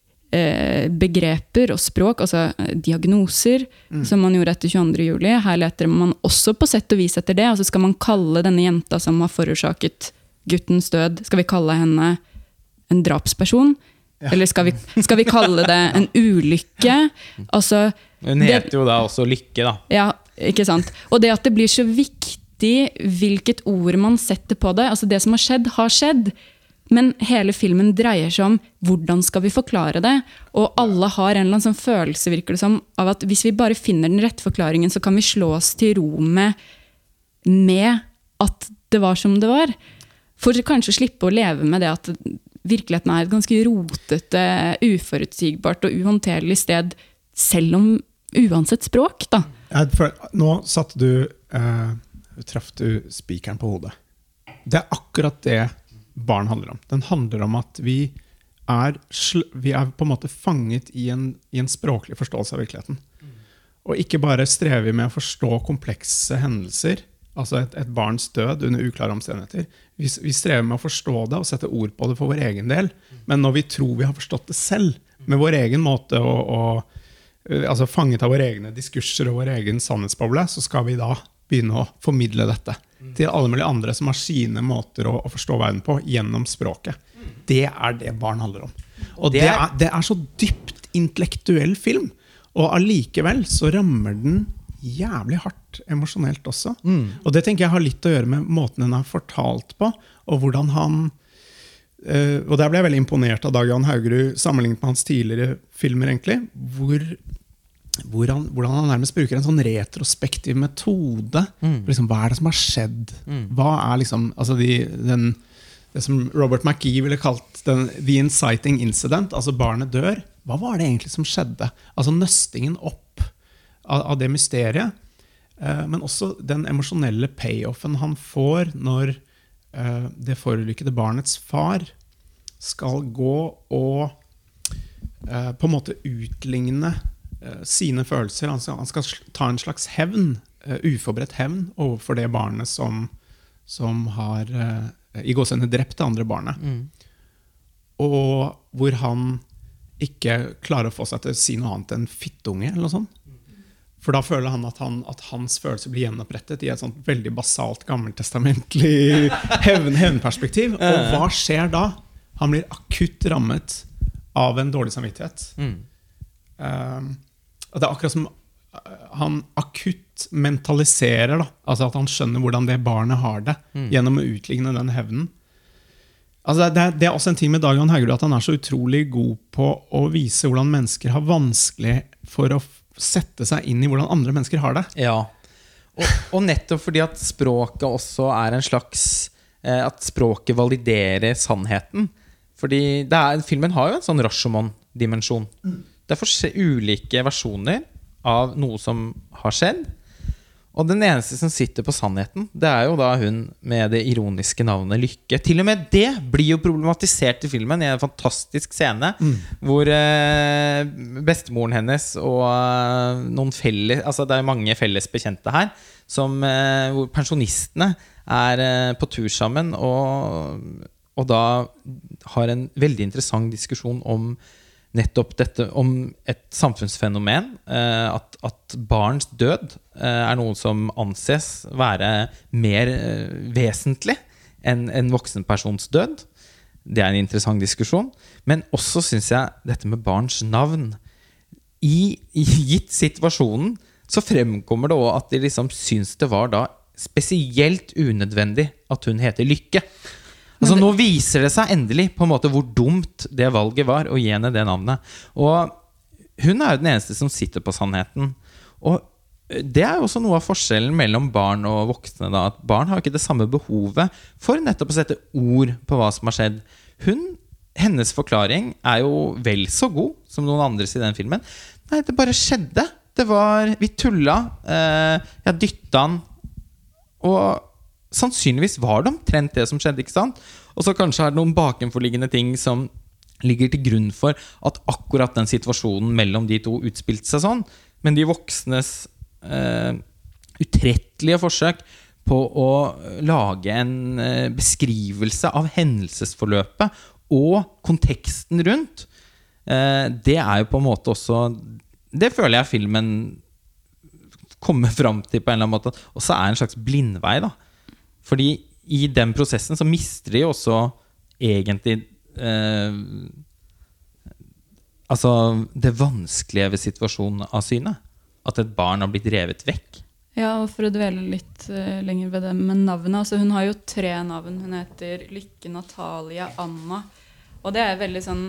begreper og språk, altså diagnoser, diagnoser, som man gjorde etter 22. juli. Her leter man også på sett og vis etter det. Altså skal man kalle denne jenta som har forårsaket guttens død, skal vi kalle henne en drapsperson? Eller skal vi, skal vi kalle det en ulykke? Altså, Hun det- heter jo da også Lykke, da. ja, ikke sant? Og det at det blir så viktig hvilket ord man setter på det. altså Det som har skjedd, har skjedd. Men hele filmen dreier seg om hvordan skal vi forklare det. Og alle har en eller annen sånn følelse virker det som, av at hvis vi bare finner den rette forklaringen, så kan vi slå oss til ro med, med at det var som det var. For kanskje slippe å leve med det at virkeligheten er et ganske rotete, uforutsigbart og uhåndterlig sted, selv om uansett språk, da. Nå satte du eh, Traff du spikeren på hodet. Det er akkurat det barn handler om. Den handler om at vi er, vi er på en måte fanget i en, i en språklig forståelse av virkeligheten. Og ikke bare strever vi med å forstå komplekse hendelser, altså et, et barns død under uklare omstendigheter. Vi, vi strever med å forstå det og sette ord på det for vår egen del. Men når vi tror vi har forstått det selv, med vår egen måte å, å eh, altså Fanget av våre egne diskurser og vår egen sannhetsboble, så skal vi da begynne å formidle dette til alle mulige andre som har sine måter å, å forstå verden på gjennom språket. Det er det barn handler om. Og Det er- det er så dypt intellektuell film. Og allikevel så rammer den jævlig hardt emosjonelt også. Og det tenker jeg har litt å gjøre med måten den er fortalt på, og hvordan han eh, Og der ble jeg veldig imponert av Dag Jan Haugerud sammenlignet med hans tidligere filmer, egentlig. Hvor, hvor han, hvordan han nærmest bruker en sånn retrospektiv metode. Mm. Liksom, hva er det som har skjedd? Hva er liksom altså de, den, Det som Robert McGee ville kalt den, the inciting incident, altså barnet dør. Hva var det egentlig som skjedde? Altså nøstingen opp av, av det mysteriet. Eh, men også den emosjonelle payoffen han får når eh, det forulykkede barnets far skal gå og eh, på en måte utligne sine følelser. Han skal, han skal ta en slags hevn, uh, uforberedt hevn, overfor det barnet som, som har uh, i gåsehudene drept det andre barnet. Og hvor han ikke klarer å få seg til å si noe annet enn fittunge. eller noe sånt. For da føler han at, han at hans følelser blir gjenopprettet i et sånt veldig basalt, gammeltestamentlig hevn, hevnperspektiv. Og hva skjer da? Han blir akutt rammet av en dårlig samvittighet. Um, og det er akkurat som uh, han akutt mentaliserer, da. altså at han skjønner hvordan det barnet har det, gjennom å utligne den hevnen. Altså det, er, det er også en ting med Dag Johan Haugerud at han er så utrolig god på å vise hvordan mennesker har vanskelig for å sette seg inn i hvordan andre mennesker har det. Ja. Og, og nettopp fordi at språket også er en slags eh, At språket validerer sannheten. Fordi det er, filmen har jo en sånn Rashomon-dimensjon. Det er ulike versjoner av noe som har skjedd. Og den eneste som sitter på sannheten, det er jo da hun med det ironiske navnet Lykke. Til og med det blir jo problematisert i filmen i en fantastisk scene hvor eh, bestemoren hennes og eh, noen felles Altså det er mange felles bekjente her, som, eh, hvor pensjonistene er eh, på tur sammen og, og da har en veldig interessant diskusjon om nettopp dette om et samfunnsfenomen. Eh, at, at barns død eh, er noe som anses være mer eh, vesentlig enn en voksen persons død. Det er en interessant diskusjon. Men også syns jeg dette med barns navn i, i gitt situasjonen så fremkommer det òg at de liksom syns det var da spesielt unødvendig at hun heter Lykke. Altså Nå viser det seg endelig på en måte hvor dumt det valget var å gi henne det navnet. Og hun er jo den eneste som sitter på sannheten. Og det er jo også noe av forskjellen mellom barn og voksne. da, at Barn har ikke det samme behovet for nettopp å sette ord på hva som har skjedd. Hun, Hennes forklaring er jo vel så god som noen andres i den filmen. Nei, det bare skjedde. Det var Vi tulla. Eh, jeg dytta han. Og sannsynligvis var det omtrent det som skjedde. ikke sant? Og så kanskje er det noen bakenforliggende ting som ligger til grunn for at akkurat den situasjonen mellom de to utspilte seg sånn. Men de voksnes eh, utrettelige forsøk på å lage en eh, beskrivelse av hendelsesforløpet og konteksten rundt, eh, det er jo på en måte også Det føler jeg filmen kommer fram til på en eller annen måte. Og så er det en slags blindvei, da. Fordi i den prosessen så mister de også egentlig eh, Altså det vanskelige ved situasjonen av synet. At et barn har blitt revet vekk. Ja, og for å dvele litt uh, lenger ved det med navnet. Altså, hun har jo tre navn. Hun heter Lykke, Natalia, Anna. Og det er veldig sånn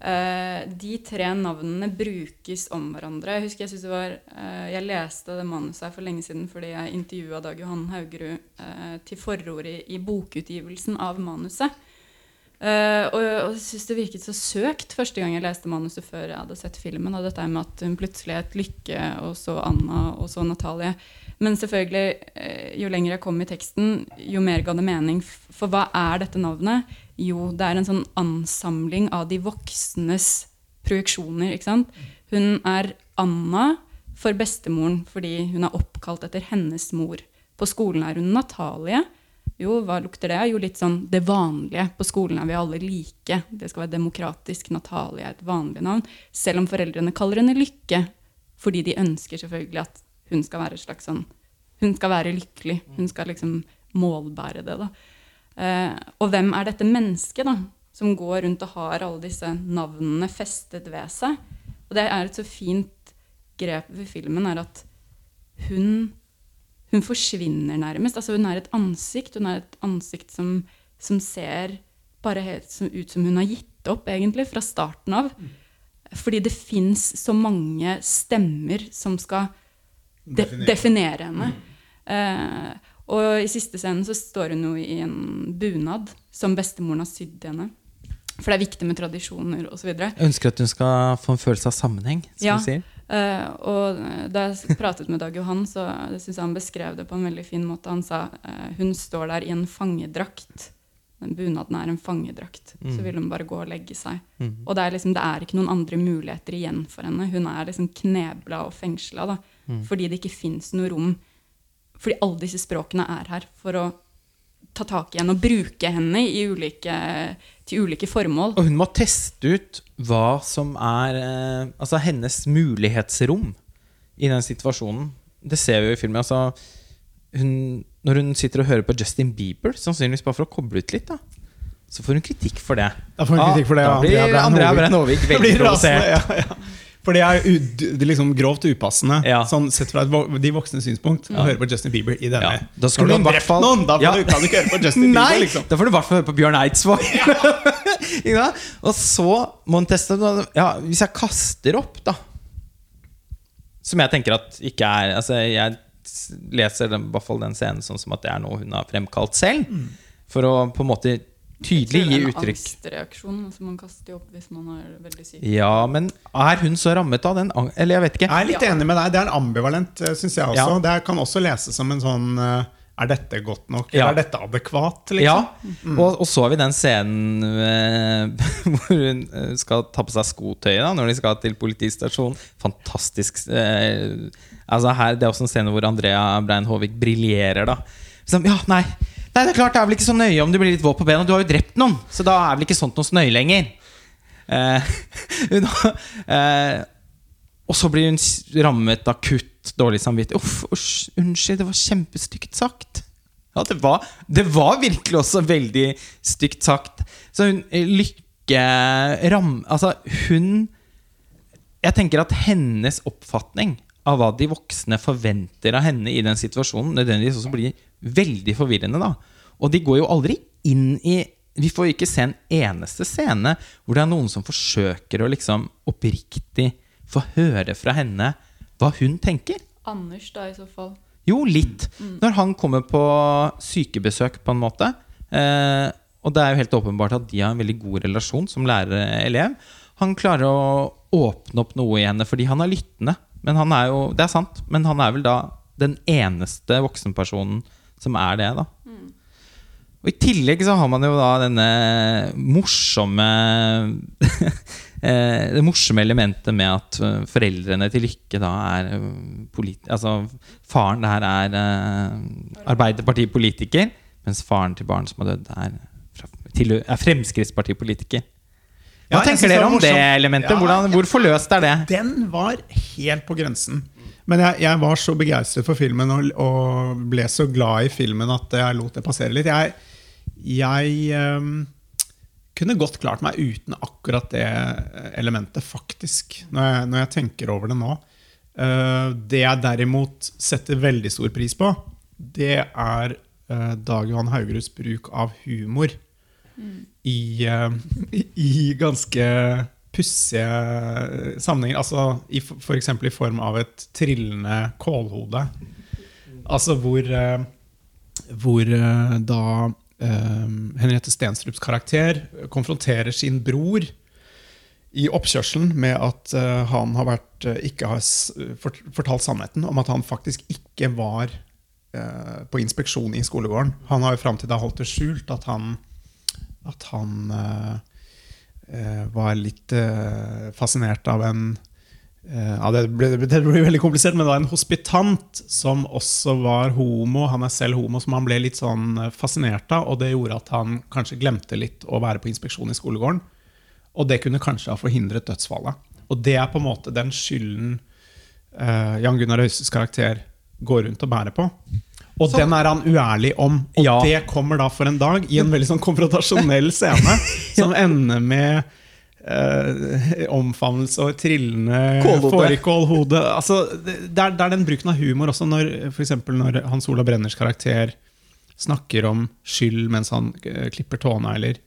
eh, De tre navnene brukes om hverandre. Jeg husker jeg synes det var uh, Jeg leste det manuset her for lenge siden fordi jeg intervjua Dag Johan Haugerud uh, til forord i, bokutgivelsen av manuset. Og, jeg syns det virket så søkt første gang jeg leste manuset før jeg hadde sett filmen. Og dette med at hun plutselig het Lykke, og så Anna, og så Natalie. Men selvfølgelig, jo lenger jeg kom i teksten, jo mer ga det mening. For hva er dette navnet? Jo, det er en sånn ansamling av de voksnes projeksjoner. ikke sant? Hun er Anna for bestemoren fordi hun er oppkalt etter hennes mor. På skolen er hun Natalie. Jo, hva lukter det? Jo, litt sånn det vanlige. På skolen er vi alle like. Det skal være demokratisk. Natalie er et vanlig navn. Selv om foreldrene kaller henne Lykke, fordi de ønsker selvfølgelig at hun skal være slags sånn Hun skal være lykkelig. Hun skal liksom målbære det, da. Eh, og hvem er dette mennesket, da? Som går rundt og har alle disse navnene festet ved seg. Og det er et så fint grep ved filmen, er at hun hun forsvinner nærmest. Altså hun er et ansikt. Hun er et ansikt som, som ser bare helt som, ut som hun har gitt opp, egentlig, fra starten av. Fordi det fins så mange stemmer som skal de Definere. henne. henne. Eh, og i siste scenen så står hun jo i en bunad som bestemoren har sydd til henne. For det er viktig med tradisjoner osv. Jeg ønsker at hun skal få en følelse av sammenheng. som Ja. du sier. Uh, og da jeg pratet med Dag Johan, så syns jeg han beskrev det på en veldig fin måte. Han sa uh, hun står der i en fangedrakt. Den bunaden er en fangedrakt. Så vil hun bare gå og legge seg. Mm. Og det er, liksom, det er ikke noen andre muligheter igjen for henne. Hun er liksom knebla og fengsla da, fordi det ikke fins noe rom. Fordi alle disse språkene er her for å ta tak i henne og bruke henne i ulike, til ulike formål. Og hun må teste ut hva som er eh, altså hennes mulighetsrom i den situasjonen. Det ser vi jo i filmen. Altså, hun, når hun sitter og hører på Justin Bieber, sannsynligvis bare for å koble ut litt, da, så får hun kritikk for det. Da får hun kritikk for det, Da ja. blir Andrea Brein Andrea Håvik. Veldig provosert. rasende, ja, ja. For det er, det er liksom grovt upassende, Ja. sånn sett fra de voksne synspunkt, å høre på Justin Bieber i denne. Ja, da Når du drept fall- noen, da du, kan du ikke høre på Justin Nei! Bieber, liksom. Da får du i hvert fall høre på Bjørn Eidsvåg. Og så må hun teste ja, Hvis jeg kaster opp, da Som jeg tenker at ikke er altså Jeg leser den, i hvert fall den scenen sånn som at det er noe hun har fremkalt selv. For å på en måte tydelig gi en uttrykk. angstreaksjon som man kaster opp hvis man er veldig syk. Ja, men er hun så rammet av den Eller jeg vet ikke. Jeg er litt enig med deg. Det er en ambivalent, syns jeg også. Ja. Det kan også leses som en sånn eh, Er dette godt nok? Ja. Eller er dette adekvat? Liksom? Ja, og, og så har vi den scenen eh, hvor hun eh, skal ta på seg skotøyet da, når de skal til politistasjonen. Fantastisk. Eh, altså her, det er også en scene hvor Andrea Brein Håvik briljerer. Ja, nei. Nei, det er klart det er vel ikke så nøye om du blir litt våt på bena. Du har jo drept noen, så da er vel ikke sånt noe så nøye lenger. Eh, hun, eh, og så blir hun rammet akutt dårlig samvittighet. Uff, usch, unnskyld, det var kjempestygt sagt. Ja, det var, det var virkelig også veldig stygt sagt. Så hun eh, Lykke ram... Altså, hun Jeg tenker at hennes oppfatning av hva de voksne forventer av henne i den situasjonen, nødvendigvis også blir veldig forvirrende. da Og de går jo aldri inn i Vi får ikke se en eneste scene hvor det er noen som forsøker å liksom oppriktig få høre fra henne hva hun tenker. Anders, da, i så fall. Jo, litt. Når han kommer på sykebesøk, på en måte. Eh, og det er jo helt åpenbart at de har en veldig god relasjon som lærer-elev. Han klarer å åpne opp noe i henne fordi han er lyttende. Men han er jo, Det er sant, men han er vel da den eneste voksenpersonen som er det, da. Og I tillegg så har man jo da denne morsomme eh, Det morsomme elementet med at eh, foreldrene til Lykke da er eh, polit... Altså faren der er Arbeiderpartipolitiker, mens faren til barn som har dødd, er, er Fremskrittspartipolitiker. Hva Ja, tenker dere om det det elementet? Ja. Hvordan, hvor forløst er det? Den var helt på grensen. Men jeg, jeg var så begeistret for filmen og, og ble så glad i filmen at jeg lot det passere litt. Jeg, jeg um, kunne godt klart meg uten akkurat det elementet, faktisk. Når jeg, når jeg tenker over det nå. Uh, det jeg derimot setter veldig stor pris på, det er uh, Dag Johan Haugeruds bruk av humor i, uh, i ganske pussige sammenhenger. Altså F.eks. for i form av et trillende kålhode. Altså hvor, eh, hvor eh, da eh, Henriette Stenstrups karakter konfronterer sin bror i oppkjørselen med at han har vært, ikke har fortalt sannheten om at han faktisk ikke var på inspeksjon i skolegården. Han har jo fram til da holdt det skjult at han, at han var litt eh, fascinert av en eh, ja, det, ble, det ble veldig komplisert, men det var en hospitant som også var homo. Han er selv homo, som han ble litt sånn eh, fascinert av. Og det gjorde at han kanskje glemte litt å være på inspeksjon i skolegården. Og det kunne kanskje ha forhindret dødsfallet. Og det er på en måte den skylden eh, Jan Gunnar Høises karakter går rundt og bærer på. Og den er han uærlig om. Og Ja. det kommer da for en dag i en veldig sånn konfrontasjonell scene som ender med eh, omfavnelse og trillende Kålhode. fårikålhode. Altså, det, det, er, det er den bruken av humor også, når, for når Hans Ola Brenners karakter snakker om skyld mens han eh, klipper tånegler.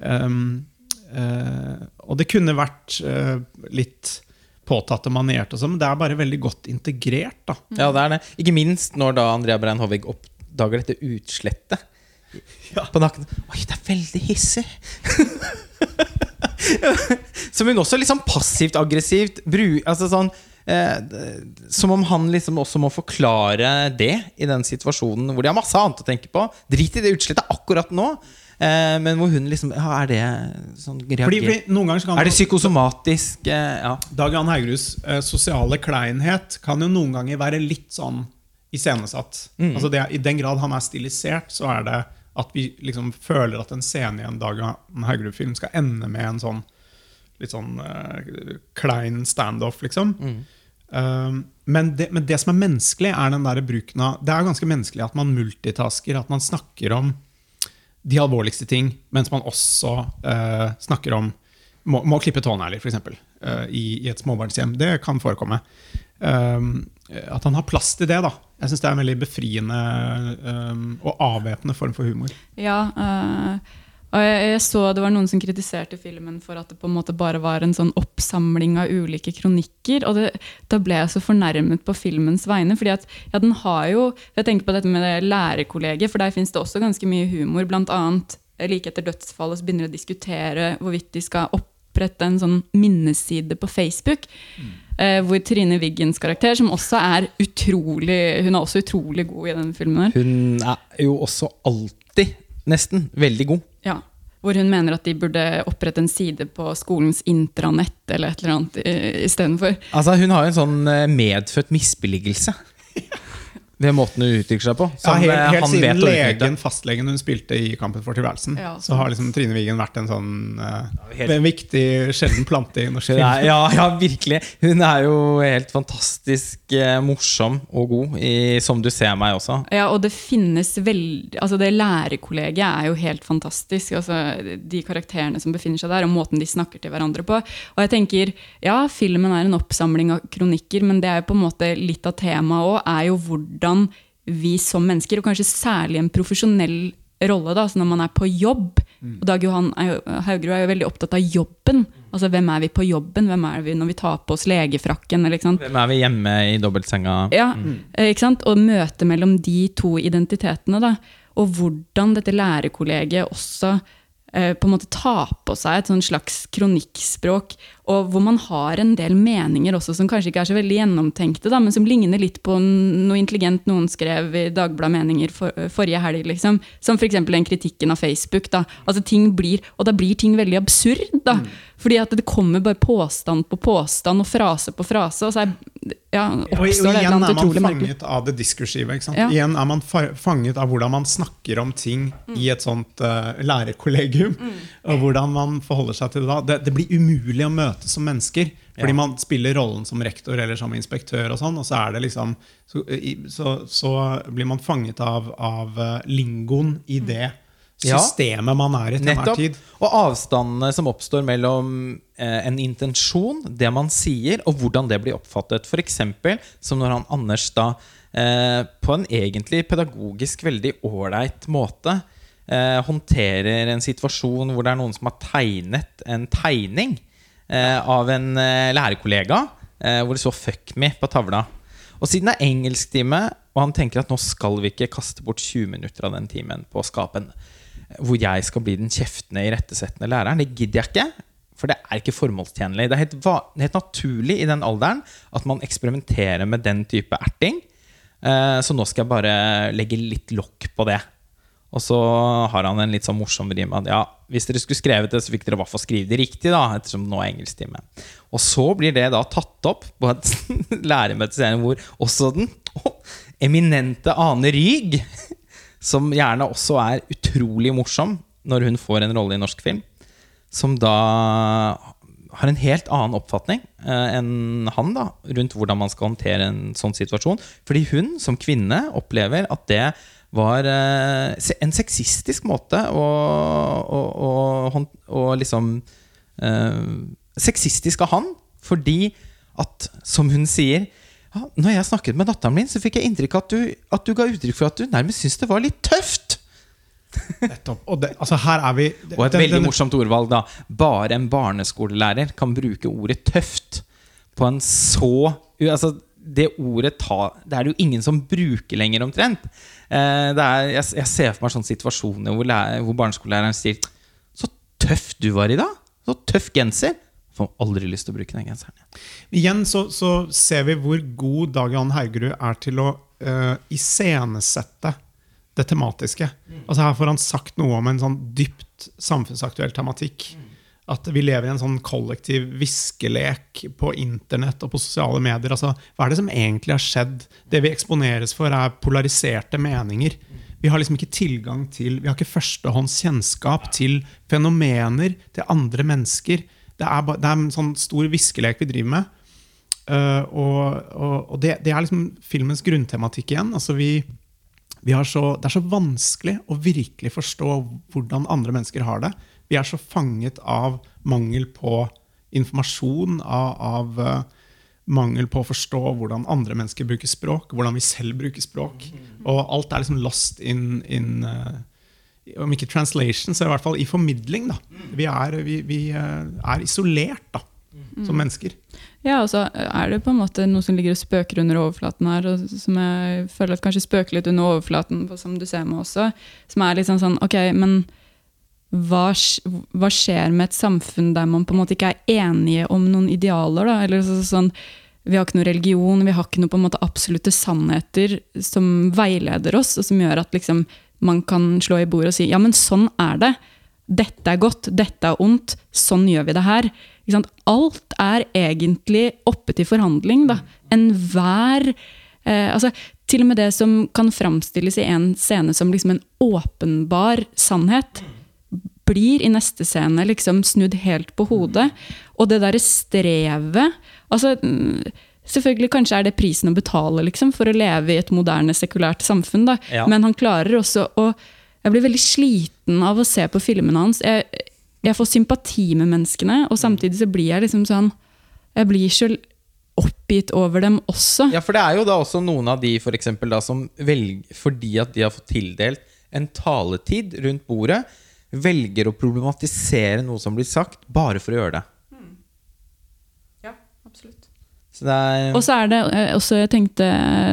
Um, uh, og det kunne vært uh, litt påtatt og manert, og sånn, men det er bare veldig godt integrert. da. Ja, det er det. Ikke minst når da Andrea Brein Hovig oppdager dette utslettet på nakken. Oi, det er veldig hissig! som hun også litt sånn passivt aggressivt bru, altså sånn, eh, Som om han liksom også må forklare det i den situasjonen hvor de har masse annet å tenke på. Drit i det utslettet akkurat nå. Eh, men hvor hun liksom ja, Er det sånn Fordi, fordi noen ganger kan Er det psykosomatisk? Eh, ja. Dag Jan Haugeruds eh, sosiale kleinhet kan jo noen ganger være litt sånn iscenesatt. Altså det, I den grad han er stilisert, så er det at vi liksom føler at en scene i en Dag Jan Haugerud-film skal ende med en sånn litt sånn eh, klein standoff, liksom. Um, men, det, men det som er menneskelig, er den der bruken av Det er ganske menneskelig at man multitasker, at man snakker om de alvorligste ting, mens man også eh, snakker om må, må klippe tånegler, f.eks. Eh, i, I et småbarnshjem. Det kan forekomme. Um, at han har plass til det. da Jeg syns det er en veldig befriende um, og avvæpnende form for humor. Ja, eh, og jeg, jeg så det var noen som kritiserte filmen for at det på en måte bare var en sånn oppsamling av ulike kronikker. Og det, da ble jeg så fornærmet på filmens vegne. fordi at ja, den har jo Jeg tenker på dette med det lærerkollegiet, for der fins det også ganske mye humor. Blant annet like etter dødsfallet så begynner de å diskutere hvorvidt de skal opprette en sånn minneside på Facebook. Eh, hvor Trine Wiggens karakter, som også er utrolig Hun er også utrolig god i den filmen. her. Hun er jo også alltid, nesten, veldig god. Ja, hvor hun mener at de burde opprette en side på skolens intranett eller et eller annet i- istedenfor. Altså, hun har jo en sånn eh, medfødt misbilligelse. Ved måten hun uttrykker seg på. Ja, helt, eh, helt han siden vet legen, fastlegen hun spilte i Kampen for tilværelsen, Ja, så har liksom Trine Wiggen vært en sånn eh, helt- en viktig, sjelden plante i norsk film. ja, ja, virkelig. Hun er jo helt fantastisk eh, morsom og god, i Som du ser meg også. Ja, og det finnes veldig Altså, det lærerkollegiet er jo helt fantastisk. Altså, de karakterene som befinner seg der, og måten de snakker til hverandre på. Og jeg tenker, ja, filmen er en oppsamling av kronikker, men det er jo på en måte litt av temaet òg, er jo hvordan vi som mennesker, og kanskje særlig en profesjonell rolle, da, altså når man er på jobb Og Dag Johan er Haugerud er jo veldig opptatt av jobben. Altså hvem er vi på jobben? Hvem er vi når vi tar på oss legefrakken? Eller, ikke sant? Hvem er vi hjemme i dobbeltsenga? Ja, eh, ikke sant? Og møtet mellom de to identitetene. Da. Og hvordan dette lærerkollegiet også eh, på en måte tar på seg et sånn slags kronikkspråk. Og hvor man har en del meninger også som kanskje ikke er så veldig gjennomtenkte, da, men som ligner litt på noe intelligent noen skrev i Dagbladet Meninger for, forrige helg. Liksom. Som f.eks. den kritikken av Facebook. Da. Altså, ting blir, og da blir ting veldig absurd. Da. Fordi at det kommer bare påstand på påstand og frase på frase. Og så er, ja, Og, og igjen er man fanget av det diskursive. Ikke sant? Ja. Igjen er man fanget av hvordan man snakker om ting i et sånt uh, lærerkollegium. Og hvordan man forholder seg til det da. Det, det blir umulig å møte som mennesker. Fordi Ja. man spiller rollen som rektor eller som inspektør, og sånn, og så det liksom Så, så, så blir man fanget av, av eh, lingoen i det Ja. systemet man er i til enhver tid. Og avstandene som oppstår mellom eh, en intensjon, det man sier, og hvordan det blir oppfattet. F.eks. som når han Anders da eh, på en egentlig pedagogisk veldig ålreit måte eh, håndterer en situasjon hvor det er noen som har tegnet en tegning av en eh, lærerkollega, eh, hvor det står 'fuck me' på tavla. Og siden det er engelsktime, og han tenker at nå skal vi ikke kaste bort 20 minutter av den timen på å skape en hvor jeg skal bli den kjeftende, irettesettende læreren. Det gidder jeg ikke, for det er ikke formålstjenlig. Det er helt, helt naturlig i den alderen at man eksperimenterer med den type erting. Eh, så nå skal jeg bare legge litt lokk på det. Og så har han en litt sånn morsom rim at ja, hvis dere skulle skrevet det, så fikk dere i hvert fall skrive det riktig, da, ettersom nå er engelsktime. Og så blir det da tatt opp på et læremøte hvor også den å, eminente Ane Ryg, som gjerne også er utrolig morsom når hun får en rolle i norsk film, som da har en helt annen oppfatning eh, enn han da, rundt hvordan man skal håndtere en sånn situasjon. Fordi hun som kvinne opplever at det var eh, en sexistisk måte å, å, å, å liksom eh, Sexistisk av han, fordi at, som hun sier ja, Når jeg snakket med datteren min, så fikk jeg inntrykk av at du, at du ga uttrykk for at du nærmest syntes det var litt tøft. Nettopp. Og det, altså her er vi Og et den- veldig den- morsomt ordvalg, da. Bare en barneskolelærer kan bruke ordet 'tøft' på en så Altså, det ordet ta, Det er det jo ingen som bruker lenger, omtrent. Eh, det er, jeg, jeg ser for meg sånne situasjoner hvor, lærer, hvor barneskolelæreren sier 'Så tøff du var i dag! Så tøff genser!' Får aldri lyst til å bruke den genseren. Igjen så, så ser vi hvor god Dag Johan Haugerud er til å uh, iscenesette det tematiske. Altså Her får han sagt noe om en sånn dypt samfunnsaktuell tematikk. At vi lever i en sånn kollektiv viskelek på internett og på sosiale medier. Altså, hva er det som egentlig har skjedd? Det vi eksponeres for, er polariserte meninger. Vi har liksom ikke tilgang til Vi har ikke førstehånds kjennskap til fenomener, til andre mennesker. Det er, bare, det er en sånn stor viskelek vi driver med. Uh, og og, og det, det er liksom filmens grunntematikk igjen. Altså vi, vi så, det er så vanskelig å virkelig forstå hvordan andre mennesker har det. Vi er så fanget av mangel på informasjon, av, av uh, mangel på å forstå hvordan andre mennesker bruker språk, hvordan vi selv bruker språk. Og alt er liksom lost in, in uh, Om ikke translation, så i hvert fall i formidling. Vi, er, vi, vi uh, er isolert da, som mennesker. Ja, og er det på en måte noe som ligger og spøker under overflaten her, og som jeg føler at kanskje spøker litt under overflaten, som du ser med også. Som er litt sånn sånn Ok, men hva, hva skjer med et samfunn der man på en måte ikke er enige om noen idealer? Da? Eller så, sånn, vi har ikke noe religion, vi har ikke noen absolutte sannheter som veileder oss, og som gjør at liksom, man kan slå i bordet og si ja, men sånn er det. Dette er godt, dette er ondt, sånn gjør vi det her. Alt er egentlig oppe til forhandling. da. Enhver eh, altså, Til og med det som kan framstilles i en scene som liksom en åpenbar sannhet, blir i neste scene liksom snudd helt på hodet. Og det derre strevet altså, mm, Selvfølgelig kanskje er det prisen å betale liksom, for å leve i et moderne, sekulært samfunn. Da. Ja. Men han klarer også å Jeg blir veldig sliten av å se på filmene hans. Jeg, jeg får sympati med menneskene, og samtidig så blir jeg liksom sånn Jeg blir så oppgitt over dem også. Ja, for det er jo da også noen av de for eksempel, da, som velger, fordi at de har fått tildelt en taletid rundt bordet, velger å problematisere noe som blir sagt, bare for å gjøre det. Ja, absolutt. Så det er Og så er det eh, også, jeg tenkte,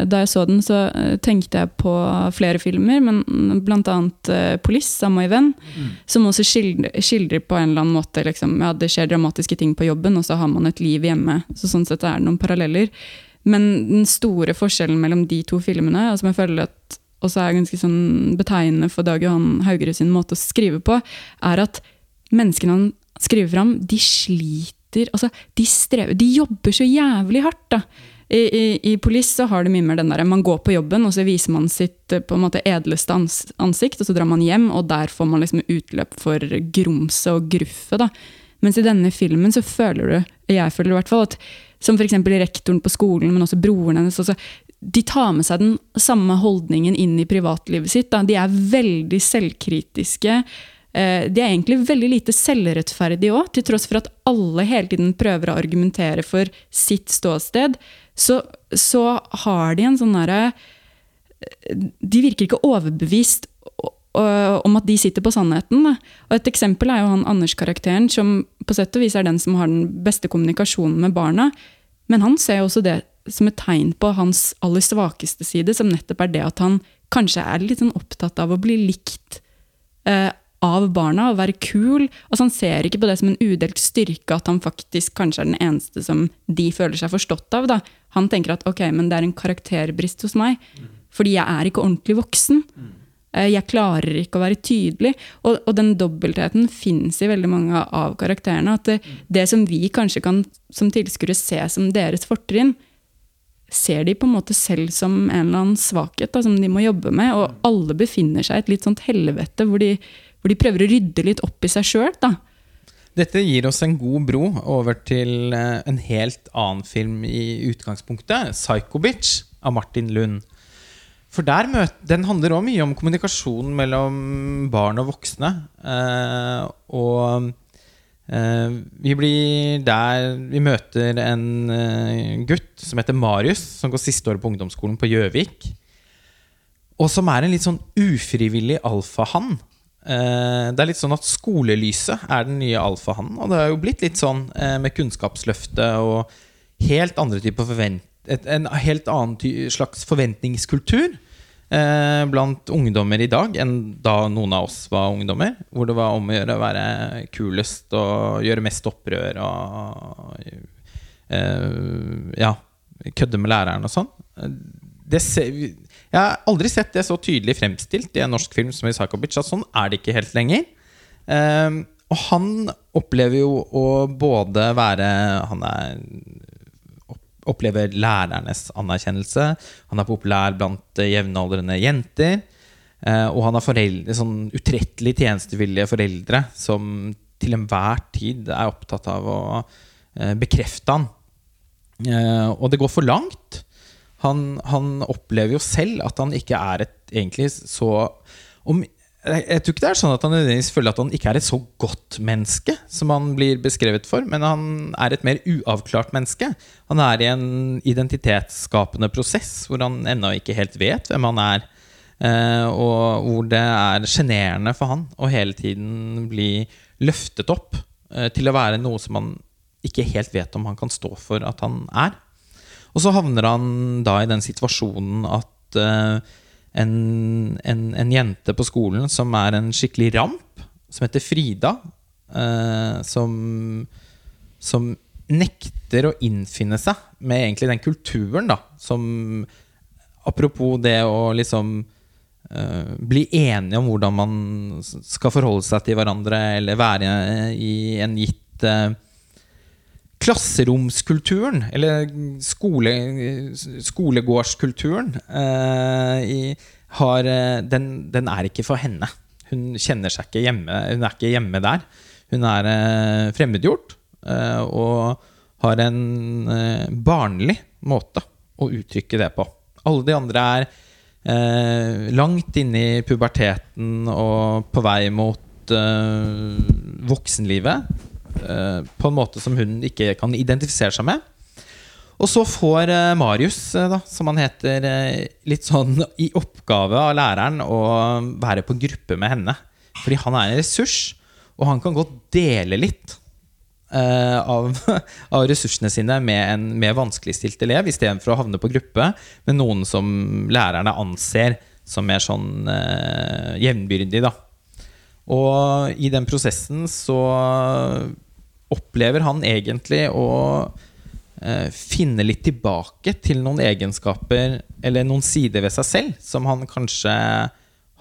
Da jeg så den, så eh, tenkte jeg på flere filmer, men blant annet eh, Police av Moi Venn, som også skildrer, skildrer på en eller annen måte liksom, ja, Det skjer dramatiske ting på jobben, og så har man et liv hjemme. Så sånn sett er det noen paralleller. Men den store forskjellen mellom de to filmene, som altså jeg føler at også er ganske sånn betegnende for Dag Johan Haugerud sin måte å skrive på, er at menneskene han skriver fram, de sliter altså, de, strever, de jobber så jævlig hardt. da. I, i, I Police så har det mye mer den der, man går på jobben, og så viser man sitt eh, på en måte edleste ans ansikt, og så drar man hjem, og der får man liksom utløp for grumset og gruffet. da. Mens i denne filmen så føler du, jeg føler i hvert fall, at som f.eks. rektoren på skolen, men også broren hennes altså, De tar med seg den samme holdningen inn i privatlivet sitt. Da. De er veldig selvkritiske. Eh, De er egentlig veldig lite selvrettferdige òg, til tross for at alle hele tiden prøver å argumentere for sitt ståsted. Så, så har de en sånn derre De virker ikke overbevist om at de sitter på sannheten. Da. Og Et eksempel er jo han Anders-karakteren, som på sett og vis er den som har den beste kommunikasjonen med barna. Men han ser jo også det som et tegn på hans aller svakeste side, som nettopp er det at han kanskje er litt sånn opptatt av å bli likt eh, av barna, og være kul. Altså Han ser ikke på det som en udelt styrke at han faktisk kanskje er den eneste som de føler seg forstått av. Da. Han tenker at ok, men det er en karakterbrist hos meg, fordi jeg er ikke ordentlig voksen. Eh, Jeg klarer ikke å være tydelig. Og, og den dobbeltheten fins i veldig mange av karakterene. At det, det som vi kanskje kan som tilskuere se som deres fortrinn, ser de på en måte selv som en eller annen svakhet da, som de må jobbe med. Og alle befinner seg i et litt sånt helvete hvor de, hvor de prøver å rydde litt opp i seg sjøl. Dette gir oss en god bro over til eh, en helt annen film i utgangspunktet. 'Psycho Bitch' av Martin Lund. For der møt, Den handler også mye om kommunikasjon mellom barn og voksne. Eh, og vi blir der Vi møter en eh, gutt som heter Marius, som går siste året på ungdomsskolen på Gjøvik. Og som er en litt sånn ufrivillig alfahann. Eh, det er litt sånn at skolelyset er den nye alfahannen. Og det har jo blitt litt sånn eh, med Kunnskapsløftet og helt andre typer forvent... En helt annen slags forventningskultur eh, blant ungdommer i dag enn da noen av oss var ungdommer. Hvor det var om å gjøre å være kulest og gjøre mest opprør og eh, Ja, kødde med læreren og sånn. Jeg har aldri sett det så tydelig fremstilt i en norsk film som i Psycho Bitch, at sånn er det ikke helt lenger. Eh, og han opplever jo å både være Han er opplever lærernes anerkjennelse. Han er populær blant eh, jevnaldrende jenter. eh, og han har foreldre, sånn utrettelig tjenestevillige foreldre som til enhver tid er opptatt av å eh, bekrefte han. Og det går for langt. Han, han opplever jo selv at han ikke er et egentlig så om, jeg, tror ikke det er sånn at han nødvendigvis føler at han ikke er et så godt menneske som han blir beskrevet for, men han er et mer uavklart menneske. Han er i en identitetsskapende prosess hvor han ennå ikke helt vet hvem han er. eh, og hvor det er sjenerende for han å hele tiden bli løftet opp eh, til å være noe som han ikke helt vet om han kan stå for at han er. Og så havner han da i den situasjonen at eh, en, en, en jente på skolen som er en skikkelig ramp, som heter Frida, eh, som, som nekter å innfinne seg med egentlig den kulturen, da, som Apropos det å liksom eh, bli enige om hvordan man skal forholde seg til hverandre, eller være i en gitt eh, Klasseromskulturen, eller skole, skolegårdskulturen, eh, har, eh, den, den er ikke for henne. Hun kjenner seg ikke hjemme Hun er ikke hjemme der. Hun er eh, fremmedgjort eh, og har en eh, barnlig måte å uttrykke det på. Alle de andre er eh, langt inne i puberteten og på vei mot voksenlivet. Eh, på en måte som hun ikke kan identifisere seg med. Og så får eh, Marius, eh, da, som han heter, litt sånn i oppgave av læreren å være på gruppe med henne. Fordi han er en ressurs, og han kan godt dele litt uh, av, av ressursene sine med en mer vanskeligstilt elev, istedenfor å havne på gruppe med noen som lærerne anser som mer sånn uh, jevnbyrdig. Da. Og i den prosessen så opplever han egentlig å eh, finne litt tilbake til noen egenskaper eller noen sider ved seg selv som han kanskje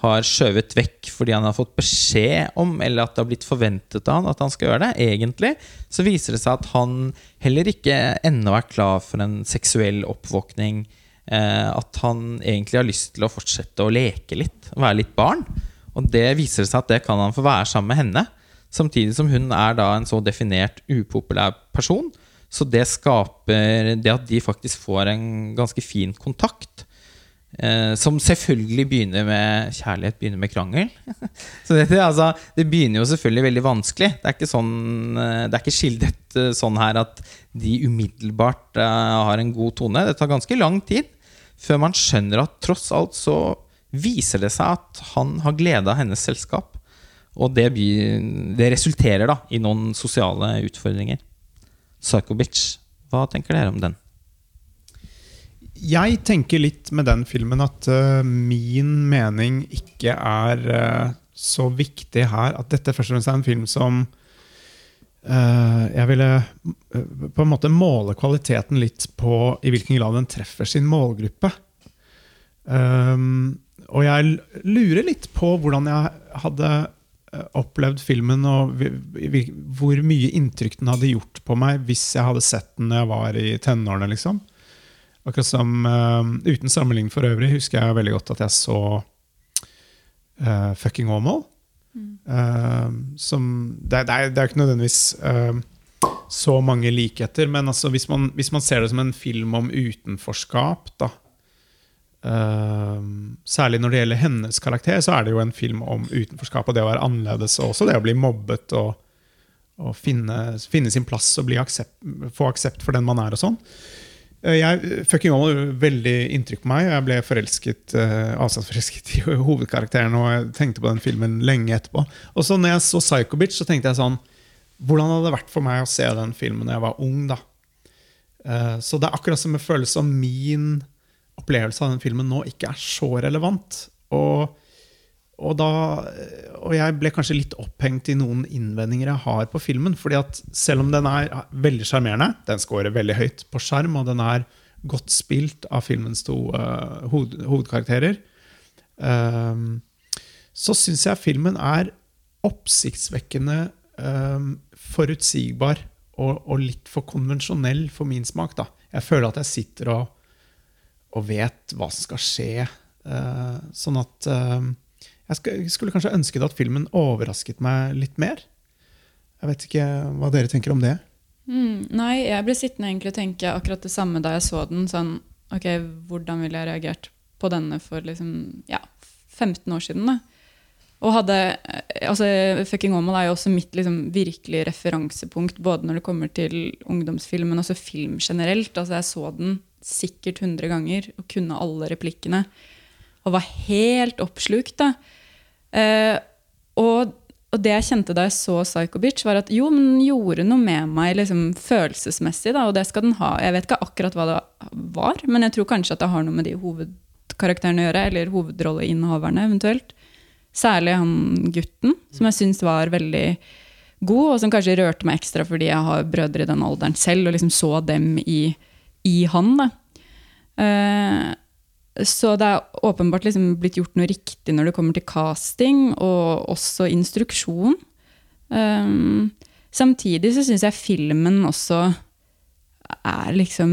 har skjøvet vekk fordi han har fått beskjed om, eller at det har blitt forventet av han at han skal gjøre det. Egentlig så viser det seg at han heller ikke ennå er klar for en seksuell oppvåkning. Eh, at han egentlig har lyst til å fortsette å leke litt, være litt barn. Og det viser seg at det kan han få være sammen med henne. Samtidig som hun er da en så definert upopulær person. Så det skaper det at de faktisk får en ganske fin kontakt. Eh, som selvfølgelig begynner med kjærlighet, begynner med krangel. så det, altså, det begynner jo selvfølgelig veldig vanskelig. Det er ikke, sånn, eh, ikke skildret eh, sånn her at de umiddelbart eh, har en god tone. Det tar ganske lang tid før man skjønner at tross alt så viser det seg at han har glede av hennes selskap. Og det, det resulterer da i noen sosiale utfordringer. Psycho Bitch, hva tenker dere om den? Jeg tenker litt med den filmen at uh, min mening ikke er uh, så viktig her. At dette først og fremst er en film som uh, jeg ville på en måte måle kvaliteten litt på i hvilken grad den treffer sin målgruppe. Um, og jeg lurer litt på hvordan jeg hadde opplevd filmen, og hvor mye inntrykk den hadde gjort på meg hvis jeg hadde sett den da jeg var i tenårene. liksom. Akkurat som uh, Uten sammenligning for øvrig husker jeg veldig godt at jeg så uh, Fucking Åmål. Eh, som det, det, er, ikke nødvendigvis eh, så mange likheter, men altså hvis, man, hvis man ser det som en film om utenforskap, da eh, Særlig når det gjelder hennes karakter, så er det jo en film om utenforskap og det å være annerledes, og også det å bli mobbet og, og finne, finne sin plass og aksept, få aksept for den man er og sånn. Uh, Jeg, fucking gjorde veldig inntrykk på meg. Jeg ble forelsket uh, avstandsforelsket i hovedkarakteren og jeg tenkte på den filmen lenge etterpå. Og så når jeg så Psycho Bitch, så tenkte jeg sånn Hvordan hadde det vært for meg å se den filmen da jeg var ung? da? Uh, så det er akkurat som det føles som min opplevelse av den filmen nå ikke er så relevant. Og, og, da, og jeg ble kanskje litt opphengt i noen innvendinger jeg har på filmen. fordi at selv om den er veldig sjarmerende, den scorer veldig høyt på skjerm, og den er godt spilt av filmens to uh, hoved, hovedkarakterer, um, så syns jeg filmen er oppsiktsvekkende um, forutsigbar og, og litt for konvensjonell for min smak. da. Jeg føler at jeg sitter og, og vet hva som skal skje. Uh, sånn at uh, jeg, skulle kanskje ønsket at filmen overrasket meg litt mer. Jeg vet ikke hva dere tenker om det. Mm, nei, jeg ble sittende egentlig og tenke akkurat det samme da jeg så den. Sånn, ok, Hvordan ville jeg reagert på denne for liksom, ja, 15 år siden? da? Og hadde, eh, altså Fucking Åmål er jo også mitt liksom, virkelig referansepunkt, både når det kommer til ungdomsfilm, men også film generelt. Altså Jeg så den sikkert 100 ganger og kunne alle replikkene. Og var helt oppslukt. da. Eh, og, og det jeg kjente da jeg så Psycho Bitch, var at jo, men gjorde noe med meg liksom, følelsesmessig. Da, og det skal den ha. Jeg vet ikke akkurat hva det var, men jeg tror kanskje at det har noe med de hovedkarakterene å gjøre, eller hovedrolleinnehaverne eventuelt. Særlig han gutten, som jeg syns var veldig god, og som kanskje rørte meg ekstra fordi jeg har brødre i den alderen selv, og liksom så dem i, i han. Da. Eh, så det er åpenbart liksom blitt gjort noe riktig når det kommer til casting, og også instruksjon. Um, samtidig så syns jeg filmen også er liksom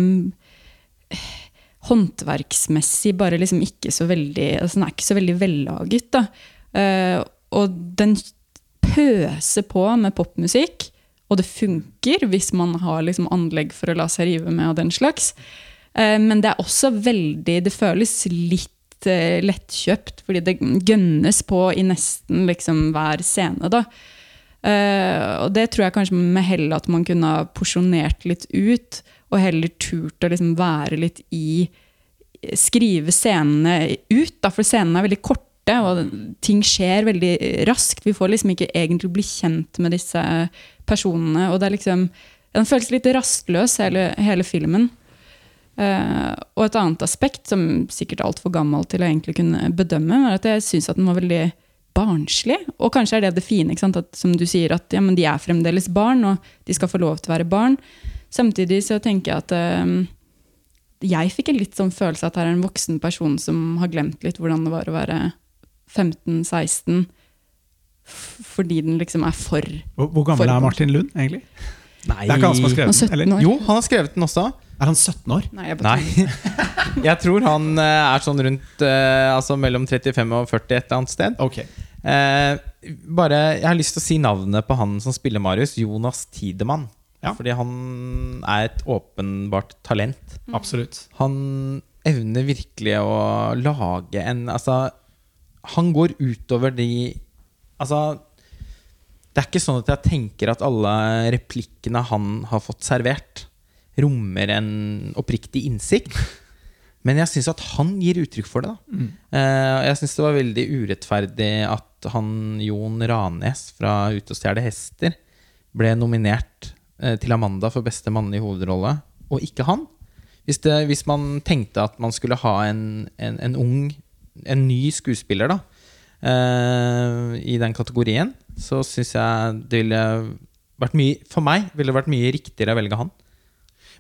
håndverksmessig bare liksom ikke så veldig altså Den er ikke så veldig vellaget. da. Uh, og den pøser på med popmusikk, og det funker hvis man har liksom anlegg for å la seg rive med og den slags. Uh, men det er også veldig Det føles litt uh, lettkjøpt, fordi det gønnes på i nesten liksom hver scene. da. og det tror jeg kanskje med hell at man kunne ha porsjonert litt ut og heller turt å liksom være litt i Skrive scenene ut, da, for scenene er veldig korte, og ting skjer veldig raskt. Vi får liksom ikke egentlig bli kjent med disse personene. Og det er liksom Den føles litt rastløs, hele, hele filmen. Uh, og et annet aspekt, som sikkert er altfor gammel til å egentlig kunne bedømme, er at jeg syns den var veldig barnslig. Og kanskje er det det fine, at, som du sier, at ja, de er fremdeles barn, og de skal få lov til å være barn. Samtidig så tenker jeg at uh, jeg fikk en litt sånn følelse at her er en voksen person som har glemt litt hvordan det var å være 15-16, fordi den liksom er for Hvor, hvor gammel er Martin Lund, egentlig? Nei. Det er ikke han som har skrevet den? eller? Jo, han har skrevet den også. Er han 17 år? Nei, jeg, Nei. jeg tror han eh, er sånn rundt uh, altså mellom 35 og 40 et eller annet sted. Okay. Uh, bare, Jeg har lyst til å si navnet på han som spiller Marius. Jonas Tidemann. Ja. Fordi han er et åpenbart talent. Mm. Absolutt. Han evner virkelig å lage en Altså, han går utover de Altså Det er ikke sånn at jeg tenker at alle replikkene han har fått servert, rommer en oppriktig innsikt. Men jeg syns at han gir uttrykk for det. Da. Mm. Uh, jeg syns det var veldig urettferdig at han Jon Ranes fra Ute og stjele hester ble nominert Eh, til Amanda for beste mannlige hovedrolle, og ikke han. Hvis, det, hvis, man tenkte at man skulle ha en, en, en ung, en ny skuespiller da, eh, i den kategorien, så syns jeg det ville vært mye For meg ville det vært mye riktigere å velge han.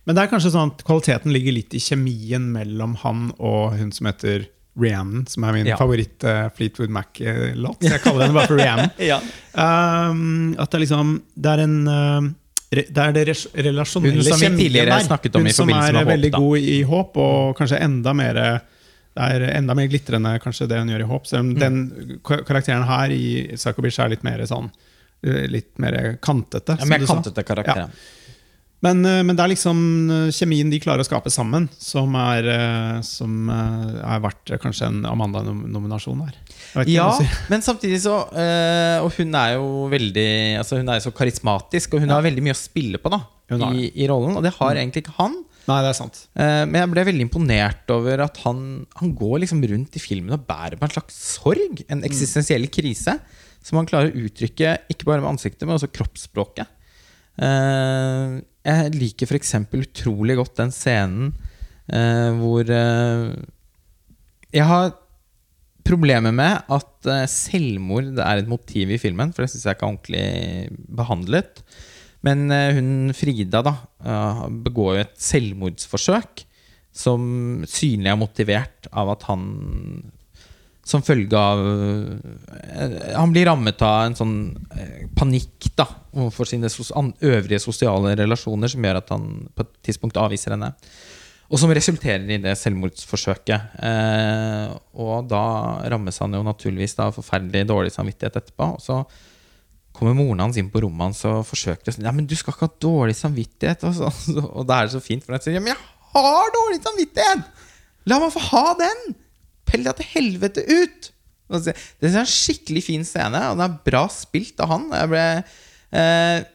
Men det er kanskje sånn at kvaliteten ligger litt i kjemien mellom han og hun som heter Rhiannon, som er min ja. favoritt uh, Fleetwood Mac-låt. Jeg kaller henne bare for Rhiannon. ja. um, at det er liksom Det er en uh, det er det relasjonelle med Håp. Hun som er veldig god i Håp, og kanskje enda mer det er enda mer glitrende kanskje det hun gjør i Håp. Selv om mm. den karakteren her i Bitch er litt mer sånn Litt mer kantete. Ja, mer kantete karakter. Ja. Men, eh, men, det er liksom eh, kjemien de klarer å skape sammen, som er, eh, som er verdt kanskje en Amanda-nominasjon her. Ja, men samtidig så Og hun er jo veldig altså Hun er jo så karismatisk, og hun ja. har veldig mye å spille på da i, i, rollen. Og det har mm. egentlig ikke han. Nei, det er sant Men jeg ble veldig imponert over at han, han går liksom rundt i filmen og bærer på en slags sorg. En mm. eksistensiell krise. Som han klarer å uttrykke ikke bare med ansiktet, men også kroppsspråket. Uh, jeg liker f.eks. utrolig godt den scenen uh, hvor Jeg har problemer med at selvmord er et motiv i filmen, for det syns jeg ikke er ordentlig behandlet. Men hun Frida da, begår jo et selvmordsforsøk som synlig er motivert av at han som følge av eh, Han blir rammet av en sånn eh, panikk da overfor sine øvrige sosiale relasjoner, som gjør at han på et tidspunkt avviser henne. Og som resulterer i det selvmordsforsøket. Eh, og da rammes han jo naturligvis av forferdelig dårlig samvittighet etterpå. Og så kommer moren hans inn på rommet hans og forsøker å si Ja, men du skal ikke ha dårlig samvittighet. Og, så, og da er det så fint, for han sier ja, men jeg har dårlig samvittighet! La meg få ha den! Pell deg til helvete ut! Det er en skikkelig fin scene, og det er bra spilt av han. Ble, eh,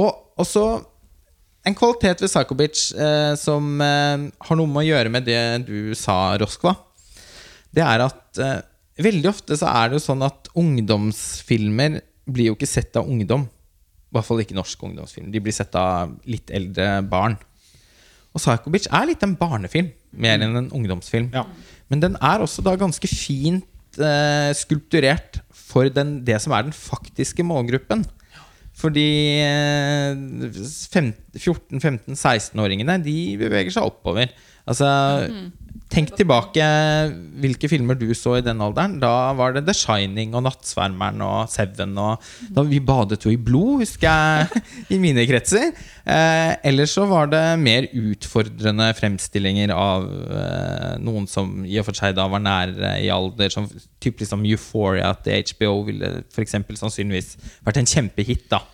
og også en kvalitet ved Psycho Bitch eh, som eh, har noe med å gjøre med det du sa, Roskva. Det er at eh, veldig ofte så er det jo sånn at ungdomsfilmer blir jo ikke sett av ungdom. I hvert fall ikke norsk ungdomsfilm. De blir sett av litt eldre barn. Og 'Psychobitch' er litt en barnefilm mer enn en ungdomsfilm. Ja. Men den er også da ganske fint eh, skulpturert for den, det som er den faktiske målgruppen. Fordi eh, 14-15-16-åringene De beveger seg oppover. Altså, Tenk tilbake hvilke filmer du så i den alderen. Da var det The Shining og Nattsvermeren og Seven. Og da Vi badet jo i blod, husker jeg, i mine kretser. Eh, ellers så var det mer utfordrende fremstillinger av eh, noen som i og for seg da var nærere i alder. Som typ liksom Euphoria til HBO ville for eksempel sannsynligvis vært en kjempehit. da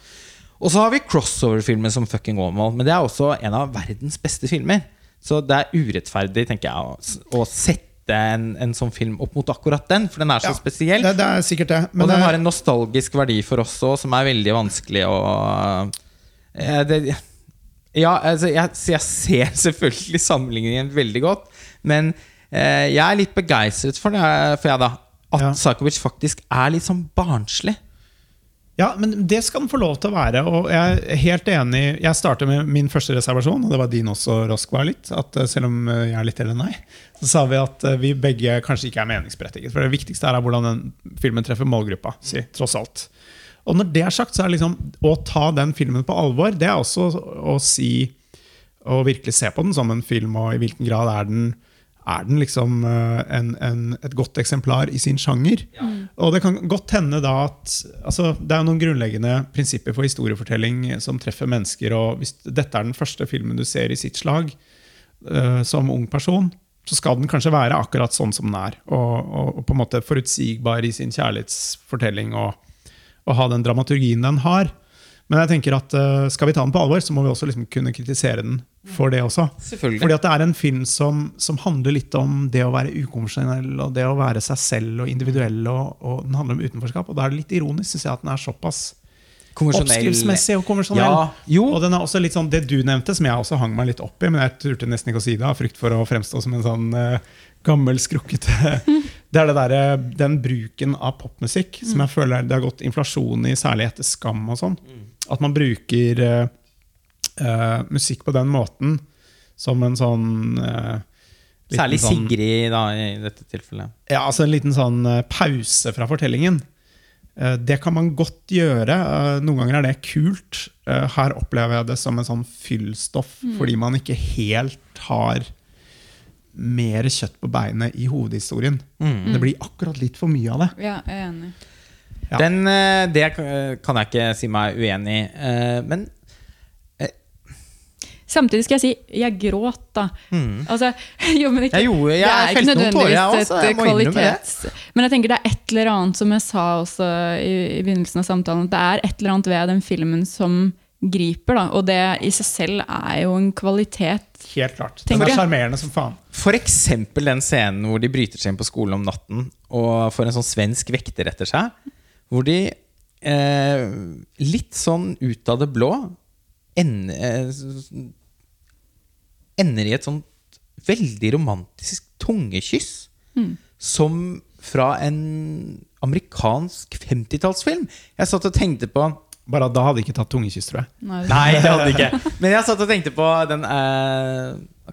og så har vi crossover-filmer som fucking Åmål. Men det er også en av verdens beste filmer. Så det er urettferdig tenker jeg, å, å sette en, en sånn film opp mot akkurat den, for den er så Ja, spesiell. Det, det er sikkert det. Men og den har en nostalgisk verdi for oss òg, som er veldig vanskelig å eh, det, Ja, altså, jeg, jeg ser selvfølgelig sammenligningen veldig godt, men eh, jeg er litt begeistret for det, for jeg da, at Ja. Psychovic faktisk er litt sånn barnslig. Ja, men det skal den få lov til å være. Og jeg er helt enig Jeg starter med min første reservasjon, og det var din også, Roskva, litt. At eh, selv om eh, jeg er litt eller nei, så sa vi at eh, vi begge kanskje ikke er meningsberettiget. For det viktigste er hvordan den filmen treffer målgruppa si, tross alt. Og når det er sagt, så er det liksom å ta den filmen på alvor, det er også å si Å virkelig se på den som en film, og i hvilken grad er den er den liksom eh, en, en, et godt eksemplar i sin sjanger? Og det kan godt hende da at altså, Det er noen grunnleggende prinsipper for historiefortelling som treffer mennesker. og Hvis dette er den første filmen du ser i sitt slag uh, som ung person, så skal den kanskje være akkurat sånn som den er. Og, og, og på en måte forutsigbar i sin kjærlighetsfortelling og, og ha den dramaturgien den har. Men jeg tenker at uh, skal vi ta den på alvor, så må vi også liksom kunne kritisere den for det også. Fordi at det er en film som, som handler litt om det å være ukonvensjonell og det å være seg selv og individuell. Og, og den handler om utenforskap. Og da er det litt ironisk synes jeg, at den er såpass oppskriftsmessig og konvensjonell. Ja. Og den er også litt sånn, Det du nevnte, som jeg også hang meg litt opp i, men jeg turte nesten ikke å si det av frykt for å fremstå som en sånn uh, gammel, skrukkete Det er det der, den bruken av popmusikk som jeg føler det har gått inflasjon i, særlig etter Skam og sånn. At man bruker eh, eh, musikk på den måten som en sånn uh, liten Særlig sånn- Sigrid, da, i dette tilfellet. ja, altså en liten sånn pause fra fortellingen. Uh, Det kan man godt gjøre. Noen ganger er det kult. Her opplever jeg det som en sånn fyllstoff, fordi man ikke helt har mer kjøtt på beinet i hovedhistorien. Det blir akkurat litt for mye av det. Ja, jeg er enig. Ja. Den, eh, det kan kan jeg ikke si meg uenig i. eh, Men Samtidig skal jeg si jeg gråt, da. Altså, jo, men ikke, Jeg gjorde- jeg det er ikke nødvendigvis tårer, jeg også, et kvalitets... Men jeg tenker det er et eller annet som jeg sa også i, i begynnelsen av samtalen, at det er et eller annet ved den filmen som griper, da. Og det i seg selv er jo en kvalitet. Helt klart. Den er sjarmerende som faen. for eksempel den scenen hvor de bryter seg inn på skolen om natten og får en sånn svensk vekter etter seg, hvor de eh, litt sånn ut av det blå ender, eh, ender i et sånt veldig romantisk tungekyss. Som fra en amerikansk 50-tallsfilm. Jeg satt og tenkte på Bare at da hadde jeg ikke tatt tungekyss, tror jeg. Nei, det hadde ikke. Men jeg satt og tenkte på den eh,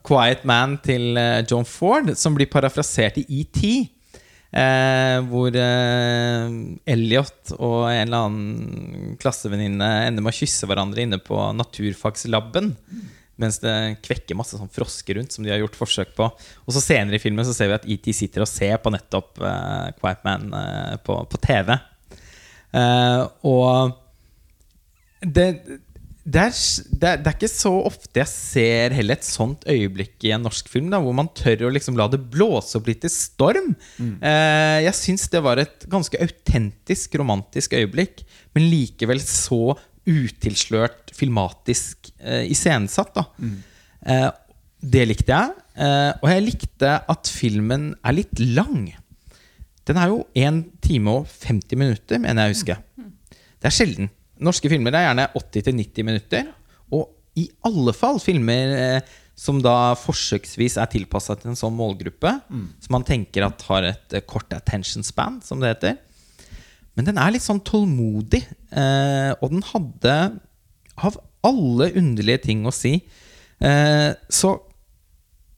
Quiet Man til eh, John Ford, som blir parafrasert i ET. Eh, hvor eh, Elliot og en eller annen klassevenninne ender med å kysse hverandre inne på naturfagslaben. Mens det kvekker masse sånn frosker rundt, som de har gjort forsøk på. Og så senere i filmen så ser vi at ET sitter og ser på nettopp eh, Quiet Man eh, på, på TV. Eh, og det, det, er, det, er, det er ikke så ofte jeg ser heller et sånt øyeblikk i en norsk film, da, hvor man tør å liksom la det blåse opp litt i storm. Eh, jeg syns det var et ganske autentisk, romantisk øyeblikk, men likevel så utilslørt filmatisk eh, iscenesatt. Mm. Eh, det likte jeg. Eh, og jeg likte at filmen er litt lang. Den er jo 1 time og 50 minutter, mener jeg å huske. Det er sjelden. Norske filmer er gjerne 80-90 minutter. Og i alle fall filmer eh, som da forsøksvis er tilpassa til en sånn målgruppe, som man tenker at har et eh, kort attention span, som det heter. Men den er litt sånn tålmodig, eh, og den hadde av alle underlige ting å si, så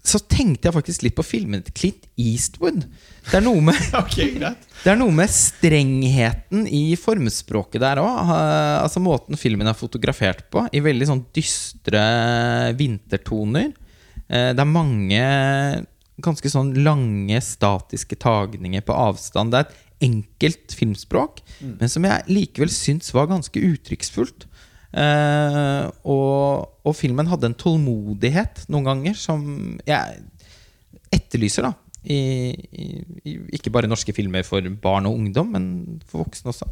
så tenkte jeg faktisk litt på filmen til Clint Eastwood. Det er noe med okay. Er noe med strengheten i formspråket der òg. Altså måten filmen er fotografert på, i veldig sånn dystre vintertoner. Eh, Det er mange ganske sånn lange, statiske tagninger på avstand. Det er et enkelt filmspråk, men som jeg likevel syns var ganske uttrykksfullt. Eh, og, og filmen hadde en tålmodighet noen ganger som jeg etterlyser, da. I, i, ikke bare norske filmer for barn og ungdom, men for voksne også.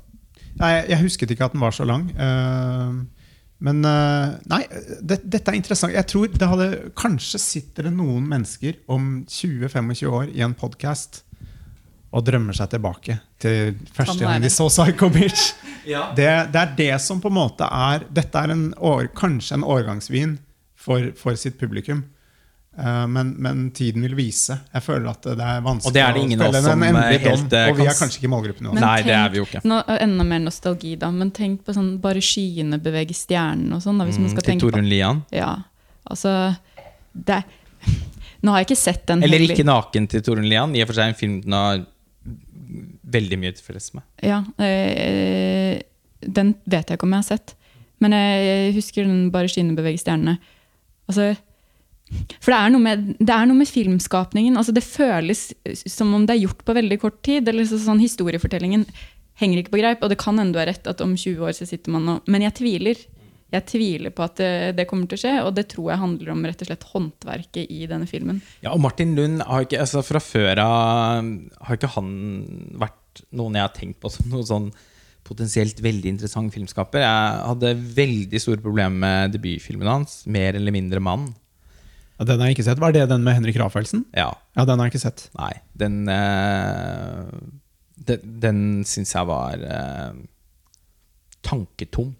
Nei, jeg husket ikke at den var så lang. Eh, men eh, Nei, det, dette er interessant. Jeg tror det hadde Kanskje sitter det noen mennesker om 20-25 år i en podkast og drømmer seg tilbake til første gang de så Psycho Bitch. Ja. Det, det er det som på en måte er Dette er en år, kanskje en årgangsvin for, for sitt publikum. Uh, men, men tiden vil vise. Jeg føler at det er vanskelig Og det er det ingen av oss en som, endelig eh, dom, eh, Og vi er kanskje ikke målgruppen uansett. Nei, det er vi jo ikke. Nå, enda mer nostalgi, da. Men tenk på sånn bare skyene beveger stjernen og sånn. Hvis mm, man skal til tenke Torun Lian. Ja, altså det, Nå har jeg ikke sett den Eller heller. ikke naken til Torunn Lian. I og for seg en film den har veldig mye tilfreds med. Ja, Øh, den vet jeg ikke om jeg har sett. Men jeg husker den bare skyene beveger stjernene. Altså, for det er, noe med, det er noe med filmskapningen. Altså, det føles som om det er gjort på veldig kort tid. Eller så, sånn Historiefortellingen henger ikke på greip. Og det kan hende du har rett at om 20 år så sitter man og Men jeg tviler. Jeg tviler på at det, det kommer til å skje, og det tror jeg handler om rett og slett håndverket i denne filmen. Ja, og Martin Lund har ikke, altså fra før av har ikke han vært noen jeg har tenkt på som noen sånn potensielt veldig interessant filmskaper. Jeg hadde veldig store problemer med debutfilmen hans, 'Mer eller mindre mann'. Ja, den har jeg ikke sett. Var det den med Henrik Rafaelsen? Ja, Ja, den har jeg ikke sett. nei, den uh, Den, den syns jeg var uh, tanketom.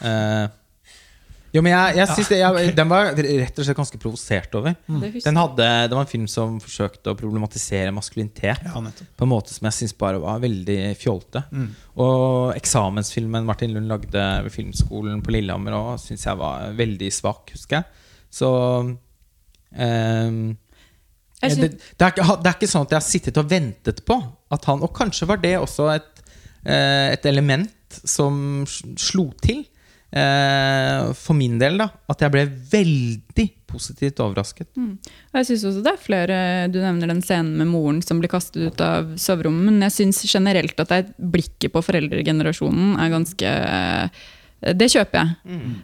Eh, jo, men jeg, jeg synes det, jeg, Den var rett og slett ganske provosert over. Det Den hadde, det var en film som forsøkte å problematisere maskulinitet Ja, på en måte som jeg syns bare var veldig fjolte. Og eksamensfilmen Martin Lund lagde ved Filmskolen på Lillehammer òg, syns jeg var veldig svak, husker jeg. Så um, Jeg det, det, er ikke, det er ikke sånn at jeg har sittet og ventet på at han Og kanskje var det også et, eh, et element som slo til. Eh, for min del, da. At jeg ble veldig positivt overrasket. Mm. Jeg synes også det er flere Du nevner den scenen med moren som blir kastet ut av soverommet. Men jeg syns generelt at det blikket på foreldregenerasjonen er ganske Det kjøper jeg. Mm.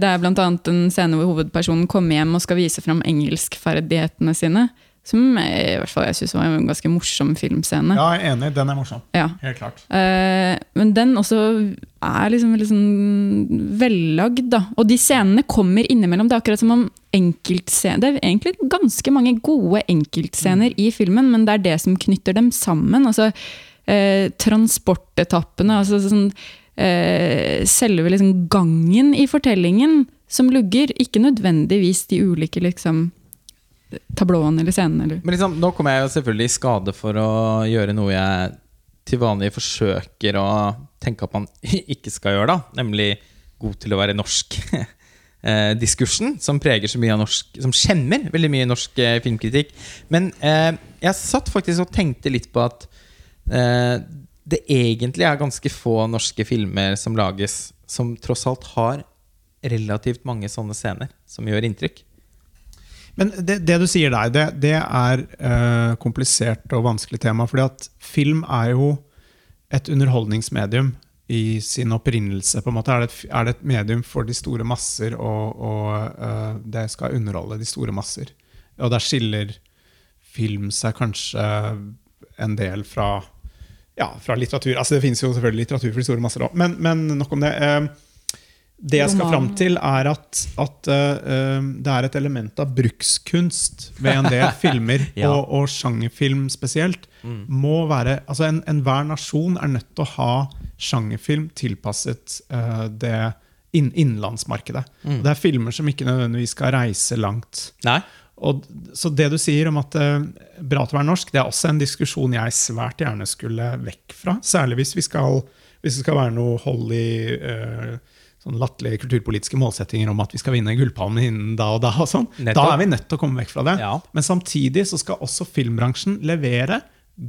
Det er bl.a. en scene hvor hovedpersonen kommer hjem og skal vise fram engelskferdighetene sine. Som jeg, i hvert fall jeg syns var en ganske morsom filmscene. Ja, jeg er enig. Den er morsom. Ja. Helt klart. Eh, men den også er liksom sånn vellagd, da. Og de scenene kommer innimellom. Det er akkurat som om enkeltscener Det er egentlig ganske mange gode enkeltscener i filmen, men det er det som knytter dem sammen. Altså eh, transportetappene, altså sånn eh, Selve liksom gangen i fortellingen som lugger, ikke nødvendigvis de ulike liksom tablåene eller scenene. Eller. Men liksom, nå kommer jeg jo selvfølgelig i skade for å gjøre noe jeg til vanlig forsøker å tenke at man ikke skal gjøre, da. Nemlig god til å være norsk. eh, Diskursen som preger så mye av norsk Som skjemmer veldig mye norsk eh, filmkritikk. Men eh, jeg satt faktisk og tenkte litt på at eh, det egentlig er ganske få norske filmer som lages som tross alt har relativt mange sånne scener som gjør inntrykk. Men det, det du sier der, det, det er uh, komplisert og vanskelig tema. fordi at film er jo et underholdningsmedium i sin opprinnelse. på en måte Er det et, er det et medium for de store masser, og, og uh, det skal underholde de store masser. Og der skiller film seg kanskje en del fra, ja, fra litteratur. Altså Det finnes jo selvfølgelig litteratur for de store masser òg, men, men nok om det. Eh, det jeg skal fram til, er at, at eh, det er et element av brukskunst ved en del filmer, Ja. og, og sjangerfilm spesielt. må være, altså en, Enhver nasjon er nødt til å ha sjangerfilm tilpasset uh, det inn, innenlandsmarkedet. Mm. Det er filmer som ikke nødvendigvis skal reise langt. Nei? Og, så det du sier om at eh, bra til å være norsk, det er også en diskusjon jeg svært gjerne skulle vekk fra. Særlig hvis vi skal, hvis det skal være noe hold i eh, sånn latterlige kulturpolitiske målsettinger om at vi skal vinne Gullpalmen innen da og da. og sånn. Da er vi nødt til å komme vekk fra det. Ja. Men samtidig så skal også filmbransjen levere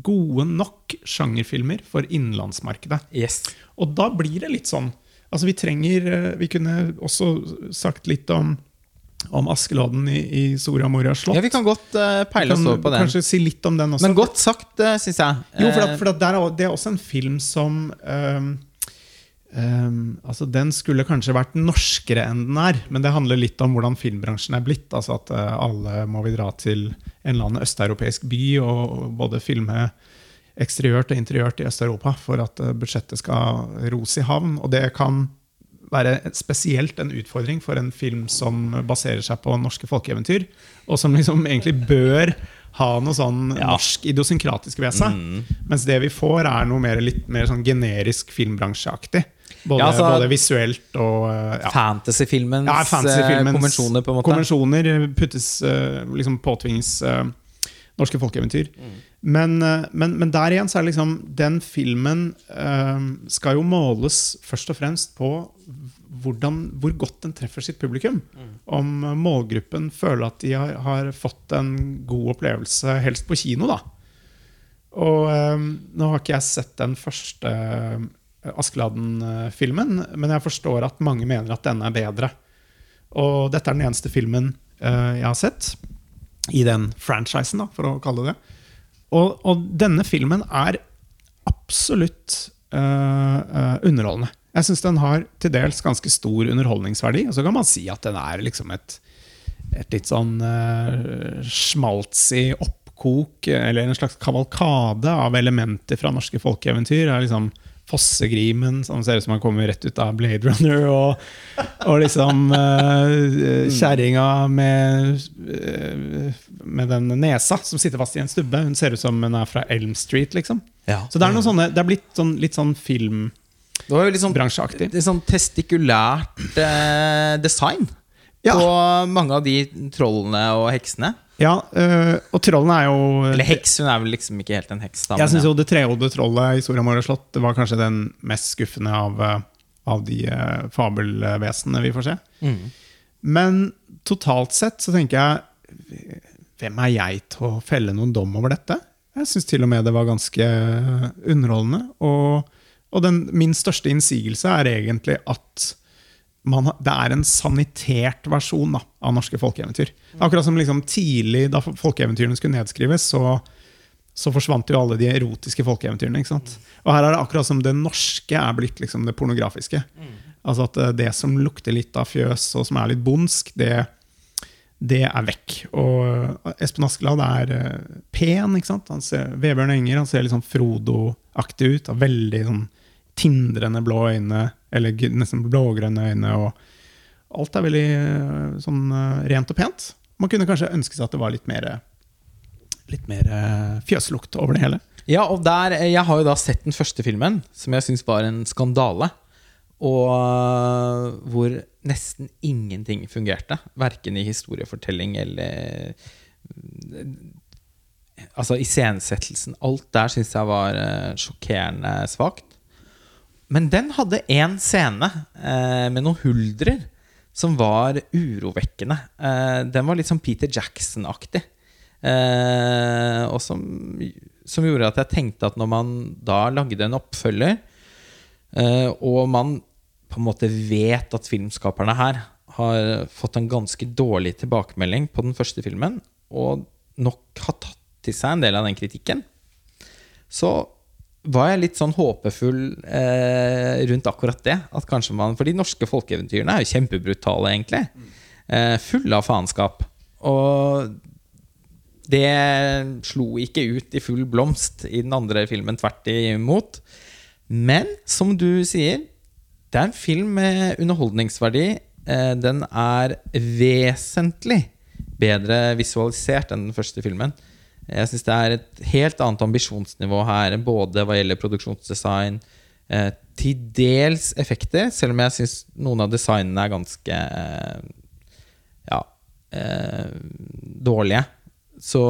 gode nok sjangerfilmer for innenlandsmarkedet. Yes. Og da blir det litt sånn Altså Vi trenger eh, Vi kunne også sagt litt om, om Askeladden i, i Soria Moria slott. Ja, vi kan godt uh, peile oss over på den. Kanskje si litt om den også. Men godt sagt, uh, syns jeg. Jo, for, at, Eh, for at er, det er også en film som ehm, ehm, altså Den skulle kanskje vært norskere enn den er, men det handler litt om hvordan filmbransjen er blitt. Altså at uh, alle må vi dra til en eller annen østeuropeisk by og både filme eksteriørt og interiørt i Øst-Europa for at uh, budsjettet skal ros i havn. Og det kan være spesielt en utfordring for en film som baserer seg på norske folkeeventyr, og som liksom egentlig bør ha noe sånn Ja. norsk idiosynkratisk ved seg. Mens det vi får, er noe mer, litt mer sånn generisk filmbransjeaktig. Både, Ja, altså- både visuelt og eh, ja. Fantasyfilmens Ja, fantasy konvensjoner, på en måte. Konvensjoner puttes, eh, liksom påtvinges eh, norske folkeeventyr. Mm. Men, eh, men, men der igjen så er det liksom Den filmen eh, skal jo måles først og fremst på hvordan, hvor godt den treffer sitt publikum. Mm. Om målgruppen føler at de har, har fått en god opplevelse, helst på kino, da. Og eh, nå har ikke jeg sett den første eh, Askeladden-filmen, men jeg forstår at mange mener at denne er bedre. Og dette er den eneste filmen eh, jeg har sett i den franchisen, da, for å kalle det det. Og, og denne filmen er absolutt uh, eh, underholdende. Jeg syns den har til dels ganske stor underholdningsverdi. Og så kan man si at den er liksom et, et litt sånn uh, schmaltzy oppkok, eller en slags kavalkade av elementer fra norske folkeeventyr. Er liksom Fossegrimen, som ser ut som han kommer rett ut av Blade Runner. Og, og liksom uh, kjerringa med, uh, med den nesa som sitter fast i en stubbe. Hun ser ut som hun er fra Elm Street, liksom. Ja. Så det er, noen sånne, det er blitt sånn, litt sånn Det var jo litt sånn, filmbransjeaktig. litt sånn testikulært eh, design Ja. på mange av de trollene og heksene. Ja, øh, og trollene er jo Eller heks, hun er vel liksom ikke helt en heks. Da, Jeg syns ja. jo det trehodede trollet i Soria Moria slott Det var kanskje den mest skuffende av, øh, av de uh, fabelvesenene vi får se. Mm. Men totalt sett så tenker jeg Hvem er jeg til å felle noen dom over dette? Jeg syns til og med det var ganske underholdende. Og, og den, min største innsigelse er egentlig at man, det er en sanitert versjon da, av norske folkeeventyr. Akkurat som liksom tidlig, da folkeeventyrene skulle nedskrives, så, så forsvant jo alle de erotiske folkeeventyrene. ikke sant? Og her er det akkurat som det norske er blitt liksom det pornografiske. Altså at eh, det som lukter litt av fjøs, og som er litt bondsk, det, det er vekk. Og eh, Espen Askeladd er eh, pen. ikke sant? Han ser, Vebjørn Enger han ser litt sånn Frodo-aktig ut. Har veldig sånn tindrende blå øyne, eller nesten blågrønne øyne. og Alt er veldig eh, sånn eh, rent og pent. Man kunne kanskje ønske seg at det var litt mer, litt mer eh, fjøslukt over det hele. Ja, og der, Jeg har jo da sett den første filmen, som jeg syns var en skandale. Og hvor nesten ingenting fungerte. Verken i historiefortelling eller Altså iscenesettelsen. Alt der syns jeg var sjokkerende svakt. Men den hadde én scene eh, med noen huldrer som var urovekkende. Eh, den var litt sånn Peter Jackson-aktig. Eh, og som, som gjorde at jeg tenkte at når man da lagde en oppfølger, eh, og man på en måte vet at filmskaperne her har fått en ganske dårlig tilbakemelding på den første filmen, og nok har tatt til seg en del av den kritikken, så var jeg litt sånn håpefull eh, rundt akkurat det. At kanskje man, For de norske folkeeventyrene er jo kjempebrutale, egentlig. Eh, fulle av faenskap. Og det slo ikke ut i full blomst i den andre filmen, tvert imot. Men som du sier, det er en film med underholdningsverdi. Eh, den er vesentlig bedre visualisert enn den første filmen. Jeg syns det er et helt annet ambisjonsnivå her, både hva gjelder produksjonsdesign, eh, til dels effekter, selv om jeg syns noen av designene er ganske eh, ja, eh, dårlige. Så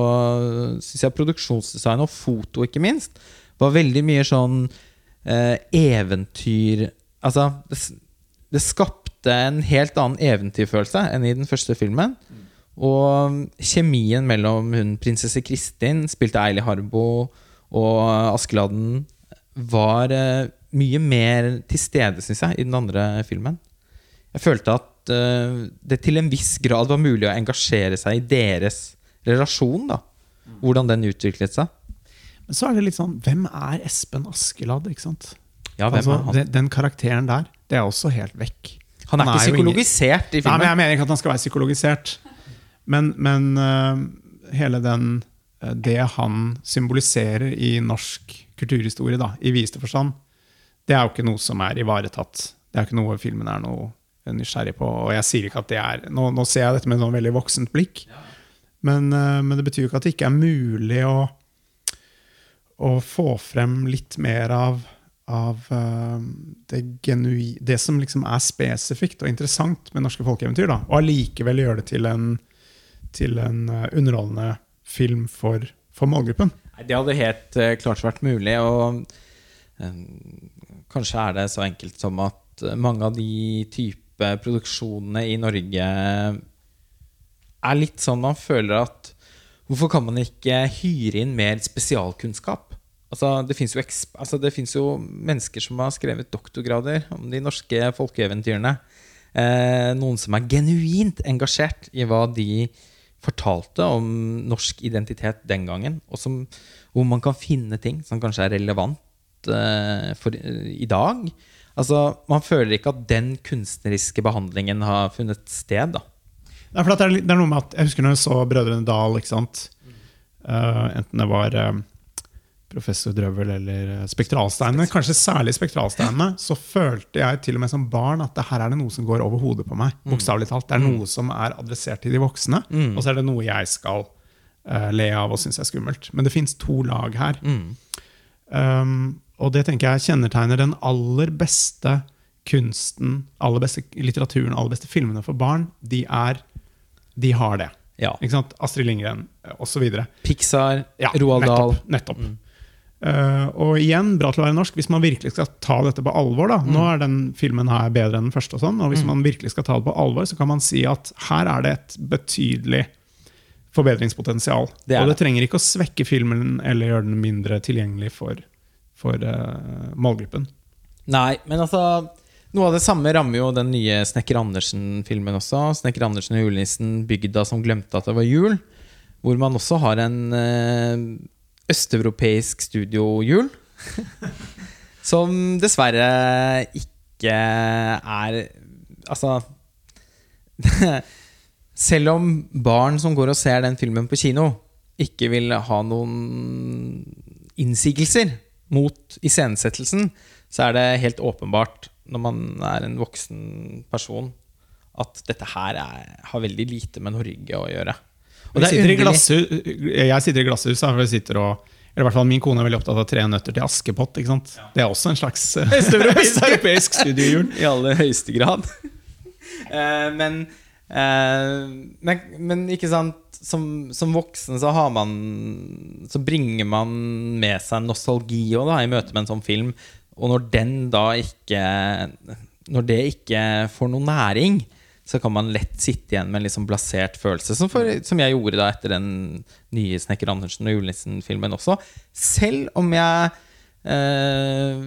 syns jeg produksjonsdesign og foto, ikke minst, var veldig mye sånn eh, eventyr Altså, det, det skapte en helt annen eventyrfølelse enn i den første filmen. Og kjemien mellom hun prinsesse Kristin, spilte Eili Harbo, og Askeladden var eh, mye mer til stede, syns jeg, i den andre filmen. Jeg følte at eh, det til en viss grad var mulig å engasjere seg i deres relasjon. da Hvordan den utviklet seg. Men så er det litt sånn Hvem er Espen Askeladd? ikke sant? Ja, hvem altså, er han? den, den karakteren der, det er også helt vekk. Han er han ikke er ingen- psykologisert i Nei, men. Jeg mener ikke at han skal være psykologisert. Men, men uh, hele den øh, Det han symboliserer i norsk kulturhistorie, da, i videste forstand, det er jo ikke noe som er ivaretatt. Det er jo ikke noe filmen er noe nysgjerrig på. Og jeg sier ikke at det er Nå, nå ser jeg dette med et sånn veldig voksent blikk. Men, uh, men det betyr jo ikke at det ikke er mulig å, å få frem litt mer av, av uh, det, genui, det som liksom er spesifikt og interessant med norske folkeeventyr. Da, og allikevel gjøre det til en, til en øh, underholdende film for, for målgruppen. Det hadde helt eh, klart vært mulig. Og eh, kanskje er det så enkelt som at eh, mange av de type produksjonene i Norge er litt sånn man føler at Hvorfor kan man ikke hyre inn mer spesialkunnskap? Altså, det fins jo, altså, jo mennesker som har skrevet doktorgrader om de norske folkeeventyrene. Eh, noen som er genuint engasjert i hva de fortalte om norsk identitet den gangen, og som, hvor man kan finne ting som kanskje er relevant eh, for eh, i dag. Altså, Man føler ikke at den kunstneriske behandlingen har funnet sted. da. Er, for det, er, det er noe med at Jeg husker når jeg så Brødrene Dal. ikke sant? Uh, enten det var eh, Professor Drøvel eller eh, Spektralsteinene, kanskje særlig Spektralsteinene, så følte jeg til og med som barn at det her er det noe som går over hodet på meg. Bokstavelig talt. Det er noe som er adressert til de voksne, og så er det noe jeg skal uh, le av og synes er skummelt. Men det fins to lag her. Um, og det tenker jeg kjennetegner den aller beste kunsten, aller beste litteraturen, aller beste filmene for barn. De, er, de har det. Ja. Ikke sant? Astrid Lindgren osv. Pixar, Ja, Roald Dahl. nettopp. nettopp. Uh, og igjen, bra til å være norsk, hvis man virkelig skal ta dette på alvor. da, Nå er den filmen her bedre enn den første, og sånn, og hvis man virkelig skal ta det på alvor, så kan man si at her er det et betydelig forbedringspotensial. Det og det det. trenger ikke å svekke filmen eller gjøre den mindre tilgjengelig for, for uh, målgruppen. Nei, men altså Noe av det samme rammer jo den nye Snekker Andersen-filmen også. Snekker Andersen og julenissen, bygda som glemte at det var jul. Hvor man også har en eh, østeuropeisk studiohjul. som dessverre ikke er Altså Selv om barn som går og ser den filmen på kino, ikke vil ha noen innsigelser mot iscenesettelsen, så er det helt åpenbart når man er en voksen person, at dette her er, har veldig lite med Norge å gjøre. Og det er sitter underlig. glasshus, jeg sitter i glasshus, da, for vi sitter og eller i hvert fall Min kone er veldig opptatt av Tre nøtter til Askepott. ikke sant? Det er også en slags eh, østeuropeisk studiohjul. I aller høyeste grad. Eh, men, eh, men, men ikke sant som, som voksen så har man Så bringer man med seg nostalgi også, da, i møte med en sånn film. Og når den da ikke Når det ikke får noe næring, så kan man lett sitte igjen med en litt sånn blasert følelse. Som, for, som jeg gjorde da etter den nye Snekker Andersen og julenissen-filmen også. Selv om jeg eh,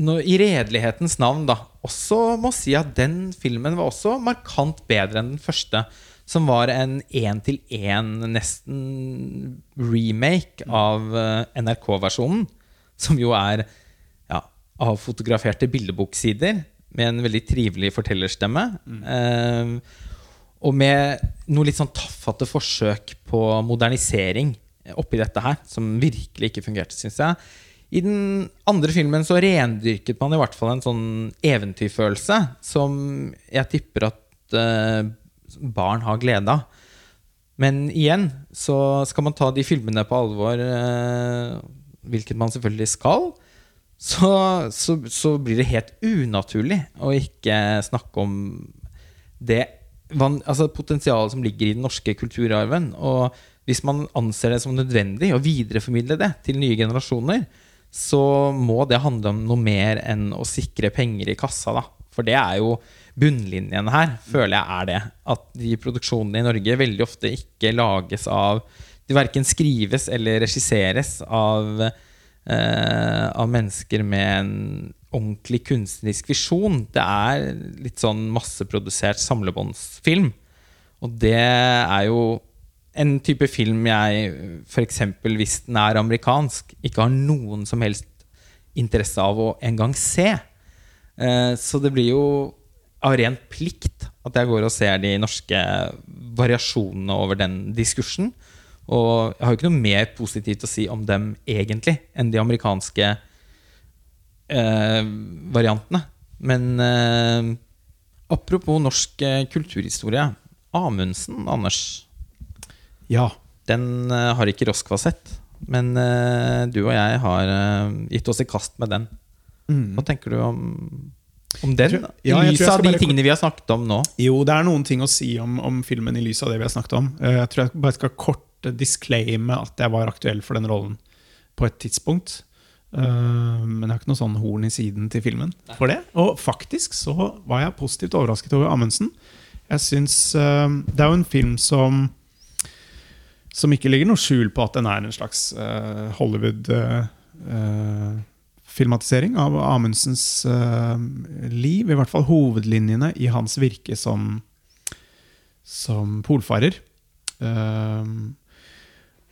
nå, i redelighetens navn da også må si at den filmen var også markant bedre enn den første. Som var en én-til-én, nesten remake av eh, NRK-versjonen. Som jo er ja, avfotograferte bildeboksider med en veldig trivelig fortellerstemme. Eh, og med noe litt sånn tafatte forsøk på modernisering oppi dette her, som virkelig ikke fungerte, syns jeg. I den andre filmen så rendyrket man i hvert fall en sånn eventyrfølelse som jeg tipper at eh, barn har glede av. Men igjen så skal man ta de filmene på alvor, eh, hvilket man selvfølgelig skal. Så, så, så blir det helt unaturlig å ikke snakke om det altså potensialet som ligger i den norske kulturarven. Og hvis man anser det som nødvendig å videreformidle det til nye generasjoner, så må det handle om noe mer enn å sikre penger i kassa da, For det er jo bunnlinjen her, føler jeg er det. At de produksjonene i Norge veldig ofte ikke lages av De verken skrives eller regisseres av, av mennesker med en ordentlig kunstnerisk visjon. Det er litt sånn masseprodusert samlebåndsfilm. Og det er jo en type film jeg, f.eks. hvis den er amerikansk, ikke har noen som helst interesse av å engang se. Eh, så det blir jo av ren plikt at jeg går og ser de norske variasjonene over den diskursen. Og jeg har jo ikke noe mer positivt å si om dem egentlig enn de amerikanske eh, variantene. Men eh, apropos norsk eh, kulturhistorie. Amundsen, Anders. Ja. Den eh, har ikke Roskva sett. Men eh, du og jeg har eh, gitt oss i kast med den. Mm. Hva tenker du om, om den? tror- ja, I lys av de tingene vi har snakket om nå. Jo, det er noen ting å si om, om filmen i lys av det vi har snakket om. Jeg tror jeg bare skal kort disclaime at jeg var aktuell for den rollen på et tidspunkt. Eh, Men jeg har ikke noe sånn horn i siden til filmen for det. Og faktisk så var jeg positivt overrasket over Amundsen. Jeg synes eh, Det er jo en film som som ikke ligger noe skjul på at den er en slags eh, Hollywood-filmatisering av Amundsens liv. I hvert fall hovedlinjene i hans virke som, som polfarer. Eh,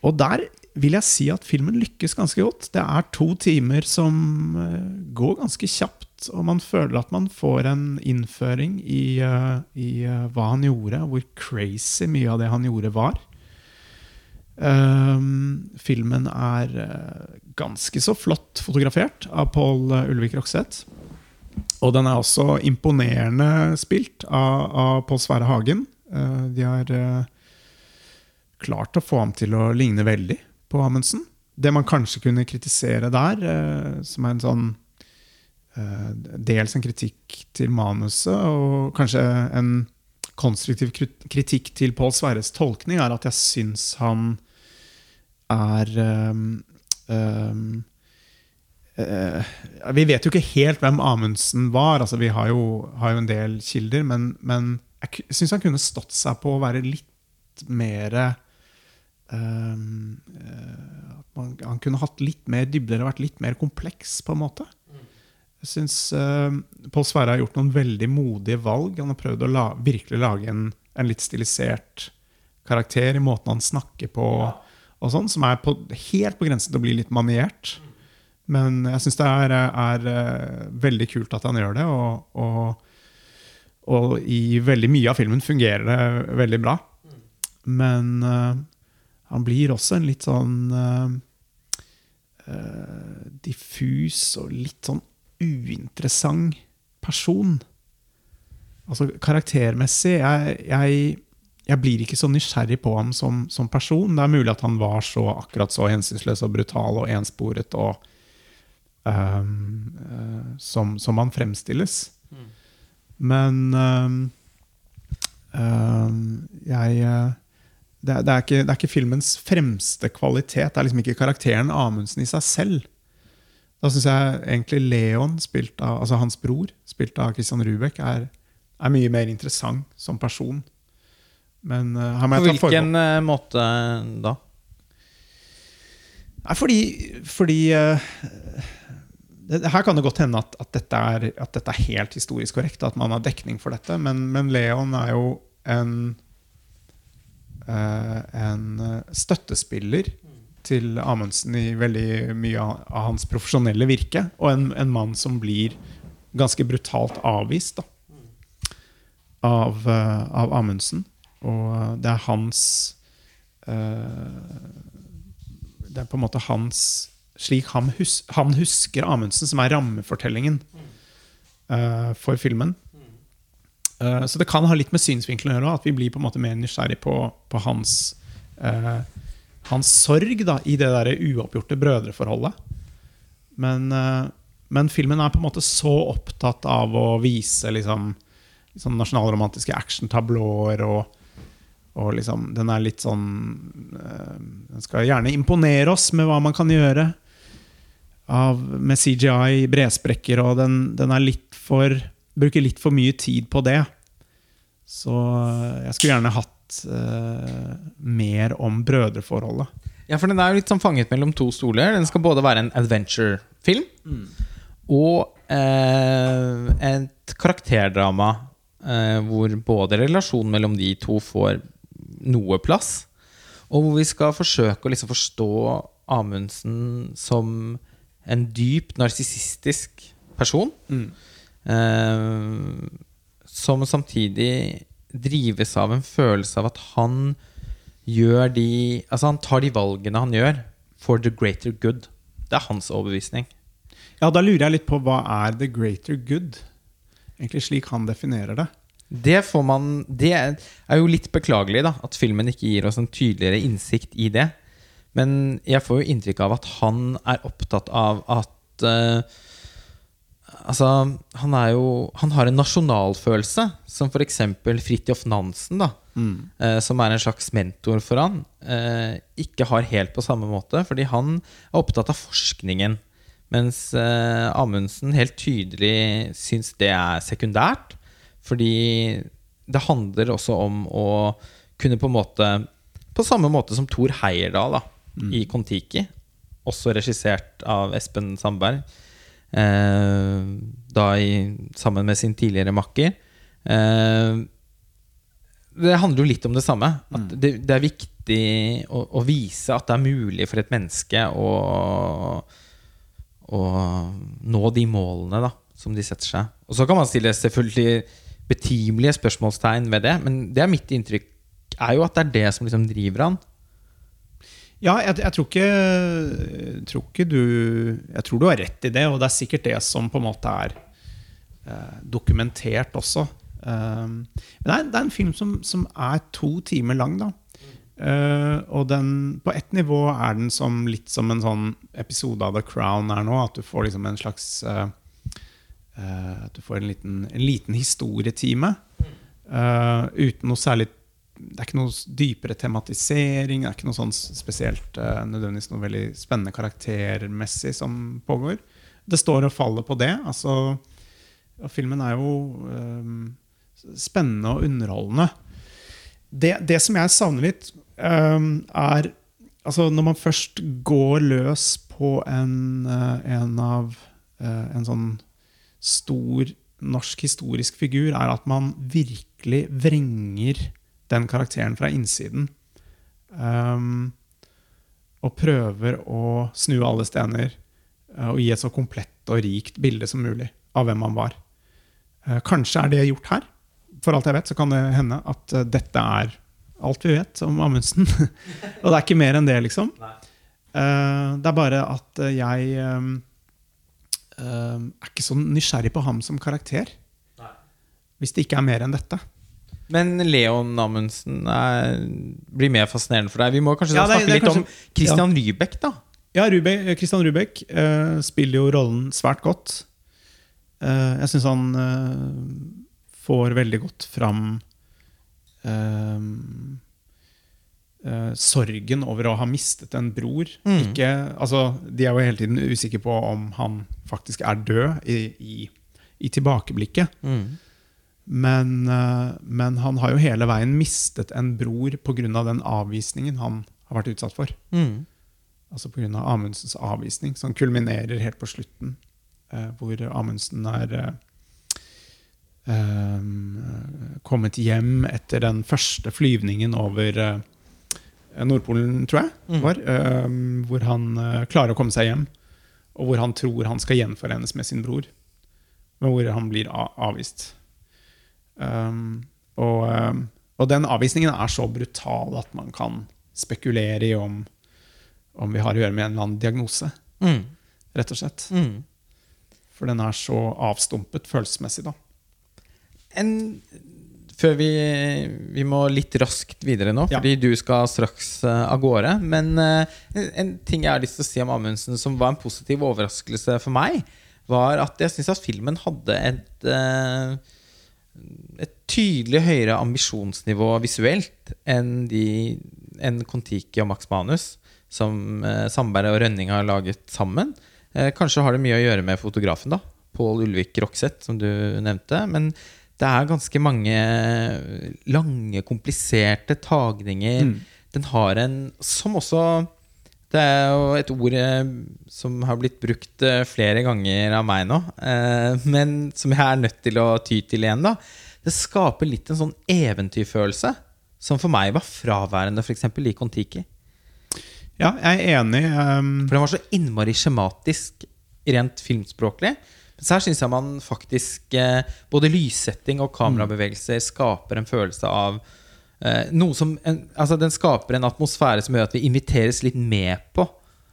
og der vil jeg si at filmen lykkes ganske godt. Det er to timer som eh, går ganske kjapt, og man føler at man får en innføring i, eh, i eh, hva han gjorde, hvor crazy mye av det han gjorde, var. Um, filmen er ganske så flott fotografert av Pål uh, Ulvik Rokseth. Og den er også imponerende spilt av, av Pål Sverre Hagen. Uh, de har eh, klart å få ham til å ligne veldig på Amundsen. Det man kanskje kunne kritisere der, eh, som er en sånn eh, Dels en kritikk til manuset, og kanskje en konstruktiv kritikk til Pål Sverres tolkning, er at jeg syns han er um, um, uh, Vi vet jo ikke helt hvem Amundsen var. Altså, vi har jo, har jo en del kilder, men, men jeg syns han kunne stått seg på å være litt mer man, Han kunne hatt litt mer dybde eller vært litt mer kompleks, på en måte. Jeg syns uh, Pål Sverre har gjort noen veldig modige valg. Han har prøvd å la, virkelig lage en, en litt stilisert karakter i måten han snakker på, og sånn, som er på, helt på grensen til å bli litt maniert. Men jeg syns det er, er eh, veldig kult at han gjør det, og, og, og i veldig mye av filmen fungerer det veldig bra. Men eh, han blir også en litt sånn eh, diffus og litt sånn uinteressant person. Altså karaktermessig jeg, jeg, jeg blir ikke så nysgjerrig på ham som, som person. Det er mulig at han var så akkurat så hensynsløs og brutal og ensporet og um, uh, som, som han fremstilles. Men um, um, jeg det, det, er ikke, det er ikke filmens fremste kvalitet. Det er liksom ikke karakteren Amundsen i seg selv. Da syns jeg egentlig Leon, spilt av, altså hans bror, spilt av Christian Rubek, er, er mye mer interessant som person. Men uh, her må På jeg ta hvilken På hvilken måte da? Nei, fordi, fordi uh, det, Her kan det godt hende at, at, dette er, at dette er helt historisk korrekt, at man har dekning for dette, men, men Leon er jo en eh, en eh, støttespiller til Amundsen i veldig mye av, hans profesjonelle virke. Og en, en mann som blir ganske brutalt avvist da, av, eh, av Amundsen. Og eh, det er hans eh, Det er på en måte hans Slik han, hus, han husker Amundsen, som er rammefortellingen eh, for filmen. Eh, så det kan ha litt med synsvinkelen å gjøre, at vi blir på en måte mer nysgjerrig på, på hans, eh, hans sorg da, i det der uoppgjorte brødreforholdet. Men, eh, men filmen er på en måte så opptatt av å vise liksom, liksom nasjonalromantiske actiontablåer og, og liksom, den er litt sånn Den skal gjerne imponere oss med hva man kan gjøre av, med CGI, bresprekker, og den, den er litt for bruker litt for mye tid på det. Så jeg skulle gjerne hatt uh, mer om brødreforholdet. Ja, for den er jo litt sånn fanget mellom to stoler. Den skal både være en adventure-film og uh, et karakterdrama uh, hvor både relasjonen mellom de to får noe plass, og hvor vi skal forsøke å liksom forstå Amundsen som en dyp narsissistisk person. Eh, som samtidig drives av en følelse av at han gjør de Altså han tar de valgene han gjør for the greater good. Det er hans overbevisning. Ja, da lurer jeg litt på hva er the greater good? Egentlig slik han definerer det. Det, får man, det er jo litt beklagelig da at filmen ikke gir oss en tydeligere innsikt i det. Men jeg får jo inntrykk av at han er opptatt av at eh, Altså, han jo Han har en nasjonalfølelse, som f.eks. Fridtjof Nansen, da. eh, som er en slags mentor for han, eh, ikke har helt på samme måte. Fordi han er opptatt av forskningen. Mens eh, Amundsen helt tydelig syns det er sekundært. Fordi det handler også om å kunne på en måte På samme måte som Thor Heyerdahl da, i Kon-Tiki, også regissert av Espen Sandberg, da i, sammen med sin tidligere makker. Eh, det handler jo litt om det samme. At det, det er viktig å, å vise at det er mulig for et menneske å, å nå de målene da, som de setter seg. Og så kan man stille selvfølgelig betimelige spørsmålstegn ved det, men det er mitt inntrykk er jo at det er det som liksom driver han. Ja, jeg, jeg tror ikke, tror ikke du Jeg tror du har rett i det, og det er sikkert det som på en måte er eh, dokumentert også. Um, men det er, det er en film som, som er to timer lang, da. Uh, og den, på ett nivå er den som, litt som en sånn episode av The Crown er nå. At du får liksom en slags uh, uh, At du får en liten, en liten historietime. uten noe særlig det er ikke noe dypere tematisering. Det er ikke noe sånn spesielt eh, nødvendigvis noe veldig spennende karaktermessig som pågår. Det står og faller på det. Altså, og filmen er jo eh, spennende og underholdende. Det, det som jeg savner litt, eh, er altså Når man først går løs på en, en av en sånn stor norsk historisk figur, er at man virkelig vrenger den karakteren fra innsiden. Um, og prøver å snu alle stener uh, og gi et så komplett og rikt bilde som mulig av hvem han var. Uh, kanskje er det gjort her. For alt jeg vet, så kan det hende at uh, dette er alt vi vet om Amundsen. og det er ikke mer enn det, liksom. Uh, det er bare at uh, jeg um, um, er ikke så nysgjerrig på ham som karakter. Hvis det ikke er mer enn dette. Men Leon Amundsen er, blir mer fascinerende for deg. Vi må kanskje Ja, det- snakke litt om Christian ja. Rybek, da. Ja, Rubek, Christian Rubek uh, spiller jo rollen svært godt. Uh, jeg syns han uh, får veldig godt fram eh, eh, sorgen over å ha mistet en bror. Mm. Ikke, altså, de er jo hele tiden usikre på om han faktisk er død i, i, i tilbakeblikket. Men, eh, men han har jo hele veien mistet en bror pga. den avvisningen han har vært utsatt for. Mm. Altså pga. Amundsens avvisning, som kulminerer helt på slutten. Eh, hvor Amundsen er eh, kommet hjem etter den første flyvningen over eh, Nordpolen, tror jeg. Mm. Var, eh, hvor han eh, klarer å komme seg hjem. Og hvor han tror han skal gjenforenes med sin bror. Men hvor han blir avvist. Um, og, um, og den avvisningen er så brutal at man kan spekulere i om, om vi har å gjøre med en eller annen diagnose. Mm. Rett og slett. Mm. For den er så avstumpet følelsesmessig. da. En, før vi, vi må litt raskt videre nå, Ja. fordi du skal straks uh, av gårde. Men uh, en, en ting jeg har lyst til å si om Amundsen som var en positiv overraskelse for meg, var at jeg syns at filmen hadde et eh, et tydelig høyere ambisjonsnivå visuelt enn de enn Kon-Tiki og Max Manus, som eh, Sandberg og Rønning har laget sammen. Eh, kanskje har det mye å gjøre med fotografen, da. Pål Ulvik Rokseth, som du nevnte. Men det er ganske mange lange, kompliserte tagninger. Mm. Den har en Som også Det er jo et ord eh, som har blitt brukt eh, flere ganger av meg nå, eh, men som jeg er nødt til å ty til igjen. da Det skaper litt en sånn eventyrfølelse, som for meg var fraværende f.eks. i Kon-Tiki. Ja, jeg er enig. Um... For den var så innmari skjematisk rent filmspråklig. Men så her syns jeg man faktisk Både lyssetting og kamerabevegelser skaper en følelse av noe som en, Altså, den skaper en atmosfære som gjør at vi inviteres litt med på.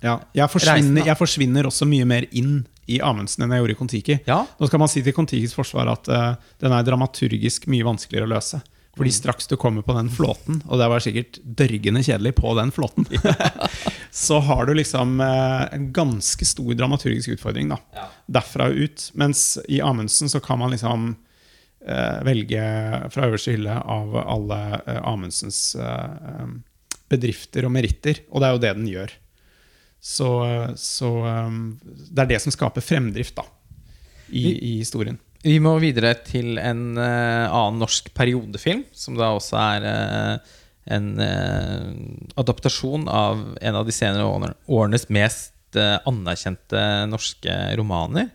ja, jeg, forsvinner, jeg forsvinner også mye mer inn i Amundsen enn jeg gjorde i Kon-Tiki. Ja. Nå skal man si til Kon-Tikis forsvar at uh, den er dramaturgisk mye vanskeligere å løse. Fordi straks du kommer på den flåten, og det var sikkert dørgende kjedelig på den flåten, så har du liksom eh, en ganske stor dramaturgisk utfordring da, Ja. derfra og ut. Mens i Amundsen så kan man liksom eh, velge fra øverste hylle av alle eh, Amundsens eh, eh, bedrifter og meritter, og det er jo det den gjør. Så, så eh, det er det som skaper fremdrift da, i, i historien. Vi må videre til en uh, annen norsk periodefilm, som da også er uh, en uh, adaptasjon av en av de senere årene- årenes mest eh, anerkjente norske romaner.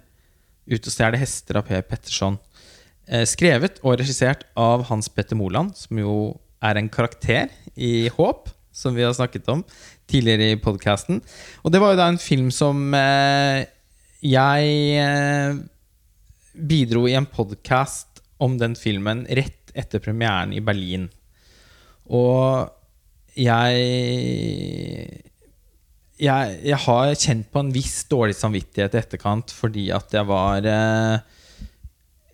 'Ut og stjele hester' av Per Petterson. Eh, skrevet og regissert av Hans Petter Moland, som jo er en karakter i Håp, som vi har snakket om tidligere i podkasten. Og det var jo da en film som eh, jeg eh, bidro i en podkast om den filmen rett etter premieren i Berlin. Og jeg jeg, jeg har kjent på en viss dårlig samvittighet i etterkant fordi at jeg var eh,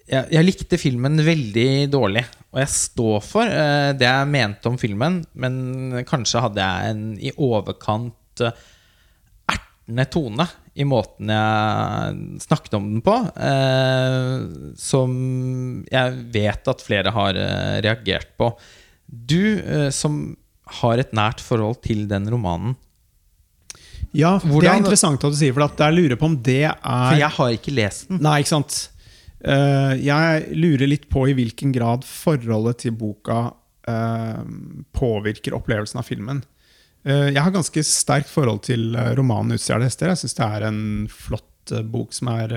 jeg, jeg likte filmen veldig dårlig. Og jeg står for uh, det jeg mente om filmen, men kanskje hadde jeg en i overkant uh, ertende tone i måten jeg snakket om den på, uh, som jeg vet at flere har reagert på. Du som har et nært forhold til den romanen, Ja, det er interessant at du sier, for jeg lurer på om det er for jeg har ikke lest den. Nei, ikke sant. Eh, jeg lurer litt på i hvilken grad forholdet til boka eh, påvirker opplevelsen av filmen. Eh, jeg har ganske sterkt forhold til romanen 'Utstjålne hester'. Jeg syns det er en flott bok som er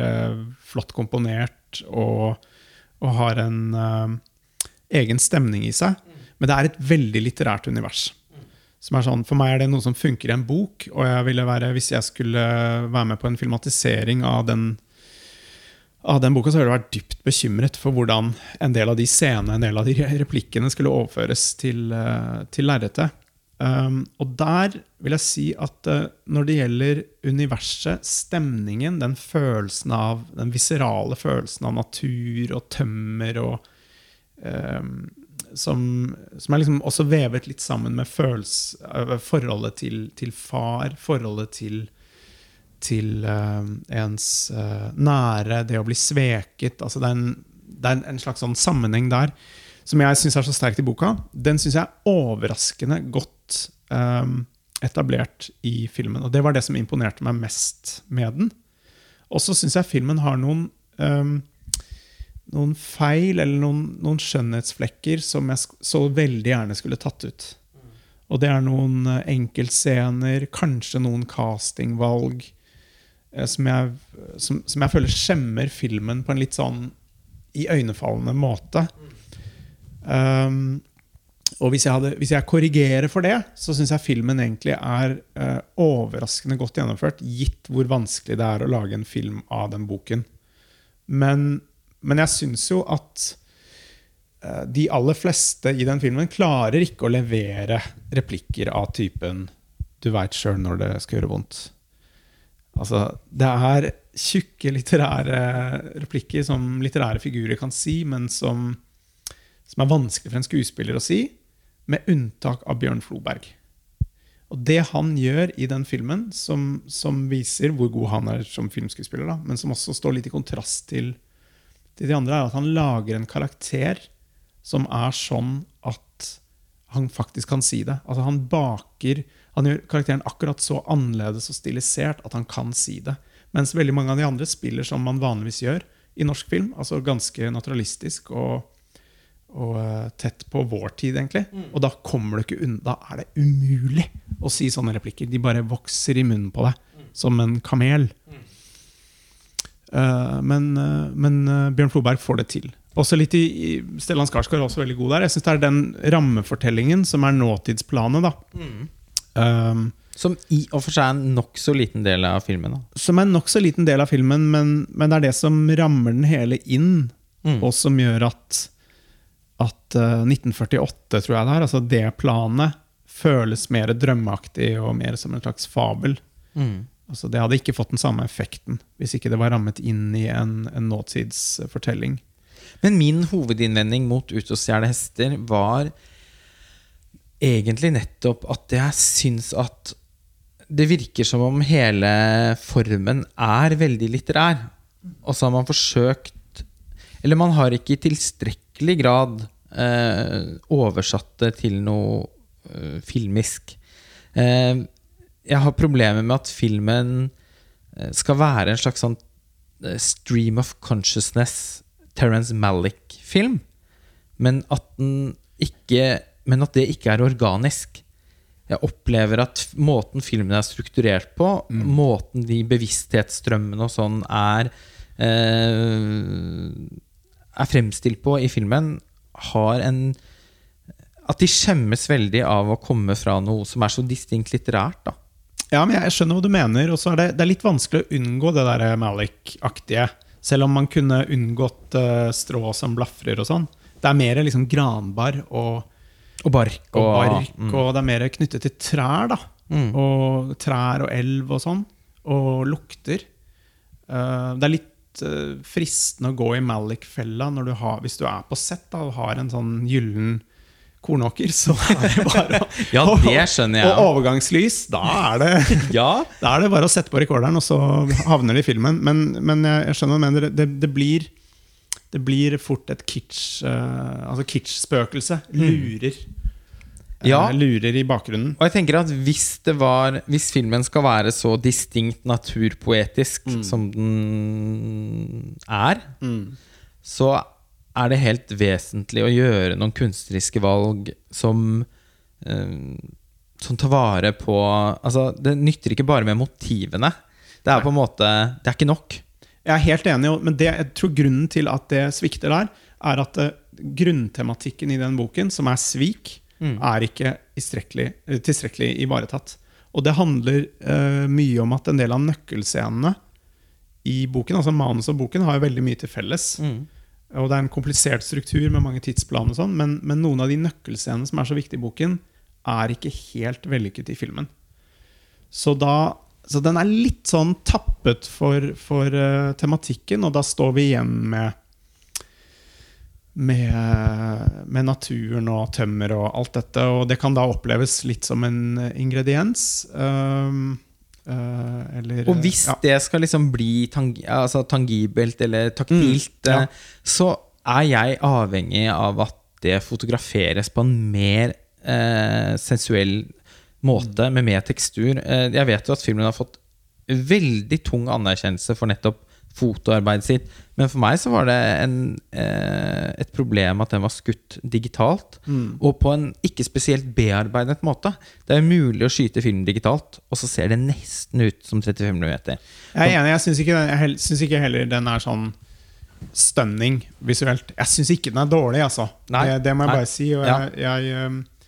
flott komponert og, og har en egen stemning i seg. Men det er et veldig litterært univers. Som er sånn, for meg er det noe som funker i en bok. Og jeg ville være, hvis jeg skulle være med på en filmatisering av den, av den boka, så har jeg vært dypt bekymret for hvordan en del av de scenene, en del av de replikkene skulle overføres til, eh, til lerretet. Um, og der vil jeg si at uh, når det gjelder universet, stemningen, den følelsen av den viserale følelsen av natur og tømmer og um, som, som er liksom også vevet litt sammen med følelse, uh, forholdet til, til far, forholdet til, til øh, ens øh, nære, det å bli sveket. Altså det er en, det er en, slags sånn sammenheng der som jeg syns er så sterkt i boka. Den syns jeg er overraskende godt um, etablert i filmen. Og det var det som imponerte meg mest med den. Og så syns jeg filmen har noen um, noen feil eller noen, noen skjønnhetsflekker som jeg så veldig gjerne skulle tatt ut. Og det er noen eh, enkeltscener, kanskje noen castingvalg, eh, som jeg, som, som jeg føler skjemmer filmen på en litt sånn iøynefallende måte. Um, og hvis jeg, hadde, hvis jeg korrigerer for det, så syns jeg filmen egentlig er uh, overraskende godt gjennomført, gitt hvor vanskelig det er å lage en film av den boken. Men, men jeg syns jo at uh, de aller fleste i den filmen klarer ikke å levere replikker av typen 'du veit sjøl når det skal gjøre vondt'. Altså, det er tjukke litterære replikker som litterære figurer kan si, men som, som er vanskelig for en skuespiller å si, med unntak av Bjørn Floberg. Og det han gjør i den filmen, som, som viser hvor god han er som filmskuespiller, da, men som også står litt i kontrast til, til de andre, er at han lager en karakter som er sånn at han faktisk kan si det. Altså Han baker Han gjør karakteren akkurat så annerledes og stilisert at han kan si det. Mens veldig mange av de andre spiller som man vanligvis gjør i norsk film. Altså ganske naturalistisk og, og eh, tett på vår tid, egentlig. Og da kommer du ikke unna. Da er det umulig å si sånne replikker. De bare vokser i munnen på deg som en kamel. Eh, men, uh, men uh, Bjørn Floberg får det til. Også litt i, i Stellan Skarsgård er også veldig god der. Jeg synes det er den rammefortellingen som er nåtidsplanet. da. Um, Som i og for seg er en nokså liten del av filmen. Da. som er en nokså liten del av filmen, men, men det er det som rammer den hele inn, Mm. og som gjør at, at uh, 1948, tror jeg det er, altså det planet, føles mer drømmeaktig og mer som en slags fabel. Mm. Altså Det hadde ikke fått den samme effekten hvis ikke det var rammet inn i en, en nåtidsfortelling. Men min hovedinnvending mot Ut og stjele hester var egentlig nettopp at jeg syns at det virker som om hele formen er veldig litterær. Og så har man forsøkt Eller man har ikke i tilstrekkelig grad eh, oversatt det til noe eh, filmisk. Eh, jeg har problemer med at filmen eh, skal være en slags sånn eh, stream of consciousness Terence Malick-film, men at den ikke Men at det ikke er organisk. Jeg opplever at måten filmen er strukturert på, måten de bevissthetsstrømmene og sånn er eh, Er fremstilt på i filmen, har en At de skjemmes veldig av å komme fra noe som er så distinkt litterært. da Ja, men jeg skjønner hva du mener. Og så er det, det er litt vanskelig å unngå det der Malik-aktige. Selv om man kunne unngått uh, strå som blafrer og sånn. Det er mer liksom granbar og, Og bark. og bark, mm. og det er mer knyttet til trær. da. Mm. Og trær og elv og sånn. Og lukter. Uh, det er litt uh, fristende å gå i Malik-fella når du har, hvis du er på sett da, og har en sånn gyllen kornåker. Så er det bare å Ja, det skjønner jeg. Og overgangslys. Da er det Ja, da er det bare å sette på rekorderen, og så havner det i filmen. Men, men jeg skjønner hva du mener. Det, det, blir, det blir fort et kitsch uh, Altså kitsch-spøkelse. Lurer. Ja. Eh, lurer i bakgrunnen. Og jeg tenker at hvis det var Hvis filmen skal være så distinkt naturpoetisk som den er, så er det helt vesentlig å gjøre noen kunstneriske valg som eh, Som tar vare på Altså, det nytter ikke bare med motivene. Det er på en måte Det er ikke nok. Jeg er helt enig, men det, jeg tror grunnen til at det svikter der, er at uh, grunntematikken i den boken, som er svik, er ikke tilstrekkelig, eh, tilstrekkelig ivaretatt. Og det handler uh, mye om at en del av nøkkelscenene i boken, altså manus og boken, har jo veldig mye til felles. Og det er en komplisert struktur med mange tidsplaner, og sånn, men, men noen av de nøkkelscenene som er så viktige i boken, er ikke helt vellykket i filmen. Så, da, så den er litt sånn tappet for, for uh, tematikken, og da står vi igjen med med, med naturen og tømmer og alt dette. Og det kan da oppleves litt som en ingrediens. Um, uh, eller Og hvis ja. det skal liksom bli tang altså tangibelt eller taktilt, Mm, ja. eh, så er jeg avhengig av at det fotograferes på en mer eh, sensuell måte, med mer tekstur. Eh, jeg vet jo at filmen har fått veldig tung anerkjennelse for nettopp fotoarbeidet sitt, men for meg så var det en, eh, et problem at den var skutt digitalt, Mm. og på en ikke spesielt bearbeidet måte. Det er mulig å skyte film digitalt, og så ser det nesten ut som 35 mm. Jeg er enig. Jeg syns ikke, jeg ikke heller den er sånn stunning visuelt. Jeg syns ikke den er dårlig, altså. Det, det må jeg Nei. bare si. Og Ja. jeg, jeg, um, uh,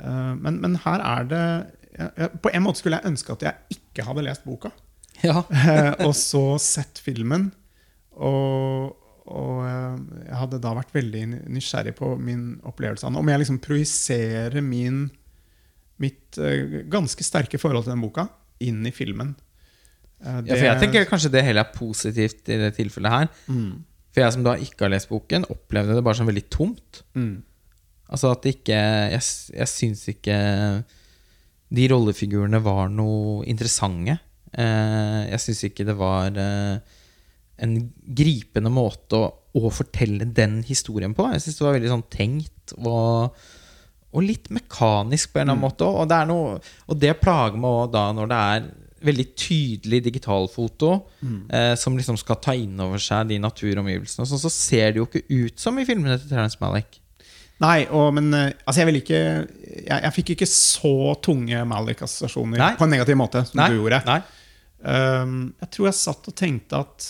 men, men her er det På en måte skulle jeg ønske at jeg ikke hadde lest boka. Ja. Eh, og så sett filmen. Og, og eh, jeg hadde da vært veldig nysgjerrig på min opplevelse av den. Om jeg liksom projiserer min, mitt eh, ganske sterke forhold til den boka inn i filmen. Det, Ja, for jeg tenker kanskje det hele er positivt i det tilfellet her. Mm. For jeg som da ikke har lest boken, opplevde det bare som veldig tomt. Mm. Altså at ikke Jeg, jeg syns ikke de rollefigurene var noe interessante. Eh, jeg syns ikke det var eh, en gripende måte å, å fortelle den historien på. Jeg syns det var veldig sånn tenkt og, og litt mekanisk på en eller annen måte. Og det, er noe, og det plager meg òg da når det er veldig tydelig digitalfoto eh, som liksom skal ta inn over seg de naturomgivelsene. og Sånn, så ser det jo ikke ut som i filmene til Terence Malick. Nei, og, men eh, altså jeg vil ikke Jeg, jeg fikk ikke så tunge Malik-assosiasjoner på en negativ måte som Nei, du gjorde. Um, jeg tror jeg satt og tenkte at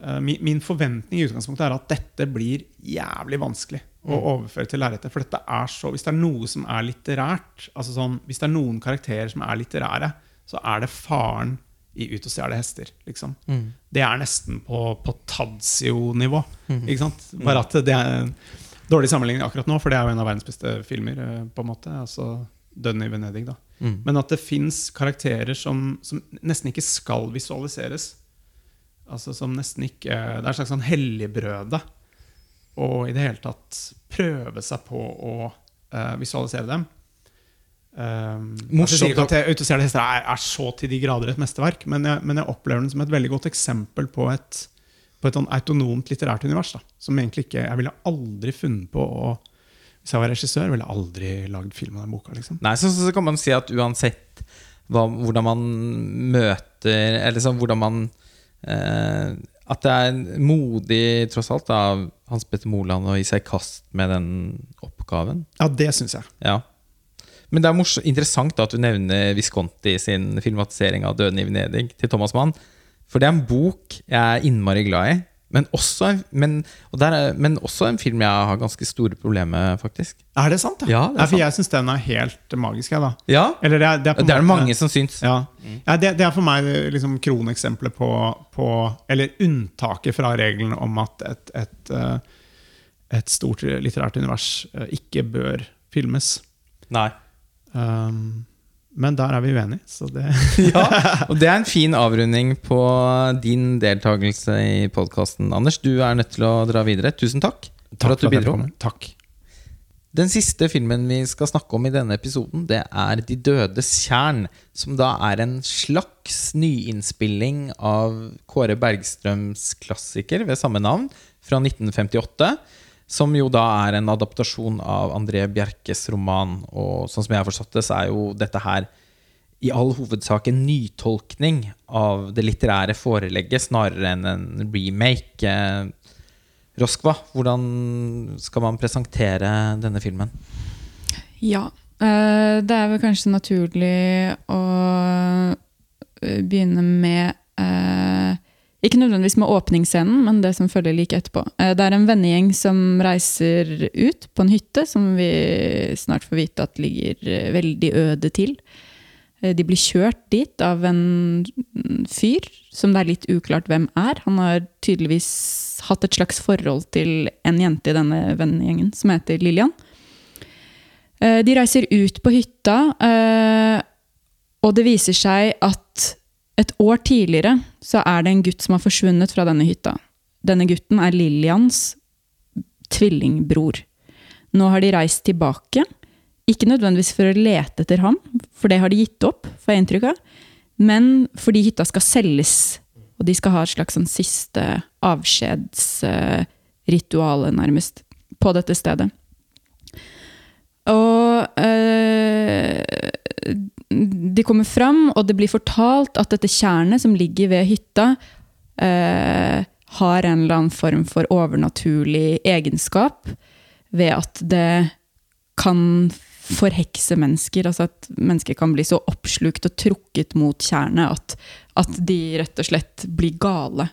uh, min, min forventning i utgangspunktet er at dette blir jævlig vanskelig å Mm. overføre til lerretet. For dette er så, hvis det er noe som er litterært, altså sånn, hvis det er noen karakterer som er litterære, så er det faren i Ut og stjele hester. Liksom. Mm. Det er nesten på, på Tadzio-nivå. Ikke sant? Bare at det er dårlig sammenligning akkurat nå, for det er jo en av verdens beste filmer. eh, på en måte, altså Døden i Venedig. da Mm. men at det fins karakterer som, som nesten ikke skal visualiseres. Altså som nesten ikke Det er et slags sånn helligbrøde. Og i det hele tatt prøve seg på å uh, visualisere dem. Um, Morsomt at Autostjerne hester er, er så til de grader et mesterverk, men jeg, men jeg opplever den som et veldig godt eksempel på et, på et sånn autonomt litterært univers. Da, som egentlig ikke Jeg ville aldri funnet på å Hvis jeg var regissør, ville jeg aldri lagd film av den boka. Liksom. Nei, så, så kan man si at uansett hva, hvordan man møter Eller sånn hvordan man eh, At det er modig, tross alt, av Hans Petter Moland å gi seg i kast med den oppgaven. Ja, det syns jeg. Ja. Men det er morsomt, interessant da at du nevner Visconti sin filmatisering av 'Døden i Venedig' til Thomas Mann. For det er en bok jeg er innmari glad i. Men også, en, men, og er, men også en film jeg har ganske store problemer med, faktisk. Er det sant? Ja, det er sant. jeg syns den er helt magisk. Jeg, da. Ja, Eller det er, det er, Det er det mange som syns. Ja, ja det, det er for meg liksom kroneksempelet på, på Eller unntaket fra regelen om at et, et, eh, et stort litterært univers eh, ikke bør filmes. Nei. Um, men der er vi uenige, så det Ja, og det er en fin avrunding på din deltakelse i podkasten, Anders. Du er nødt til å dra videre. Tusen takk takk for at du bidro. Takk. Den siste filmen vi skal snakke om i denne episoden, det er De dødes tjern. Som da er en slags nyinnspilling av Kåre Bergstrøms klassiker ved samme navn, fra 1958. Som jo da er en adaptasjon av André Bjerkes roman. Og sånn som jeg har forstått det, så er jo dette her i all hovedsak en nytolkning av det litterære forelegget snarere enn en remake. Eh, Roskva, hvordan skal man presentere denne filmen? Ja. eh, det er vel kanskje naturlig å eh, begynne med Ikke nødvendigvis med åpningsscenen, men det som følger like etterpå. Eh, det er en vennegjeng som reiser ut på en hytte, som vi snart får vite at ligger eh, veldig øde til. Eh, De blir kjørt dit av en fyr som det er litt uklart hvem er. Han har tydeligvis hatt et slags forhold til en jente i denne vennegjengen som heter Lillian. De reiser ut på hytta, og det viser seg at et år tidligere så er det en gutt som har forsvunnet fra denne hytta. Denne gutten er Lillians tvillingbror. Nå har de reist tilbake. Ikke nødvendigvis for å lete etter ham, for det har de gitt opp, får jeg inntrykk av. Men fordi hytta skal selges, og de skal ha et slags sånn siste avskjedsritual, nærmest, på dette stedet. Og eh, de kommer fram, og det blir fortalt at dette tjernet som ligger ved hytta, eh, har en eller annen form for overnaturlig egenskap ved at det kan forhekse mennesker. Altså at mennesker kan bli så oppslukt og trukket mot tjernet at, at de rett og slett blir gale.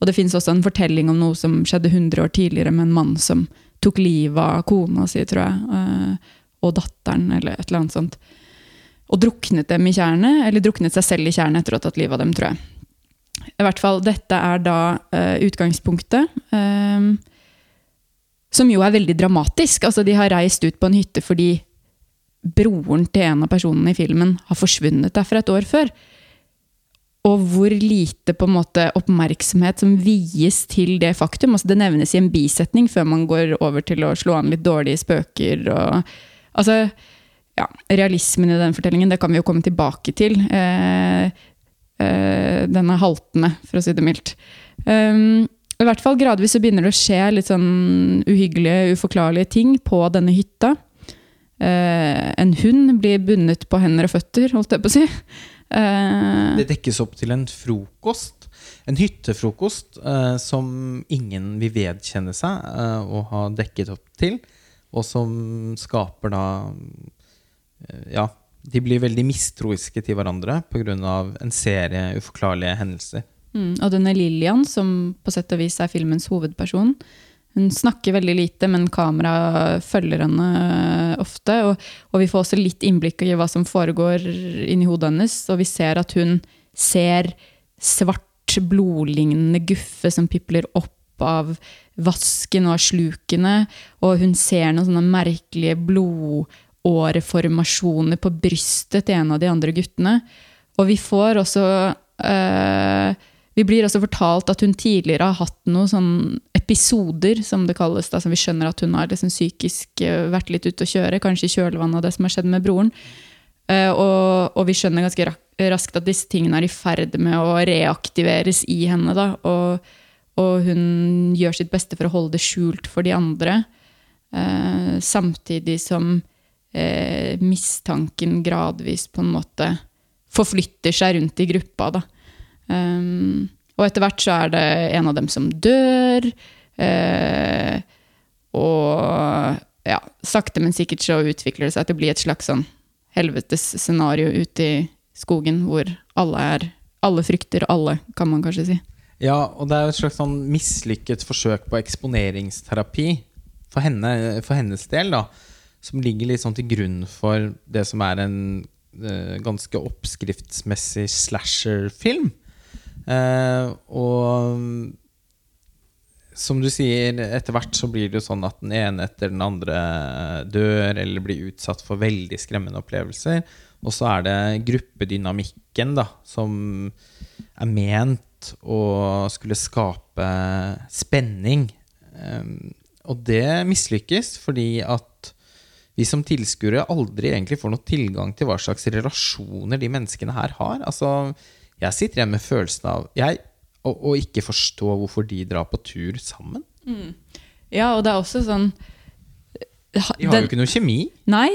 Og det fins også en fortelling om noe som skjedde 100 år tidligere med en mann som tok livet av kona si, tror jeg, eh, og datteren, eller et eller annet sånt. Og druknet dem i tjernet, eller druknet seg selv i tjernet etter å ha tatt livet av dem, tror jeg. I hvert fall, dette er da uh, utgangspunktet. Um, som jo er veldig dramatisk. Altså, de har reist ut på en hytte fordi broren til en av personene i filmen har forsvunnet derfra et år før. Og hvor lite på en måte oppmerksomhet som vies til det faktum. Altså, det nevnes i en bisetning før man går over til å slå an litt dårlige spøker. Og, altså, ja, realismen i den fortellingen, det kan vi jo komme tilbake til. Eh, eh, den er haltende, for å si det mildt. Um, I hvert fall gradvis så begynner det å skje litt sånn uhyggelige, uforklarlige ting på denne hytta. Eh, en hund blir bundet på hender og føtter, holdt jeg på å si. Eh, Det dekkes opp til en frokost. En hyttefrokost eh, som ingen vil vedkjenne seg eh, å ha dekket opp til. Og som skaper da Ja, de blir veldig mistroiske til hverandre pga. en serie uforklarlige hendelser. mm, og denne Lillian, som på sett og vis er filmens hovedperson, hun snakker veldig lite, men kamera følger henne ofte. Og, og vi får også litt innblikk i hva som foregår inni hodet hennes. Og vi ser at hun ser svart, blodlignende guffe som pipler opp av vasken og slukene. Og hun ser noen sånne merkelige blodåreformasjoner på brystet til en av de andre guttene. Og vi får også eh, Vi blir også fortalt at hun tidligere har hatt noen sånn episoder, som det kalles. Da, som vi skjønner at hun har liksom psykisk eh, vært litt ute å kjøre, kanskje i kjølvannet av det som har skjedd med broren. Uh, og, og vi skjønner ganske raskt at disse tingene er i ferd med å reaktiveres i henne. Da, og, og hun gjør sitt beste for å holde det skjult for de andre. Eh, samtidig som eh, mistanken gradvis på en måte forflytter seg rundt i gruppa. Da. Um, og etter hvert så er det en av dem som dør. Eh, og ja, sakte, men sikkert så utvikler det seg til å bli et slags sånn helvetes scenario ute i skogen, hvor alle er Alle frykter alle, kan man kanskje si. Ja, og det er et slags sånn mislykket forsøk på eksponeringsterapi for, henne, for hennes del, da. Som ligger litt sånn til grunn for det som er en uh, ganske oppskriftsmessig slasher-film. Uh, og som du sier, etter hvert så blir det jo sånn at den ene etter den andre dør eller blir utsatt for veldig skremmende opplevelser. Og så er det gruppedynamikken da, som er ment å skulle skape spenning. Og det mislykkes fordi at vi som tilskuere aldri egentlig får noe tilgang til hva slags relasjoner de menneskene her har. Altså, jeg sitter igjen med følelsen av jeg, å, å ikke forstå hvorfor de drar på tur sammen. Ja, og det er også sånn De har jo ikke noe kjemi. Nei,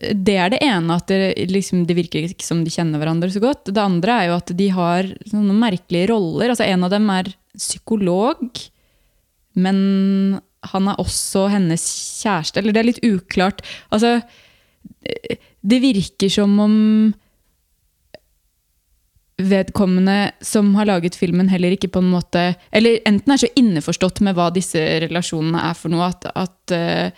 det er det ene at det, liksom, det virker ikke som de kjenner hverandre så godt. Det andre er jo at de har sånne merkelige roller. Altså, en av dem er psykolog, men han er også hennes kjæreste. Eller det er litt uklart. Altså, det virker som om vedkommende som har laget filmen, heller ikke på en måte Eller enten er så innforstått med hva disse relasjonene er for noe, at, at, eh,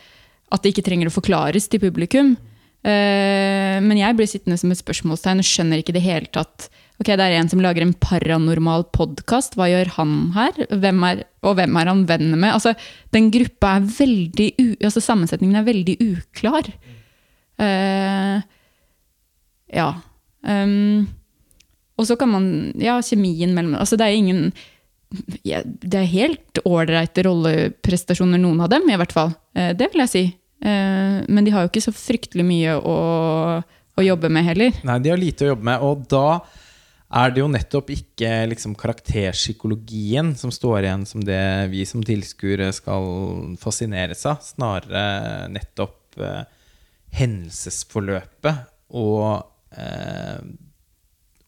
at det ikke trenger å forklares til publikum. Eh, Men jeg blir sittende som et spørsmålstegn og skjønner ikke det hele tatt Ok, det er en som lager en paranormal podkast. Hva gjør han her? Hvem er, og hvem er han venn med? Altså, den gruppa er veldig u, altså Sammensetningen er veldig uklar. Uh, ja. Um, og så kan man Ja, kjemien mellom altså Det er ingen ja, Det er helt ålreite rolleprestasjoner, noen av dem, i hvert fall. Uh, det vil jeg si. Uh, men de har jo ikke så fryktelig mye å, å jobbe med heller. Nei, de har lite å jobbe med, og da er det jo nettopp ikke liksom, karakterpsykologien som står igjen som det vi som tilskuere skal fascineres av. Snarere nettopp eh, hendelsesforløpet og eh,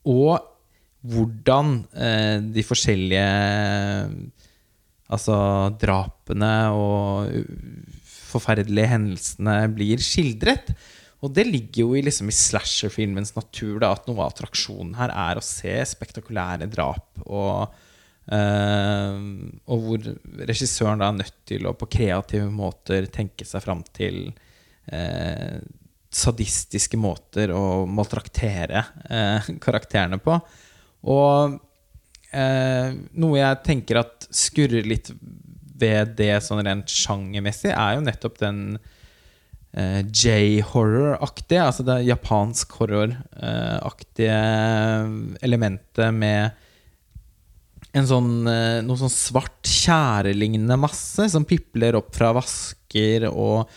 Og hvordan eh, de forskjellige Altså drapene og forferdelige hendelsene blir skildret. Og det ligger jo i, liksom, i slasherfilmens natur da, at noe av attraksjonen her er å se spektakulære drap. Og, eh, og hvor regissøren da er nødt til å på kreative måter tenke seg fram til eh, sadistiske måter å maltraktere eh, karakterene på. Og noe jeg tenker at skurrer litt ved det sånn rent sjangermessig, er jo nettopp den eh, J-horror-aktige, altså det japansk horror-aktige elementet med en sånn, eh, noe sånn svart tjærelignende masse som pipler opp fra vasker og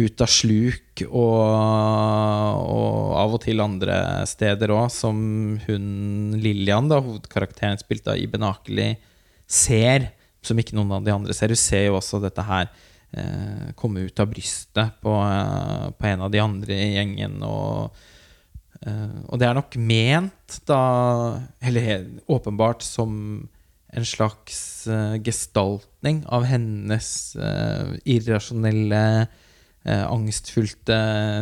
ut av sluk og, og av og til andre steder òg, som hun Lillian, hovedkarakteren spilt av Iben Akeli, ser, som ikke noen av de andre ser. Hun ser jo også dette her eh, komme ut av brystet på, eh, på en av de andre i gjengen. Og Eh, og det er nok ment, da Eller åpenbart som en slags eh, gestaltning av hennes eh, irrasjonelle, angstfylte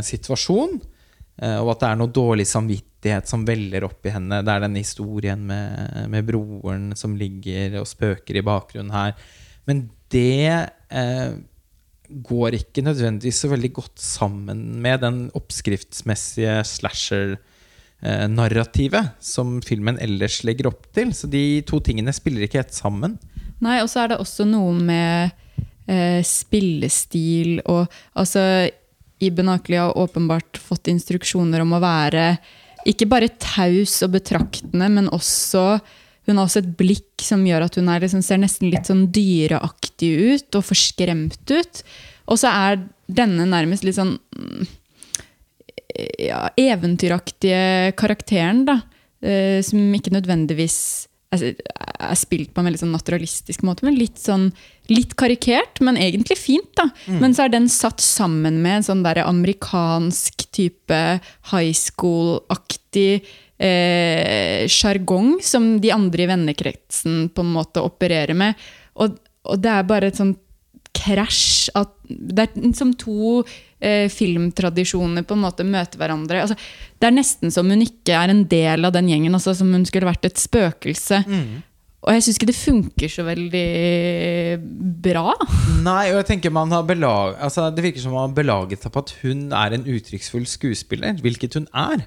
situasjon. Og at det er noe dårlig samvittighet som veller opp i henne. Det er denne historien med, med broren som ligger og spøker i bakgrunnen her. Men det eh, går ikke nødvendigvis så veldig godt sammen med den oppskriftsmessige slasher-narrativet som filmen ellers legger opp til. Så de to tingene spiller ikke helt sammen. Nei, og så er det også noe med eh, spillestil og altså Iben Akeli har åpenbart fått instruksjoner om å være ikke bare taus og betraktende, men også hun har også et blikk som gjør at hun er, liksom, ser nesten litt sånn dyreaktig ut og forskremt ut. Og så er denne nærmest litt sånn mm, ja, eventyraktige karakteren, da. eh, som ikke nødvendigvis er, spilt på en veldig sånn naturalistisk måte, men litt sånn litt karikert, men egentlig fint. da. Men så er den satt sammen med en sånn der amerikansk type high school-aktig sjargong som de andre i vennekretsen på en måte opererer med. Og, og det er bare et sånt krasj at Det er som to eh, filmtradisjoner på en måte møter hverandre. Altså, det er nesten som hun ikke er en del av den gjengen, altså, som hun skulle vært et spøkelse. Og jeg syns ikke det funker så veldig bra. Nei, og jeg tenker man har belag, altså Det virker som man har belaget seg på at hun er en uttrykksfull skuespiller, hvilket hun er.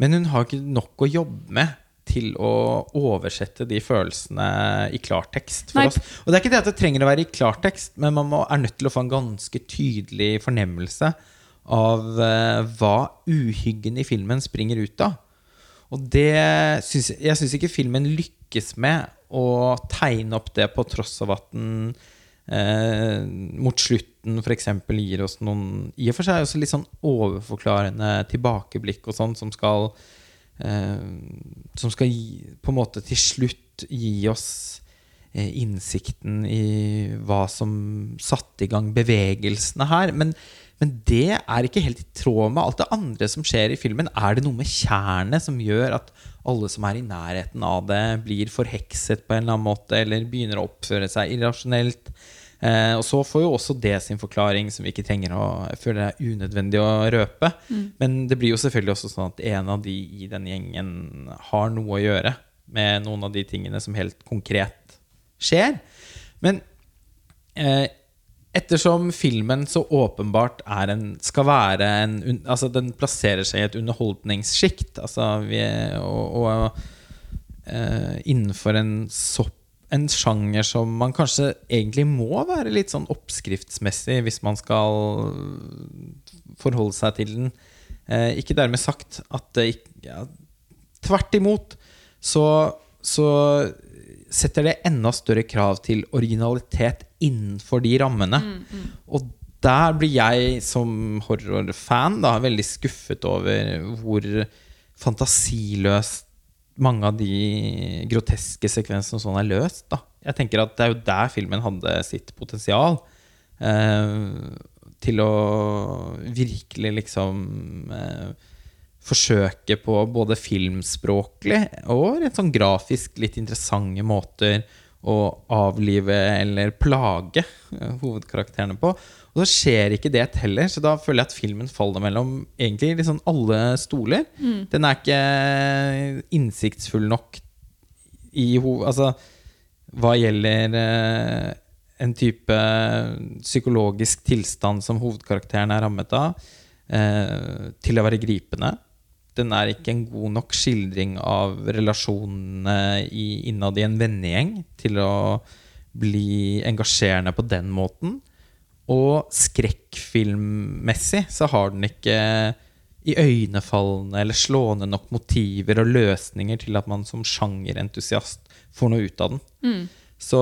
Men hun har ikke nok å jobbe med til å oversette de følelsene i klartekst for Nei. oss. Og det er ikke det at det trenger å være i klartekst, men man må, er nødt til å få en ganske tydelig fornemmelse av uh, hva uhyggen i filmen springer ut av. Og det syns, jeg syns ikke filmen lykkes med å tegne opp det, på tross av at den eh, mot slutten f.eks. gir oss noen I og for seg også litt sånn overforklarende tilbakeblikk og sånn, som skal eh, Som skal gi, på en måte til slutt gi oss eh, innsikten i hva som satte i gang bevegelsene her. Men, men det er ikke helt i tråd med alt det andre som skjer i filmen. Er det noe med tjernet som gjør at alle som er i nærheten av det, blir forhekset på en eller annen måte, eller begynner å oppføre seg irrasjonelt? Eh, og så får jo også det sin forklaring, som vi ikke trenger å det er unødvendig å røpe. Men det blir jo selvfølgelig også sånn at en av de i den gjengen har noe å gjøre med noen av de tingene som helt konkret skjer. Men eh, ettersom filmen så åpenbart er en, skal være en Altså, den plasserer seg i et underholdningssjikt. Altså, vi, og, og eh, innenfor en sopp en sjanger som man kanskje egentlig må være litt sånn oppskriftsmessig hvis man skal forholde seg til den. Eh, ikke dermed sagt at det ikke ja, Tvert imot så, så setter det enda større krav til originalitet innenfor de rammene. Og der blir jeg som horrorfan da, veldig skuffet over hvor fantasiløst mange av de groteske sekvensene sånn er løst. Da. Jeg tenker at Det er jo der filmen hadde sitt potensial. Eh, til å virkelig liksom eh, forsøke på både filmspråklig og rett sånn grafisk litt interessante måter å avlive eller plage eh, hovedkarakterene på. Og så skjer ikke det heller, så da føler jeg at filmen faller mellom egentlig sånn alle stoler. Den er ikke innsiktsfull nok i ho... Altså hva gjelder eh, en type psykologisk tilstand som hovedkarakteren er rammet av, eh, til å være gripende. Den er ikke en god nok skildring av relasjonene innad i en vennegjeng til å bli engasjerende på den måten. Og skrekkfilmmessig så har den ikke iøynefallende eller slående nok motiver og løsninger til at man som sjangerentusiast får noe ut av den. Så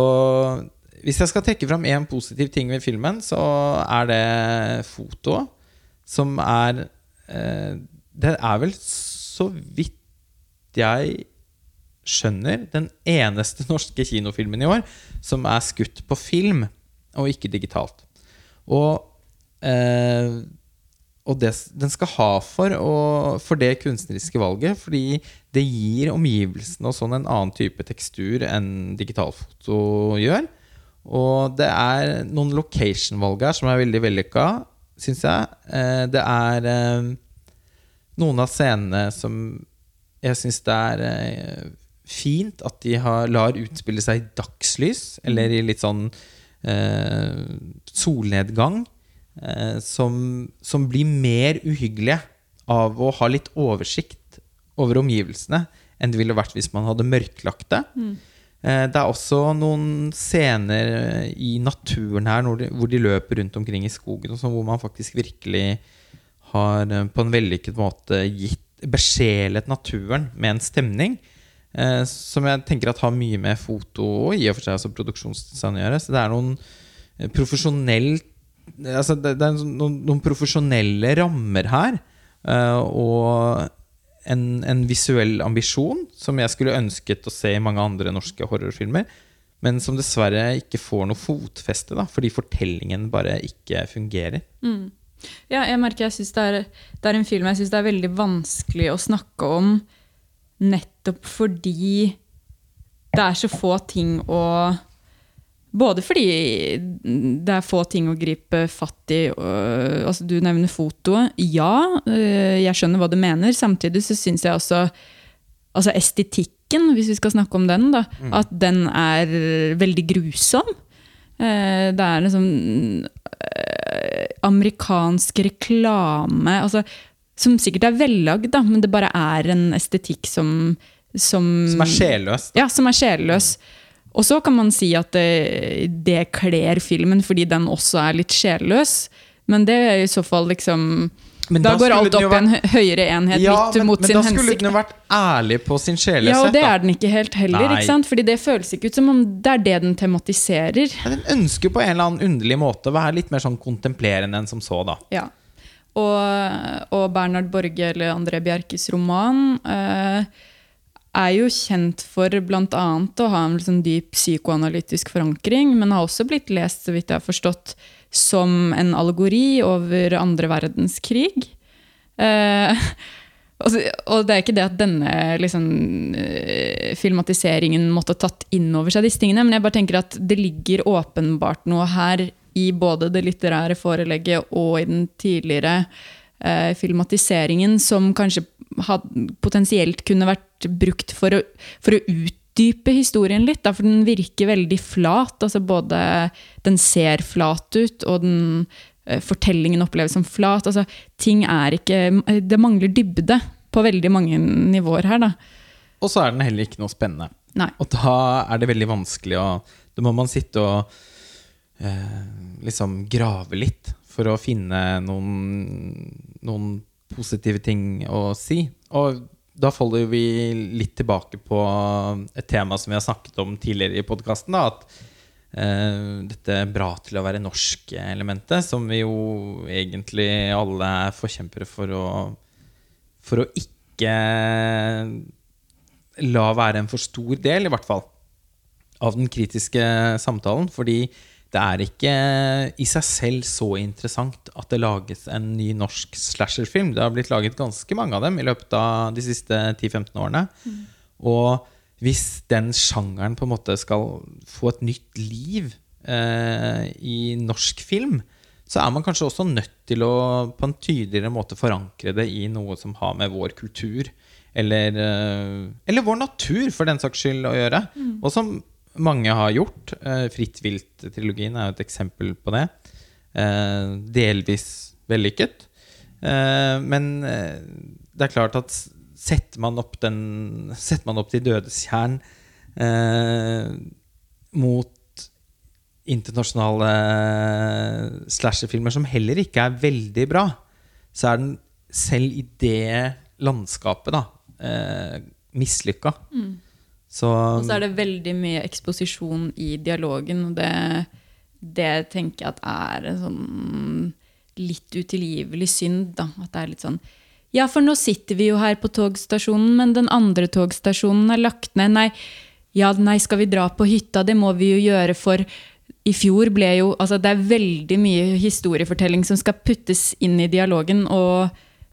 hvis jeg skal trekke fram én positiv ting ved filmen, så er det fotoet, som er eh, Det er vel så vidt jeg skjønner, den eneste norske kinofilmen i år som er skutt på film og ikke digitalt. Og, eh, og det den skal ha for, og, for det kunstneriske valget. Fordi det gir omgivelsene og sånn en annen type tekstur enn digitalfoto gjør. Og det er noen location-valg her som er veldig vellykka, syns jeg. Eh, Det er eh, noen av scenene som jeg syns det er eh, fint at de har, lar utspille seg i dagslys, eller i litt sånn solnedgang, eh, som, som blir mer uhyggelige av å ha litt oversikt over omgivelsene enn det ville vært hvis man hadde mørklagt det. Eh, Det er også noen scener i naturen her de, hvor de løper rundt omkring i skogen, og sånn, hvor man faktisk virkelig har eh, på en vellykket måte gitt besjelet naturen med en stemning. Eh, som jeg tenker at har mye med foto og i og for seg også produksjonsdesign å gjøre. Så det er noen profesjonelle altså det, det er noen, noen profesjonelle rammer her. eh, og en, en visuell ambisjon som jeg skulle ønsket å se i mange andre norske horrorfilmer. Men som dessverre ikke får noe fotfeste, da, fordi fortellingen bare ikke fungerer. Ja, jeg merker jeg syns det, det er en film jeg syns det er veldig vanskelig å snakke om, nettopp fordi det er så få ting å Både fordi det er få ting å gripe fatt i. altså Du nevner fotoet. Ja, øh, jeg skjønner hva du mener. Samtidig så syns jeg også altså estetikken, hvis vi skal snakke om den, da, at den er veldig grusom. Eh, Det er liksom eh, amerikansk reklame altså, Som sikkert er vellagd, da, men det bare er en estetikk som Som, Som er sjelløs. ja, som er sjelløs. Og så kan man si at det, det kler filmen fordi den også er litt sjelløs. Men det er i så fall liksom Men Da, da går alt opp i en høyere enhet Ja, litt men, mot men sin da skulle hensikt. den jo vært ærlig på sin sjelesett. Ja, og det da. er den ikke helt heller. Nei. ikke sant? Fordi det føles ikke ut som om det er det den tematiserer. Ja, Den ønsker på en eller annen underlig måte å være litt mer sånn kontemplerende enn som så, da. Ja. Og, og Bernhard Borge eller André Bjerkes roman eh, er jo kjent for bl.a. å ha en liksom dyp psykoanalytisk forankring, men har også blitt lest, så vidt jeg har forstått, som en allegori over andre verdenskrig. Eh, og, og det er ikke det at denne liksom, eh, filmatiseringen måtte ha tatt inn over seg disse tingene, men jeg bare tenker at det ligger åpenbart noe her i både det litterære forelegget og i den tidligere eh, filmatiseringen som kanskje had, potensielt kunne vært brukt for å, for å utdype historien litt. Da, for den virker veldig flat. altså Både den ser flat ut, og den eh, fortellingen oppleves som flat. altså ting er ikke, Det mangler dybde på veldig mange nivåer her. da. Og så er den heller ikke noe spennende. Nei. Og da er det veldig vanskelig å Da må man sitte og liksom grave litt for å finne noen, noen positive ting å si. Og da faller vi litt tilbake på et tema som vi har snakket om tidligere i podkasten. At eh, dette bra til å være norsk-elementet, som vi jo egentlig alle er forkjempere for å, for å ikke la være en for stor del, i hvert fall, av den kritiske samtalen. Fordi det er ikke i seg selv så interessant at det lages en ny norsk slasherfilm. Det har blitt laget ganske mange av dem i løpet av de siste 10-15 årene. Og hvis den sjangeren på en måte skal få et nytt liv eh, i norsk film, så er man kanskje også nødt til å på en tydeligere måte forankre det i noe som har med vår kultur eller, eh, eller vår natur, for den saks skyld, å gjøre. Og som mange har gjort. Eh, Fritt vilt-trilogien er jo et eksempel på det. Eh, delvis vellykket. Eh, men det er klart at setter man opp den Setter man opp De dødes tjern eh, mot internasjonale slasherfilmer som heller ikke er veldig bra, så er den selv i det landskapet da mislykka. mislykka. Så Og så er det veldig mye eksposisjon i dialogen, og det, det tenker jeg at er en sånn litt utilgivelig synd. Da. At det er litt sånn Ja, for nå sitter vi jo her på togstasjonen, men den andre togstasjonen er lagt ned. Nei, ja, nei, skal vi dra på hytta? Det må vi jo gjøre for i fjor ble jo Altså, det er veldig mye historiefortelling som skal puttes inn i dialogen, og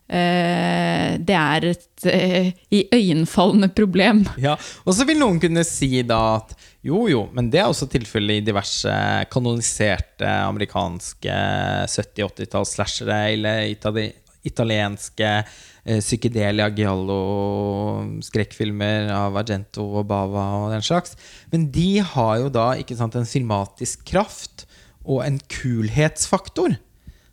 det er et eh, iøynefallende problem. Ja, Og så vil noen kunne si da at jo, jo, men det er også tilfellet i diverse kanoniserte amerikanske 70-80-talls-slashere eller itali italienske eh, psykedelia giallo-skrekkfilmer av Argento og Bava og den slags. Men de har jo da ikke sant, en filmatisk kraft og en kulhetsfaktor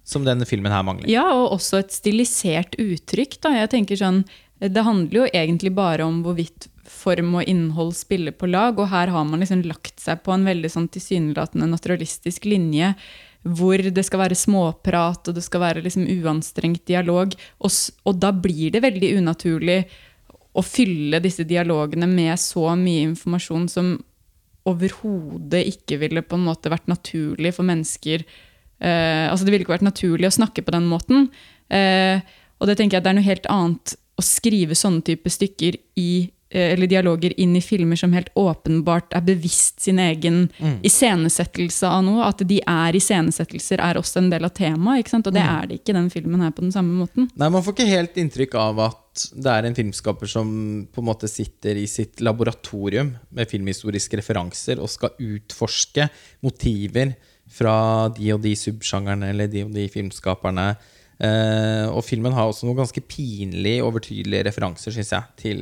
som denne filmen her mangler. Ja, og også et stilisert uttrykk. Da. Jeg tenker sånn, Det handler jo egentlig bare om hvorvidt form og innhold spiller på lag, og her har man liksom lagt seg på en veldig sånn tilsynelatende naturalistisk linje hvor det skal være småprat og det skal være liksom uanstrengt dialog. Og, og, da blir det veldig unaturlig å fylle disse dialogene med så mye informasjon som overhodet ikke ville på en måte vært naturlig for mennesker. Eh, altså Det ville ikke vært naturlig å snakke på den måten. Uh, og det tenker jeg det er noe helt annet å skrive sånne type stykker i Eh, eller dialoger inn i filmer som helt åpenbart er bevisst sin egen mm. iscenesettelse av noe. At de er iscenesettelser, er også en del av temaet. Og det mm. er det ikke i den filmen her på den samme måten. Nei, Man får ikke helt inntrykk av at det er en filmskaper som på en måte sitter i sitt laboratorium med filmhistoriske referanser og skal utforske motiver fra de og de subsjangerne eller de og de filmskaperne Uh, og filmen har også noen ganske pinlig overtydelige referanser, syns jeg, til,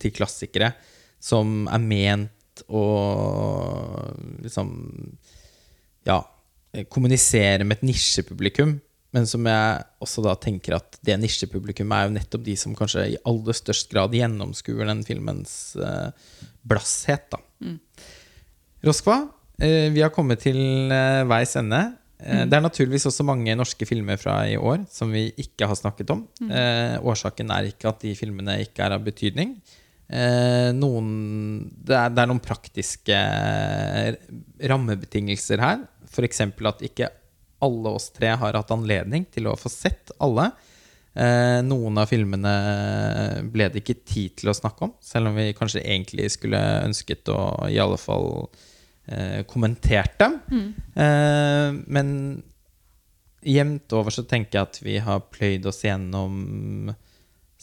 til, klassikere som er ment å liksom Ja, kommunisere med et nisjepublikum. Men som jeg også da tenker at det nisjepublikummet er jo nettopp de som kanskje i aller størst grad gjennomskuer den filmens uh, blasshet. da. Mm. Roskva, vi har kommet til veis ende. Mm. Det er naturligvis også mange norske filmer fra i år som vi ikke har snakket om. Mm. Eh, årsaken er ikke at de filmene ikke er av betydning. Eh, noen, det, er, det, er, noen praktiske rammebetingelser her. F.eks. at ikke alle oss tre har hatt anledning til å få sett alle. Eh, noen av filmene ble det ikke tid til å snakke om, selv om vi kanskje egentlig skulle ønsket å i alle fall eh, kommentert dem. Mm. Eh, men jevnt over så tenker jeg at vi har pløyd oss gjennom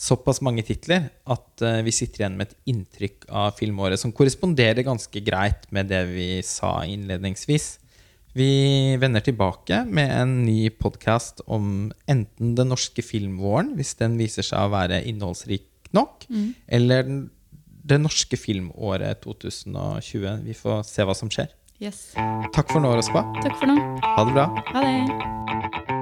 såpass mange titler at uh, vi sitter igjen med et inntrykk av filmåret som korresponderer ganske greit med det vi sa innledningsvis. Vi vender tilbake med en ny podkast om enten den norske filmvåren, hvis den viser seg å være innholdsrik nok, mm. eller den det norske filmåret 2020. Vi får se hva som skjer. Yes. Takk for nå, Rospa. Takk for nå. Ha det bra. Ha det.